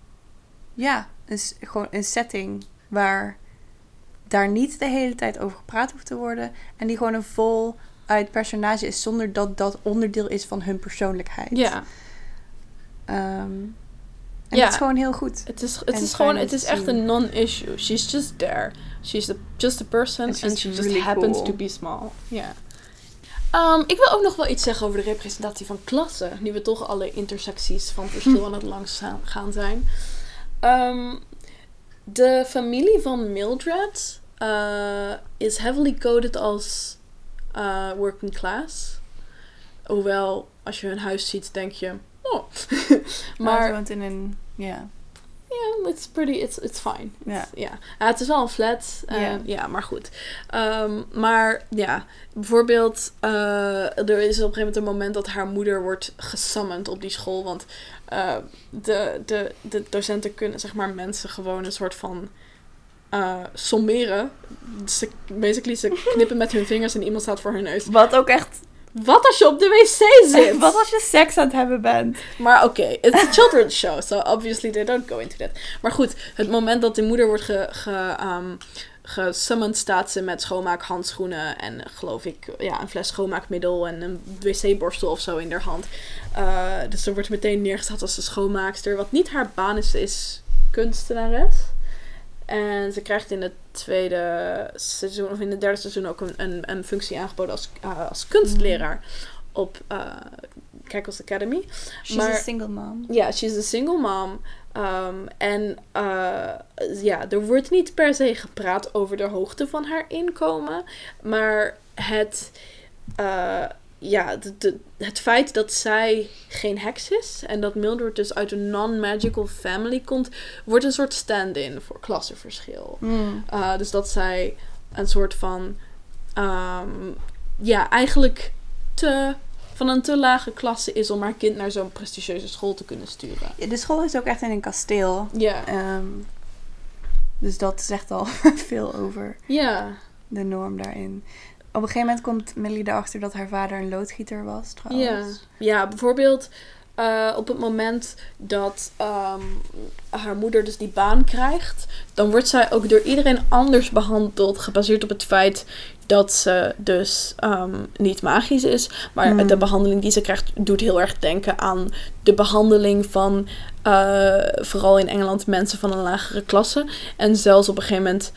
ja, een, gewoon een setting waar daar niet de hele tijd over gepraat hoeft te worden. En die gewoon een vol uit personage is zonder dat dat onderdeel is van hun persoonlijkheid. ja. Ehm, en Ja. dat is gewoon heel goed. Het is, het is gewoon, het is echt een non-issue. She's just there. She's the, just a person And she just happens cool. to be small. Ja. Ehm, ik wil ook nog wel iets zeggen over de representatie van klassen. Nu we toch alle intersecties van verschil [LAUGHS] aan het langs gaan- gaan zijn. Ehm, de familie van Mildred eh, is heavily coded als eh, working class. Hoewel, als je hun huis ziet, denk je... Oh. [LAUGHS] Maar woont in een, ja, ja, it's pretty, it's, it's fine. ja. Ja, Ja, het is wel een flat. en- Ja. ja, maar goed. Ehm, maar ja, bijvoorbeeld, eh, er is op een gegeven moment een moment dat haar moeder wordt gesummand op die school. Want eh, de, de, de docenten kunnen, zeg maar, mensen gewoon een soort van eh sommeren. Ze, basically, ze [LAUGHS] knippen met hun vingers en iemand staat voor hun neus. Wat ook echt, Wat als je op de wc zit? [LAUGHS] wat als je seks aan het hebben bent? Maar oké, it's a children's show, so obviously they don't go into that. Maar goed, het moment dat de moeder wordt ge, ge, ehm, Gesummand staat ze met schoonmaakhandschoenen en geloof ik ja, een fles schoonmaakmiddel en een wc-borstel of zo in haar hand. Eh, dus ze wordt meteen neergezet als de schoonmaakster. Wat niet haar baan is, is kunstenares. En ze krijgt in het tweede seizoen, of in het derde seizoen ook een, een, een functie aangeboden als, uh, als kunstleraar op uh, Kijkels Academy. She's Maar- a single mom. Ja, she's a single mom. Um, en uh, ja, er wordt niet per se gepraat over de hoogte van haar inkomen. Maar het, uh, ja, de, de- het feit dat zij geen heks is en dat Mildred dus uit een non-magical family komt, wordt een soort stand-in voor klassenverschil. Mm. Uh, dus dat zij een soort van, ehm, ja, eigenlijk te, van een te lage klasse is om haar kind naar zo'n prestigieuze school te kunnen sturen. Ja, De school is ook echt in een kasteel. Ja. Ehm, dus dat zegt al [LAUGHS] veel over Ja. de norm daarin. Op een gegeven moment komt Millie erachter dat haar vader een loodgieter was, Ja. trouwens. Ja, bijvoorbeeld eh, op het moment dat ehm, haar moeder dus die baan krijgt, dan wordt zij ook door iedereen anders behandeld, gebaseerd op het feit dat ze dus ehm, niet magisch is. Maar Hmm. de behandeling die ze krijgt doet heel erg denken aan de behandeling van eh, vooral in Engeland mensen van een lagere klasse. En zelfs op een gegeven moment.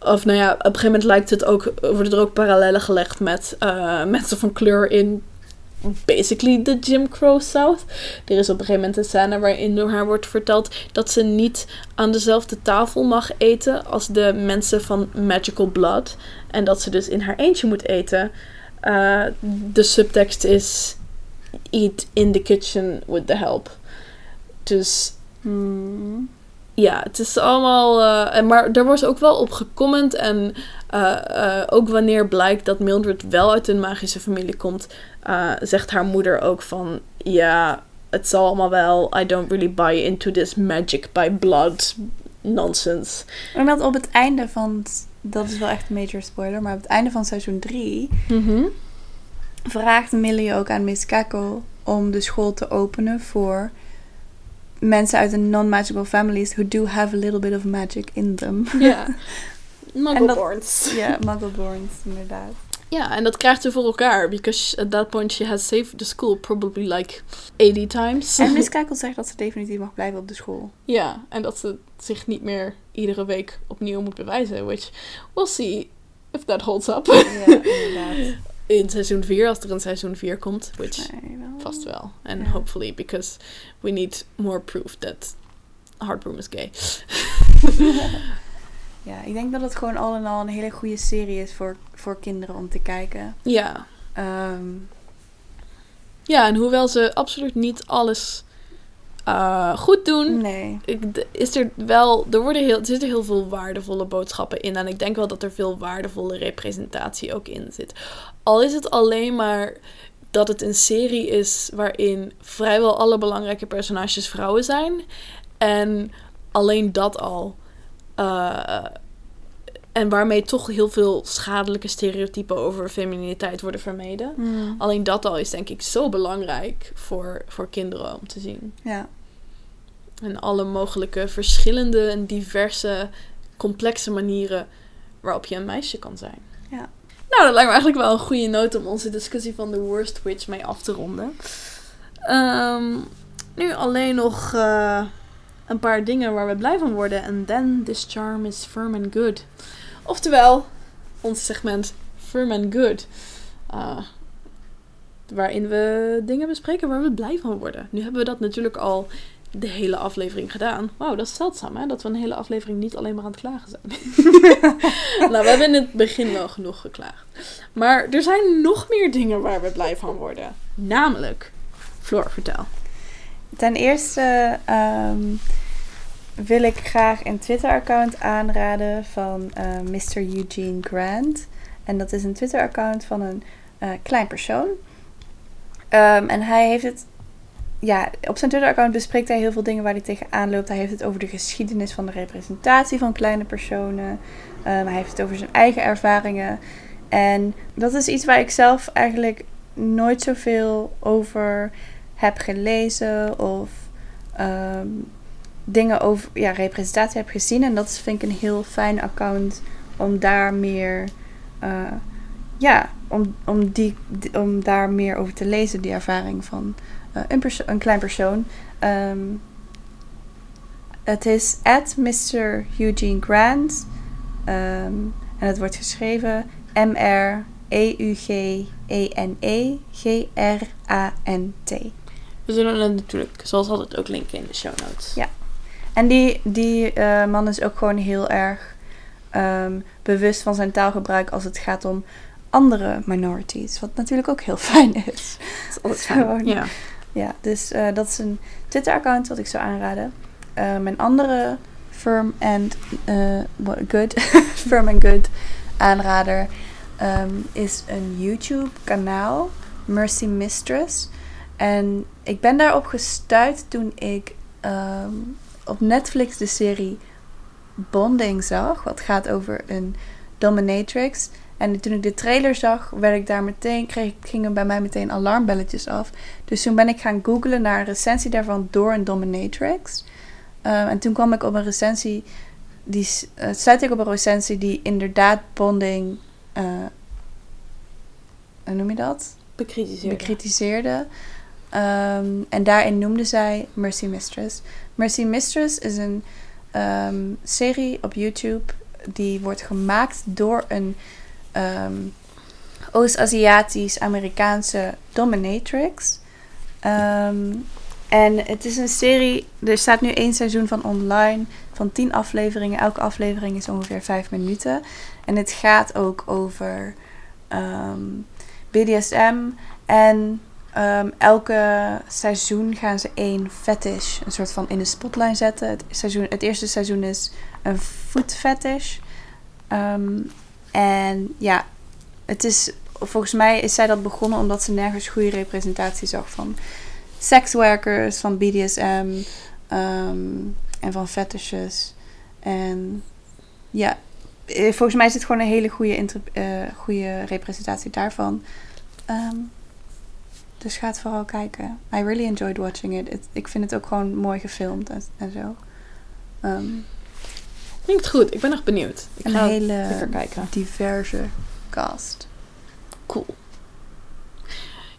Of nou ja, op een gegeven moment lijkt het ook, worden er ook parallellen gelegd met eh, mensen van kleur in basically de Jim Crow South. Er is op een gegeven moment een scène waarin door haar wordt verteld dat ze niet aan dezelfde tafel mag eten als de mensen van Magical Blood. En dat ze dus in haar eentje moet eten. Eh, de subtekst is eat in the kitchen with the help. Dus Hmm. Ja, het is allemaal. eh, en maar er wordt ook wel op gecomment. En eh, eh, ook wanneer blijkt dat Mildred wel uit een magische familie komt, zegt haar moeder ook van ja, het zal allemaal wel. I don't really buy into this magic by blood nonsense. Omdat op het einde van... Dat is wel echt een major spoiler. Maar op het einde van seizoen 3 vraagt Millie ook aan Miss Cackle om de school te openen voor mensen uit een non-magical families who do have a little bit of magic in them. Ja. [LAUGHS] Muggleborns. Ja, muggleborns, inderdaad. Ja, en dat krijgt ze voor elkaar. Because at that point she has saved the school probably like 80 times. En Miss [LAUGHS] Cackle zegt dat ze definitief mag blijven op de school. Ja, en dat ze zich niet meer iedere week opnieuw moet bewijzen. Which we'll see if that holds up. Ja, inderdaad. [LAUGHS] In seizoen 4, als er een seizoen 4 komt. Which wel. vast wel. En Ja. hopefully, because we need more proof that Heartbroom is gay. [LAUGHS] Ja, ik denk dat het gewoon al in al een hele goede serie is voor, voor kinderen om te kijken. Ja. Ehm, Ja, en hoewel ze absoluut niet alles eh, goed doen, nee. is er wel, er, worden heel, er zitten heel veel waardevolle boodschappen in. En ik denk wel dat er veel waardevolle representatie ook in zit. Al is het alleen maar dat het een serie is waarin vrijwel alle belangrijke personages vrouwen zijn. En alleen dat al. eh, en waarmee toch heel veel schadelijke stereotypen over femininiteit worden vermeden. Hmm. Alleen dat al is denk ik zo belangrijk voor, voor kinderen om te zien. Ja. En alle mogelijke verschillende en diverse, complexe manieren waarop je een meisje kan zijn. Nou, dat lijkt me eigenlijk wel een goede noot om onze discussie van The Worst Witch mee af te ronden. Ehm, nu alleen nog eh, een paar dingen waar we blij van worden. And then this charm is firm and good. Oftewel, ons segment Firm and Good. Eh, waarin we dingen bespreken waar we blij van worden. Nu hebben we dat natuurlijk al de hele aflevering gedaan. Wauw, dat is zeldzaam hè, dat we een hele aflevering niet alleen maar aan het klagen zijn. [LAUGHS] nou, we hebben in het begin wel genoeg geklaagd. Maar er zijn nog meer dingen waar we blij van worden. Namelijk, Floor, vertel. Ten eerste ehm, wil ik graag een Twitter-account aanraden van eh, Mr. Eugene Grant. En dat is een Twitter-account van een eh, klein persoon. Ehm, en hij heeft het. Ja, op zijn Twitter-account bespreekt hij heel veel dingen waar hij tegenaan loopt. Hij heeft het over de geschiedenis van de representatie van kleine personen. Ehm, hij heeft het over zijn eigen ervaringen. En dat is iets waar ik zelf eigenlijk nooit zoveel over heb gelezen of ehm, dingen over ja, representatie heb gezien. En dat vind ik een heel fijn account om daar meer. eh, ja, om, om, die, om daar meer over te lezen, die ervaring van een, perso- een klein persoon. Ehm, het is at Mr. Eugene Grant. Ehm, en het wordt geschreven E M-R-E-U-G-E-N-E-G-R-A-N-T. We zullen het natuurlijk, zoals altijd, ook linken in de show notes. Ja. En die, die eh, man is ook gewoon heel erg ehm, bewust van zijn taalgebruik als het gaat om andere minorities. Wat natuurlijk ook heel fijn is. Dat is altijd Gewoon. fijn. Ja. Ja, dus eh, dat is een Twitter-account wat ik zou aanraden. Eh, mijn andere Firm and eh, what- Good, [LAUGHS] Firm and Good aanrader ehm, is een YouTube-kanaal, Mercy Mistress. En ik ben daarop gestuurd toen ik ehm, op Netflix de serie Bonding zag. Wat gaat over een dominatrix. En toen ik de trailer zag, werd ik daar meteen, kreeg, gingen bij mij meteen alarmbelletjes af. Dus toen ben ik gaan googlen naar een recensie daarvan door een dominatrix. Eh, en toen kwam ik op een recensie, die eh, sluit ik op een recensie die inderdaad bonding, eh, hoe noem je dat? Bekritiseerd. bekritiseerde. Ehm, en daarin noemde zij Mercy Mistress. Mercy Mistress is een ehm, serie op YouTube die wordt gemaakt door een ehm, Oost-Aziatisch-Amerikaanse dominatrix. Ehm, en het is een serie, er staat nu één seizoen van online, van tien afleveringen. Elke aflevering is ongeveer vijf minuten. En het gaat ook over BDSM. En ehm, elke seizoen gaan ze één fetish, een soort van in de spotlight zetten. Het, seizoen, het eerste seizoen is een foot fetish. En ja, het is, volgens mij is zij dat begonnen omdat ze nergens goede representatie zag van sekswerkers, van BDSM ehm, en van fetishes. En ja, eh, volgens mij is het gewoon een hele goede, eh, goede representatie daarvan. Ehm, dus ga het vooral kijken. I really enjoyed watching it. Ik vind het ook gewoon mooi gefilmd en, en zo. Ehm, Klinkt goed. Ik ben echt benieuwd. Ik een ga hele lekker kijken. diverse cast. Cool.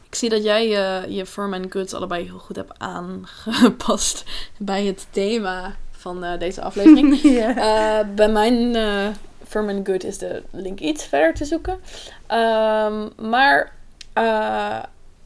Ik zie dat jij eh, je firm and goods allebei heel goed hebt aangepast [LAUGHS] bij het thema van eh, deze aflevering. [LAUGHS] Eh, bij mijn firm and good is de link iets verder te zoeken. Ehm, maar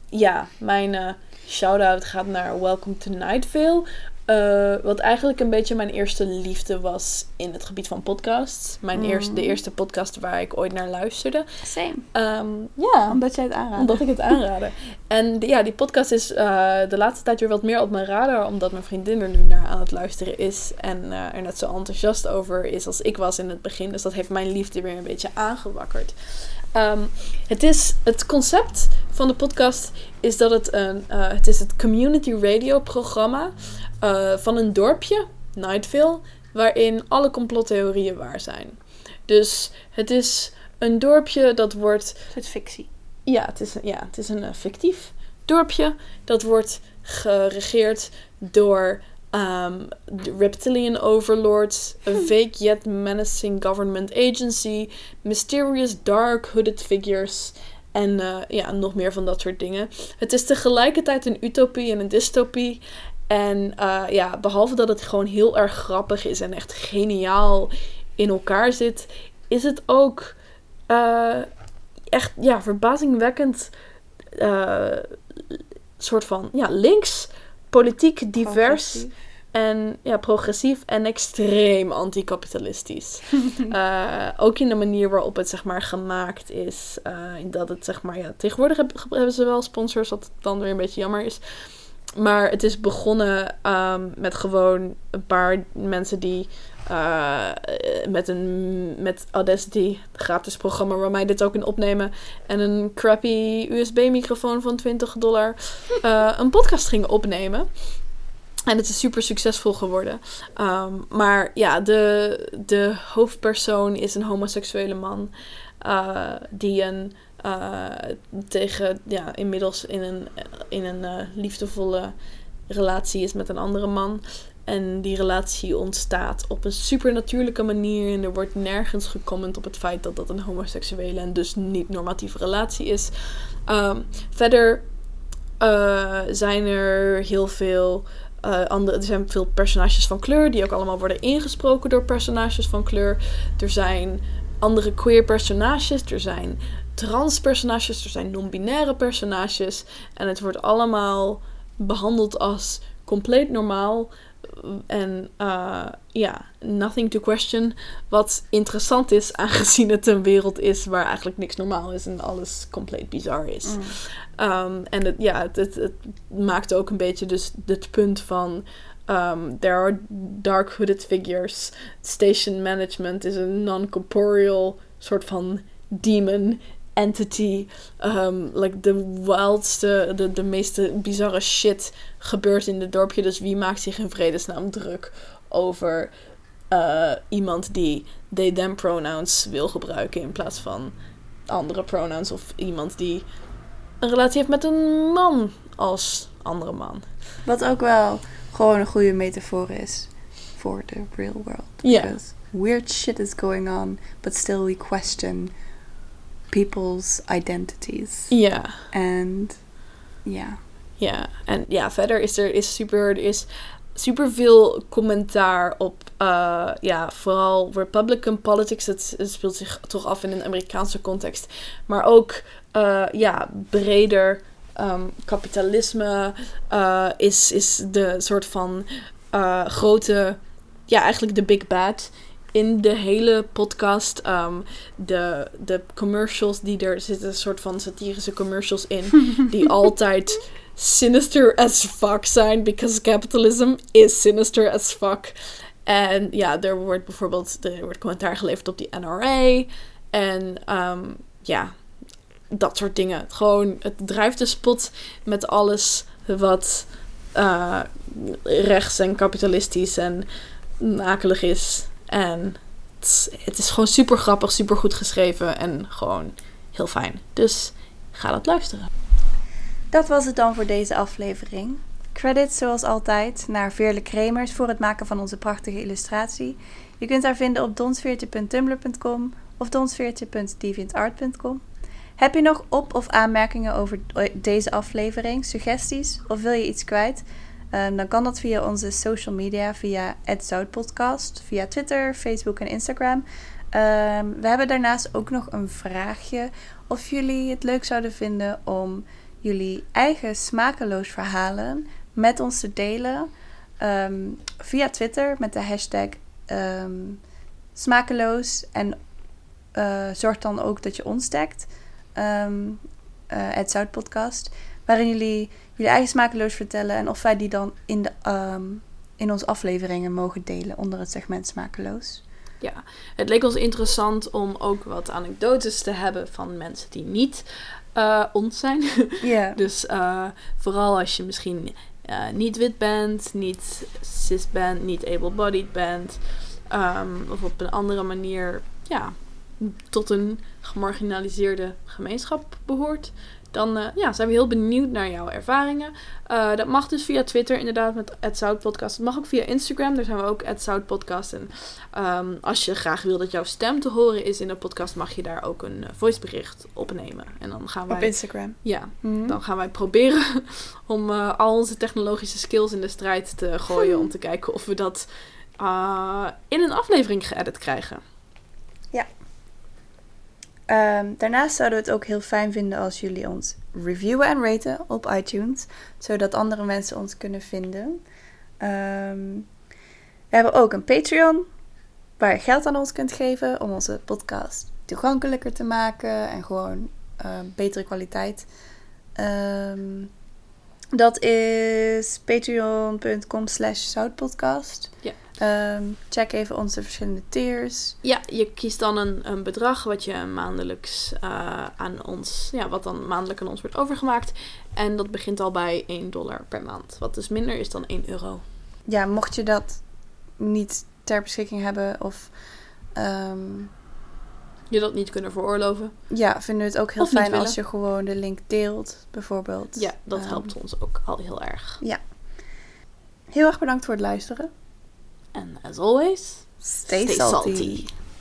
ja, mijn shout-out gaat naar Welcome to Night Vale. Eh, wat eigenlijk een beetje mijn eerste liefde was in het gebied van podcasts. Mijn Mm. eerste, de eerste podcast waar ik ooit naar luisterde. Same. Ehm, ja, Omdat jij het aanraadt. omdat ik het aanraden. En ja, die podcast is eh, de laatste tijd weer wat meer op mijn radar. Omdat mijn vriendin er nu naar aan het luisteren is. En eh, er net zo enthousiast over is als ik was in het begin. Dus dat heeft mijn liefde weer een beetje aangewakkerd. Ehm, het, is, het concept van de podcast is dat het een... eh, het is het community radio programma eh, van een dorpje, Nightville. Waarin alle complottheorieën waar zijn. Dus het is een dorpje dat wordt Het fictie. ja, het is, ja, het is een eh, fictief dorpje. Dat wordt geregeerd door de reptilian overlords, a vague yet menacing government agency, mysterious dark hooded figures en eh, ja, nog meer van dat soort dingen. Het is tegelijkertijd een utopie en een dystopie. En eh, ja, behalve dat het gewoon heel erg grappig is en echt geniaal in elkaar zit, is het ook eh, echt ja, verbazingwekkend soort van ja, links, politiek divers en ja, progressief en extreem anticapitalistisch. [LAUGHS] Eh, ook in de manier waarop het zeg maar gemaakt is. in dat het zeg maar ja, tegenwoordig heb- hebben ze wel sponsors, wat dan weer een beetje jammer is. Maar het is begonnen ehm, met gewoon een paar mensen die eh, met een met Audacity, gratis programma waar wij dit ook in opnemen, en een crappy USB-microfoon van 20 dollar [LAUGHS] een podcast gingen opnemen. En het is super succesvol geworden. Ehm, maar ja, de, de hoofdpersoon is een homoseksuele man. eh, die een eh, tegen, ja, inmiddels in een, in een eh, liefdevolle relatie is met een andere man. en die relatie ontstaat op een supernatuurlijke manier. En er wordt nergens gecomment op het feit dat dat een homoseksuele en dus niet normatieve relatie is. Ehm, verder zijn er heel veel. Eh, andere, er zijn veel personages van kleur die ook allemaal worden ingesproken door personages van kleur. Er zijn andere queer personages, er zijn trans personages, er zijn non-binaire personages. En het wordt allemaal behandeld als compleet normaal. En eh, ja, nothing to question. Wat interessant is, [LAUGHS] aangezien het een wereld is waar eigenlijk niks normaal is en alles compleet bizar is. Mm. Um, en het, ja, het, het, het maakt ook een beetje dus het punt van... Um, there are dark hooded figures. Station management is een non-corporeal soort van demon entity. Um, like de wildste, de, de meeste bizarre shit gebeurt in het dorpje. Dus wie maakt zich in vredesnaam druk over uh, iemand die they them pronouns wil gebruiken in plaats van andere pronouns of iemand die een relatie heeft met een man als andere man. Wat ook wel gewoon een goede metafoor is voor de real world. Ja. Because weird shit is going on, but still we question people's identities. Ja. And ja. Ja, en ja, verder is er is super, er is super veel commentaar op, uh, ja, vooral Republican politics. Het, het, speelt zich toch af in een Amerikaanse context. Maar ook, uh, ja, breder um, kapitalisme uh, is, is de soort van grote, ja, eigenlijk de big bad in de hele podcast. Um, de, de commercials die er zitten, een soort van satirische commercials in, [LAUGHS] die altijd sinister as fuck zijn, because capitalism is sinister as fuck. En ja, er wordt bijvoorbeeld er wordt commentaar geleverd op die NRA. En um, ja, dat soort dingen. Gewoon, het drijft de spot met alles wat uh, rechts en kapitalistisch en akelig is. En het is, gewoon super grappig, super goed geschreven en gewoon heel fijn. Dus ga dat luisteren. Dat was het dan voor deze aflevering. Credits zoals altijd naar Veerle Kremers voor het maken van onze prachtige illustratie. Je kunt haar vinden op donsveertje.tumblr.com of donsveertje.deviantart.com. Heb je nog op- of aanmerkingen over deze aflevering, suggesties of wil je iets kwijt? Um, dan kan dat via onze social media, via @zoutpodcast, via Twitter, Facebook en Instagram. Um, we hebben daarnaast ook nog een vraagje of jullie het leuk zouden vinden om jullie eigen smakeloos verhalen met ons te delen um, via Twitter met de hashtag smakeloos en uh, zorg dan ook dat je ons tagt, het Zoutpodcast, waarin jullie jullie eigen smakeloos vertellen en of wij die dan in, de, um, in onze afleveringen mogen delen onder het segment smakeloos. Ja, het leek ons interessant om ook wat anekdotes te hebben van mensen die niet uh, ons zijn. [LAUGHS] Yeah. dus uh, vooral als je misschien uh, niet wit bent, niet cis bent, niet able-bodied bent, um, of op een andere manier ja, tot een gemarginaliseerde gemeenschap behoort, dan uh, ja, zijn we heel benieuwd naar jouw ervaringen. Uh, dat mag dus via Twitter, inderdaad, met @zoutpodcast. Het mag ook via Instagram, daar zijn we ook @zoutpodcast. En um, als je graag wil dat jouw stem te horen is in de podcast, mag je daar ook een uh, voicebericht opnemen. En dan gaan wij op Instagram. Ja, mm-hmm. dan gaan wij proberen [LAUGHS] om uh, al onze technologische skills in de strijd te gooien [LAUGHS] om te kijken of we dat in een aflevering geëdit krijgen. Um, daarnaast zouden we het ook heel fijn vinden als jullie ons reviewen en raten op iTunes, zodat andere mensen ons kunnen vinden. Um, we hebben ook een Patreon waar je geld aan ons kunt geven om onze podcast toegankelijker te maken en gewoon uh, betere kwaliteit. Dat is patreon.com slash zoutpodcast. Ja. Um, check even onze verschillende tiers. Ja, je kiest dan een, een bedrag wat je maandelijks uh, aan ons, ja, wat dan maandelijk aan ons wordt overgemaakt. En dat begint al bij 1 dollar per maand. Wat dus minder is dan 1 euro. Ja, mocht je dat niet ter beschikking hebben of um, je dat niet kunnen veroorloven. Ja, vinden we het ook heel fijn als je gewoon de link deelt, bijvoorbeeld. Ja, dat um, helpt ons ook al heel erg. Ja. Heel erg bedankt voor het luisteren. And as always, Stay, stay salty. salty.